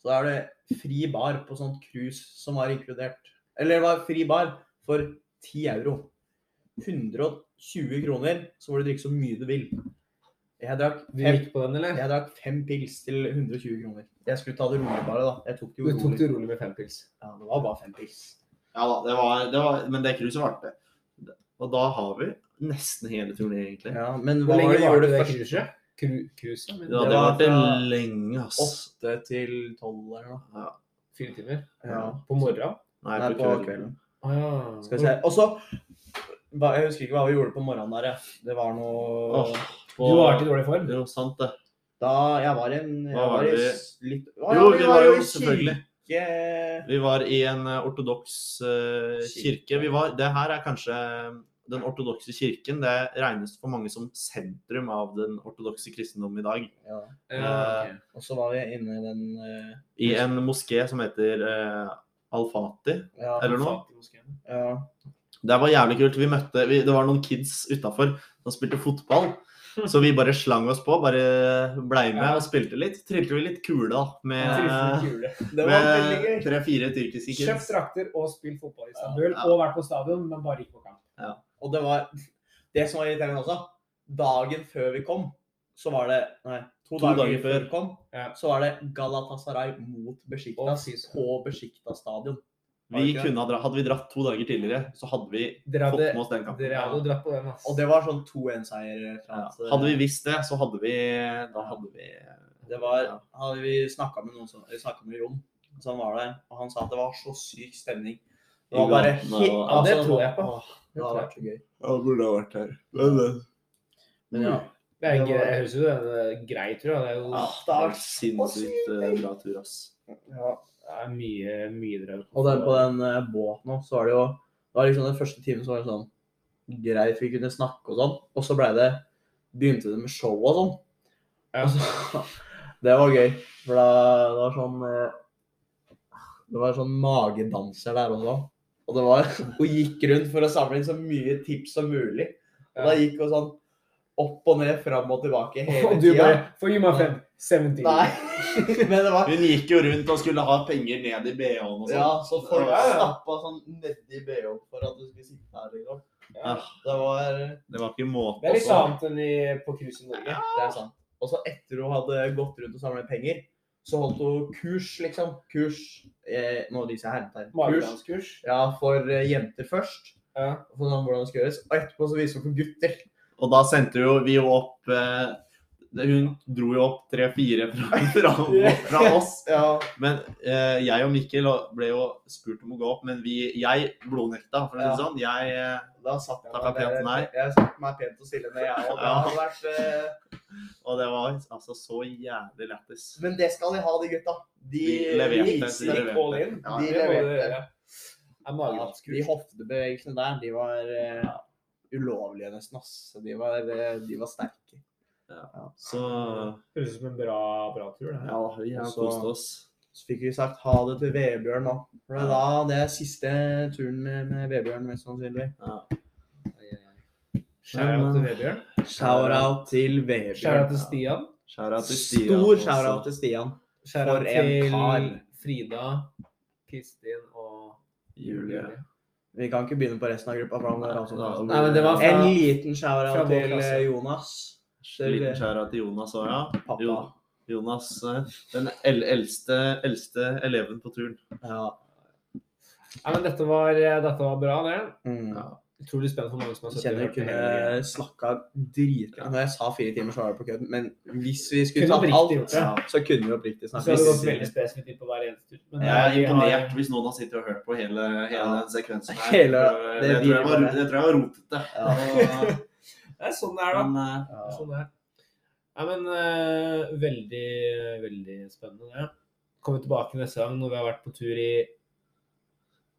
så er det fri bar på sånt cruise som var inkludert. Eller det var fri bar for 10 euro. 120 kroner, så får du drikke så mye du vil. Jeg drakk Du fem, gikk på den, eller? jeg drakk fem pils til 120 kroner. Jeg skulle ta det rolig bare, da. Jeg tok det Du tok det rolig med fem pils. Ja, det var bare fem pils. Ja da, det var, det var, men det cruiset varte. Og da har vi nesten hele turneen, egentlig. Ja, men Hvor hva var lenge det det cruiset? Cru- Cruiset? men Ja, Det det var varte lenge, ass. Åtte til tolv eller noe. Ja. Fire timer? Ja. På morgenen? Nei, Nei, på på kvelden. kvelden. Ah, ja. Skal vi se. Og så Jeg husker ikke hva vi gjorde på morgenen der. Det var noe Åh, Du var ikke i dårlig form? Jo, sant det. Da jeg var en jeg Hva var var i det vi- litt Å, Jo, ja, vi var jo i selvfølgelig- kirke. Vi var i en eh, ortodoks uh, kirke. Vi var, det her er kanskje den ortodokse kirken. Det regnes for mange som sentrum av den ortodokse kristendom i dag. Ja. Uh, okay. ok. Og så var vi inne i den uh, I en moské som heter uh, Al-Fati. ja, Eller noe? ja. Det var jævlig kult. Vi møtte, vi, det var noen kids utafor som spilte fotball. Så vi bare slang oss på, bare blei med Ja. og spilte litt. Trilte vi litt kule, da. Med, med tre-fire tyrkiske Kjøpt drakter og spilt fotball i Istanbul. Ja. Og vært på stadion, men bare ikke på kamp. Og det var Det som var irriterende også, dagen før vi kom, så var det Nei, to, To dager, dager før vi kom, Ja. så var det Galatasaray mot fy på Besiktas stadion. Vi kunne ha dra, hadde vi dratt to dager tidligere, så hadde vi Dere fått med oss den kampen. dere hadde dratt på den, ass. Og det var sånn 2-1-seier. Ja. Hadde vi visst det, så hadde vi Da hadde vi Det var, Ja. hadde vi snakka med noen som vi snakket med Jon, som var der, og han sa at det var så syk stemning. Det var bare helt altså, Ja, det tror jeg på. åh, Det hadde vært så gøy. Ja, burde ha vært her. Men, Men ja. Det er, Det var- jeg høres jo det er greit, tror jeg. Det er jo ja, det det er sinnssykt eh, bra tur, ass. ja. Det er mye, mye dere Og der på den eh, båten òg, så var det jo Det var liksom den første timen så var det sånn greit, vi kunne snakke og sånn. Og så ble det begynte det med show og sånn. Ja. Og så, det var gøy, for da det var sånn eh, Det var sånn magedanser der også. Og det var Hun gikk rundt for å samle inn så mye tips som mulig. Og da gikk hun sånn opp og ned, fram og tilbake hele Og du tida. bare For you my friend. 17. Nei, men det var Hun gikk jo rundt og skulle ha penger ned i BH-en og sånn. Ja, så folk Ja, ja. stappa sånn nedi BH-en for at du skulle sitte her, liksom. Ja. Det var Det var ikke måte Det er litt på. annet enn i, på cruise i Norge. Det er sant. Og så etter hun hadde gått rundt og samlet penger, så holdt hun kurs, liksom. Kurs eh, Nå viser jeg hermetegn. Kurs ja, for eh, jenter først. Ja. Sånn hvordan det skal gjøres. Og etterpå så viser hun for gutter. Og da sendte jo vi jo opp eh, Hun dro jo opp tre-fire fra, fra, fra oss. Ja. Men eh, jeg og Mikkel ble jo spurt om å gå opp, men vi, jeg blodnekta, for å si det sånn. Jeg, eh, Da satt jeg meg, pent nei. jeg satte meg pent og stille ned, jeg òg. Det Ja. hadde vært eh, og det var altså så jævlig lættis. Men det skal de ha, de gutta. De, De leverte, de leverte. Ja, de leverte. Er Ja, de hoftebevegelsene der, de var eh, ulovlige nesten, ass. De var, eh, de var sterke. Så Høres ut som en bra, bra tur. det ja, vi har Så- kost oss. Så fikk vi sagt ha det til Vebjørn nå. For det er da det er siste turen med, med Vebjørn, mest sannsynlig. Ja. Shout-out til Vebjørn. Shout-out til Vebjørn. Shout-out til Stian. Shout-out til Stian. Stor også. shout-out til Stian. Shout-out til. Frida, Kristin og Julie. Vi kan ikke begynne på resten av gruppa. For han er altså Nei, men det var fra- En liten fra vår til klasse. eh, Jonas. Til Liten skjæra til Jonas òg, ja. pappa. Jo, Jonas, eh, den el eldste, eldste eleven på turen. Ja. Nei, men dette var, dette var bra, det. Mm. Ja. Utrolig spennende for mange som har Jeg sett kjenner jeg kunne snakka dritbra. Når jeg sa fire timer, så var det på kødd. Men hvis vi skulle tatt alt, gjort ja, så kunne vi oppriktig Så snakket. hadde det gått veldig spesifikt inn på hver eneste tur. Men Jeg er imponert har- hvis noen har sittet og hørt på hele, hele Ja. den sekvensen her. Hele- det det, tror jeg var, det tror jeg var rotete. Ja. Det er sånn det er, da. Men eh, Ja. Sånn det er. Ja, men uh, veldig, veldig spennende, det. Kommer tilbake neste gang når vi har vært på tur i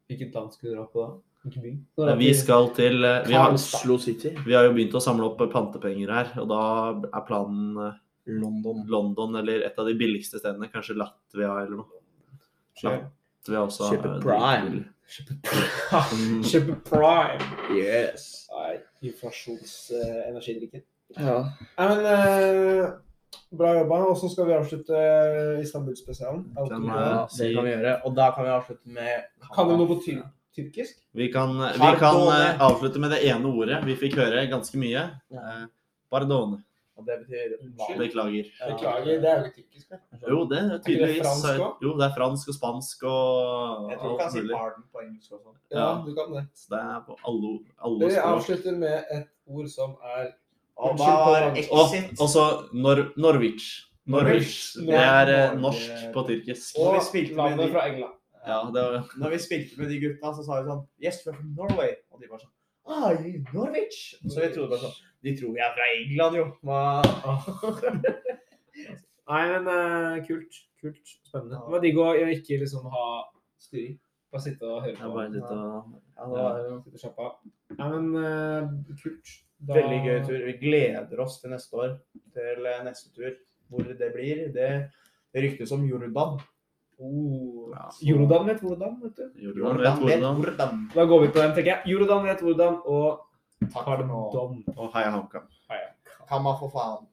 Hvilket land skulle du dra på da? Men vi skal til eh, vi har, Oslo City. vi har jo begynt å samle opp pantepenger her, og da er planen eh, London. London eller et av de billigste stedene. Kanskje Latvia eller noe. Latvia også. Kjøpe er Prime. Mm. Kjøpe Prime. Yes. Nei, inflasjonsenergidrikken. Ja. Nei, men uh, Bra jobba. Åssen skal vi avslutte Istanbul-spesialen? Ja, det kan vi gjøre. Og da kan vi avslutte med Kan du noe på tyr tyrkisk? Vi kan, vi kan eh, avslutte med det ene ordet. Vi fikk høre ganske mye. Ja. Eh, Pardon. Og det betyr Unnskyld. Beklager. Beklager, det er jo ikke tyrkisk. vel? Jo, det er det tydeligvis. fransk også? Jo, det er fransk og spansk og Jeg tror du kan si pardon på engelsk også. Ja, Ja. du kan det. Så det er på alle, alle Vi avslutter med et ord som er Og Unnskyld på er fransk. Og så også Nor Norwich. Norwich. Norwich. Det er eh, norsk på tyrkisk. Og vi spilte landet fra England. Ja, det var Når vi spilte med de gutta, så sa vi sånn Yes, we're from Norway. Og de var sånn Ah, you Norwich? Så vi trodde bare sånn De tror vi er fra England, jo. Hva? Nei, men uh, kult. Kult. Spennende. Det var digg å ikke liksom ha styring. Bare sitte og høre Jeg på. bare litt å Ja, da var jo Sitte og slappe av. Nei, men uh, kult. Da- veldig gøy tur. Vi gleder oss til neste år. Til eh, neste tur. Hvor det blir. Det, det ryktes om Jordan. Oh. Ja. Jordan vet hvordan, vet du. Jordan vet hvordan. hvordan. Da går vi på den, tenker jeg. Jordan vet hvordan, og Takk for nå. Og heia HamKam. Kan for faen.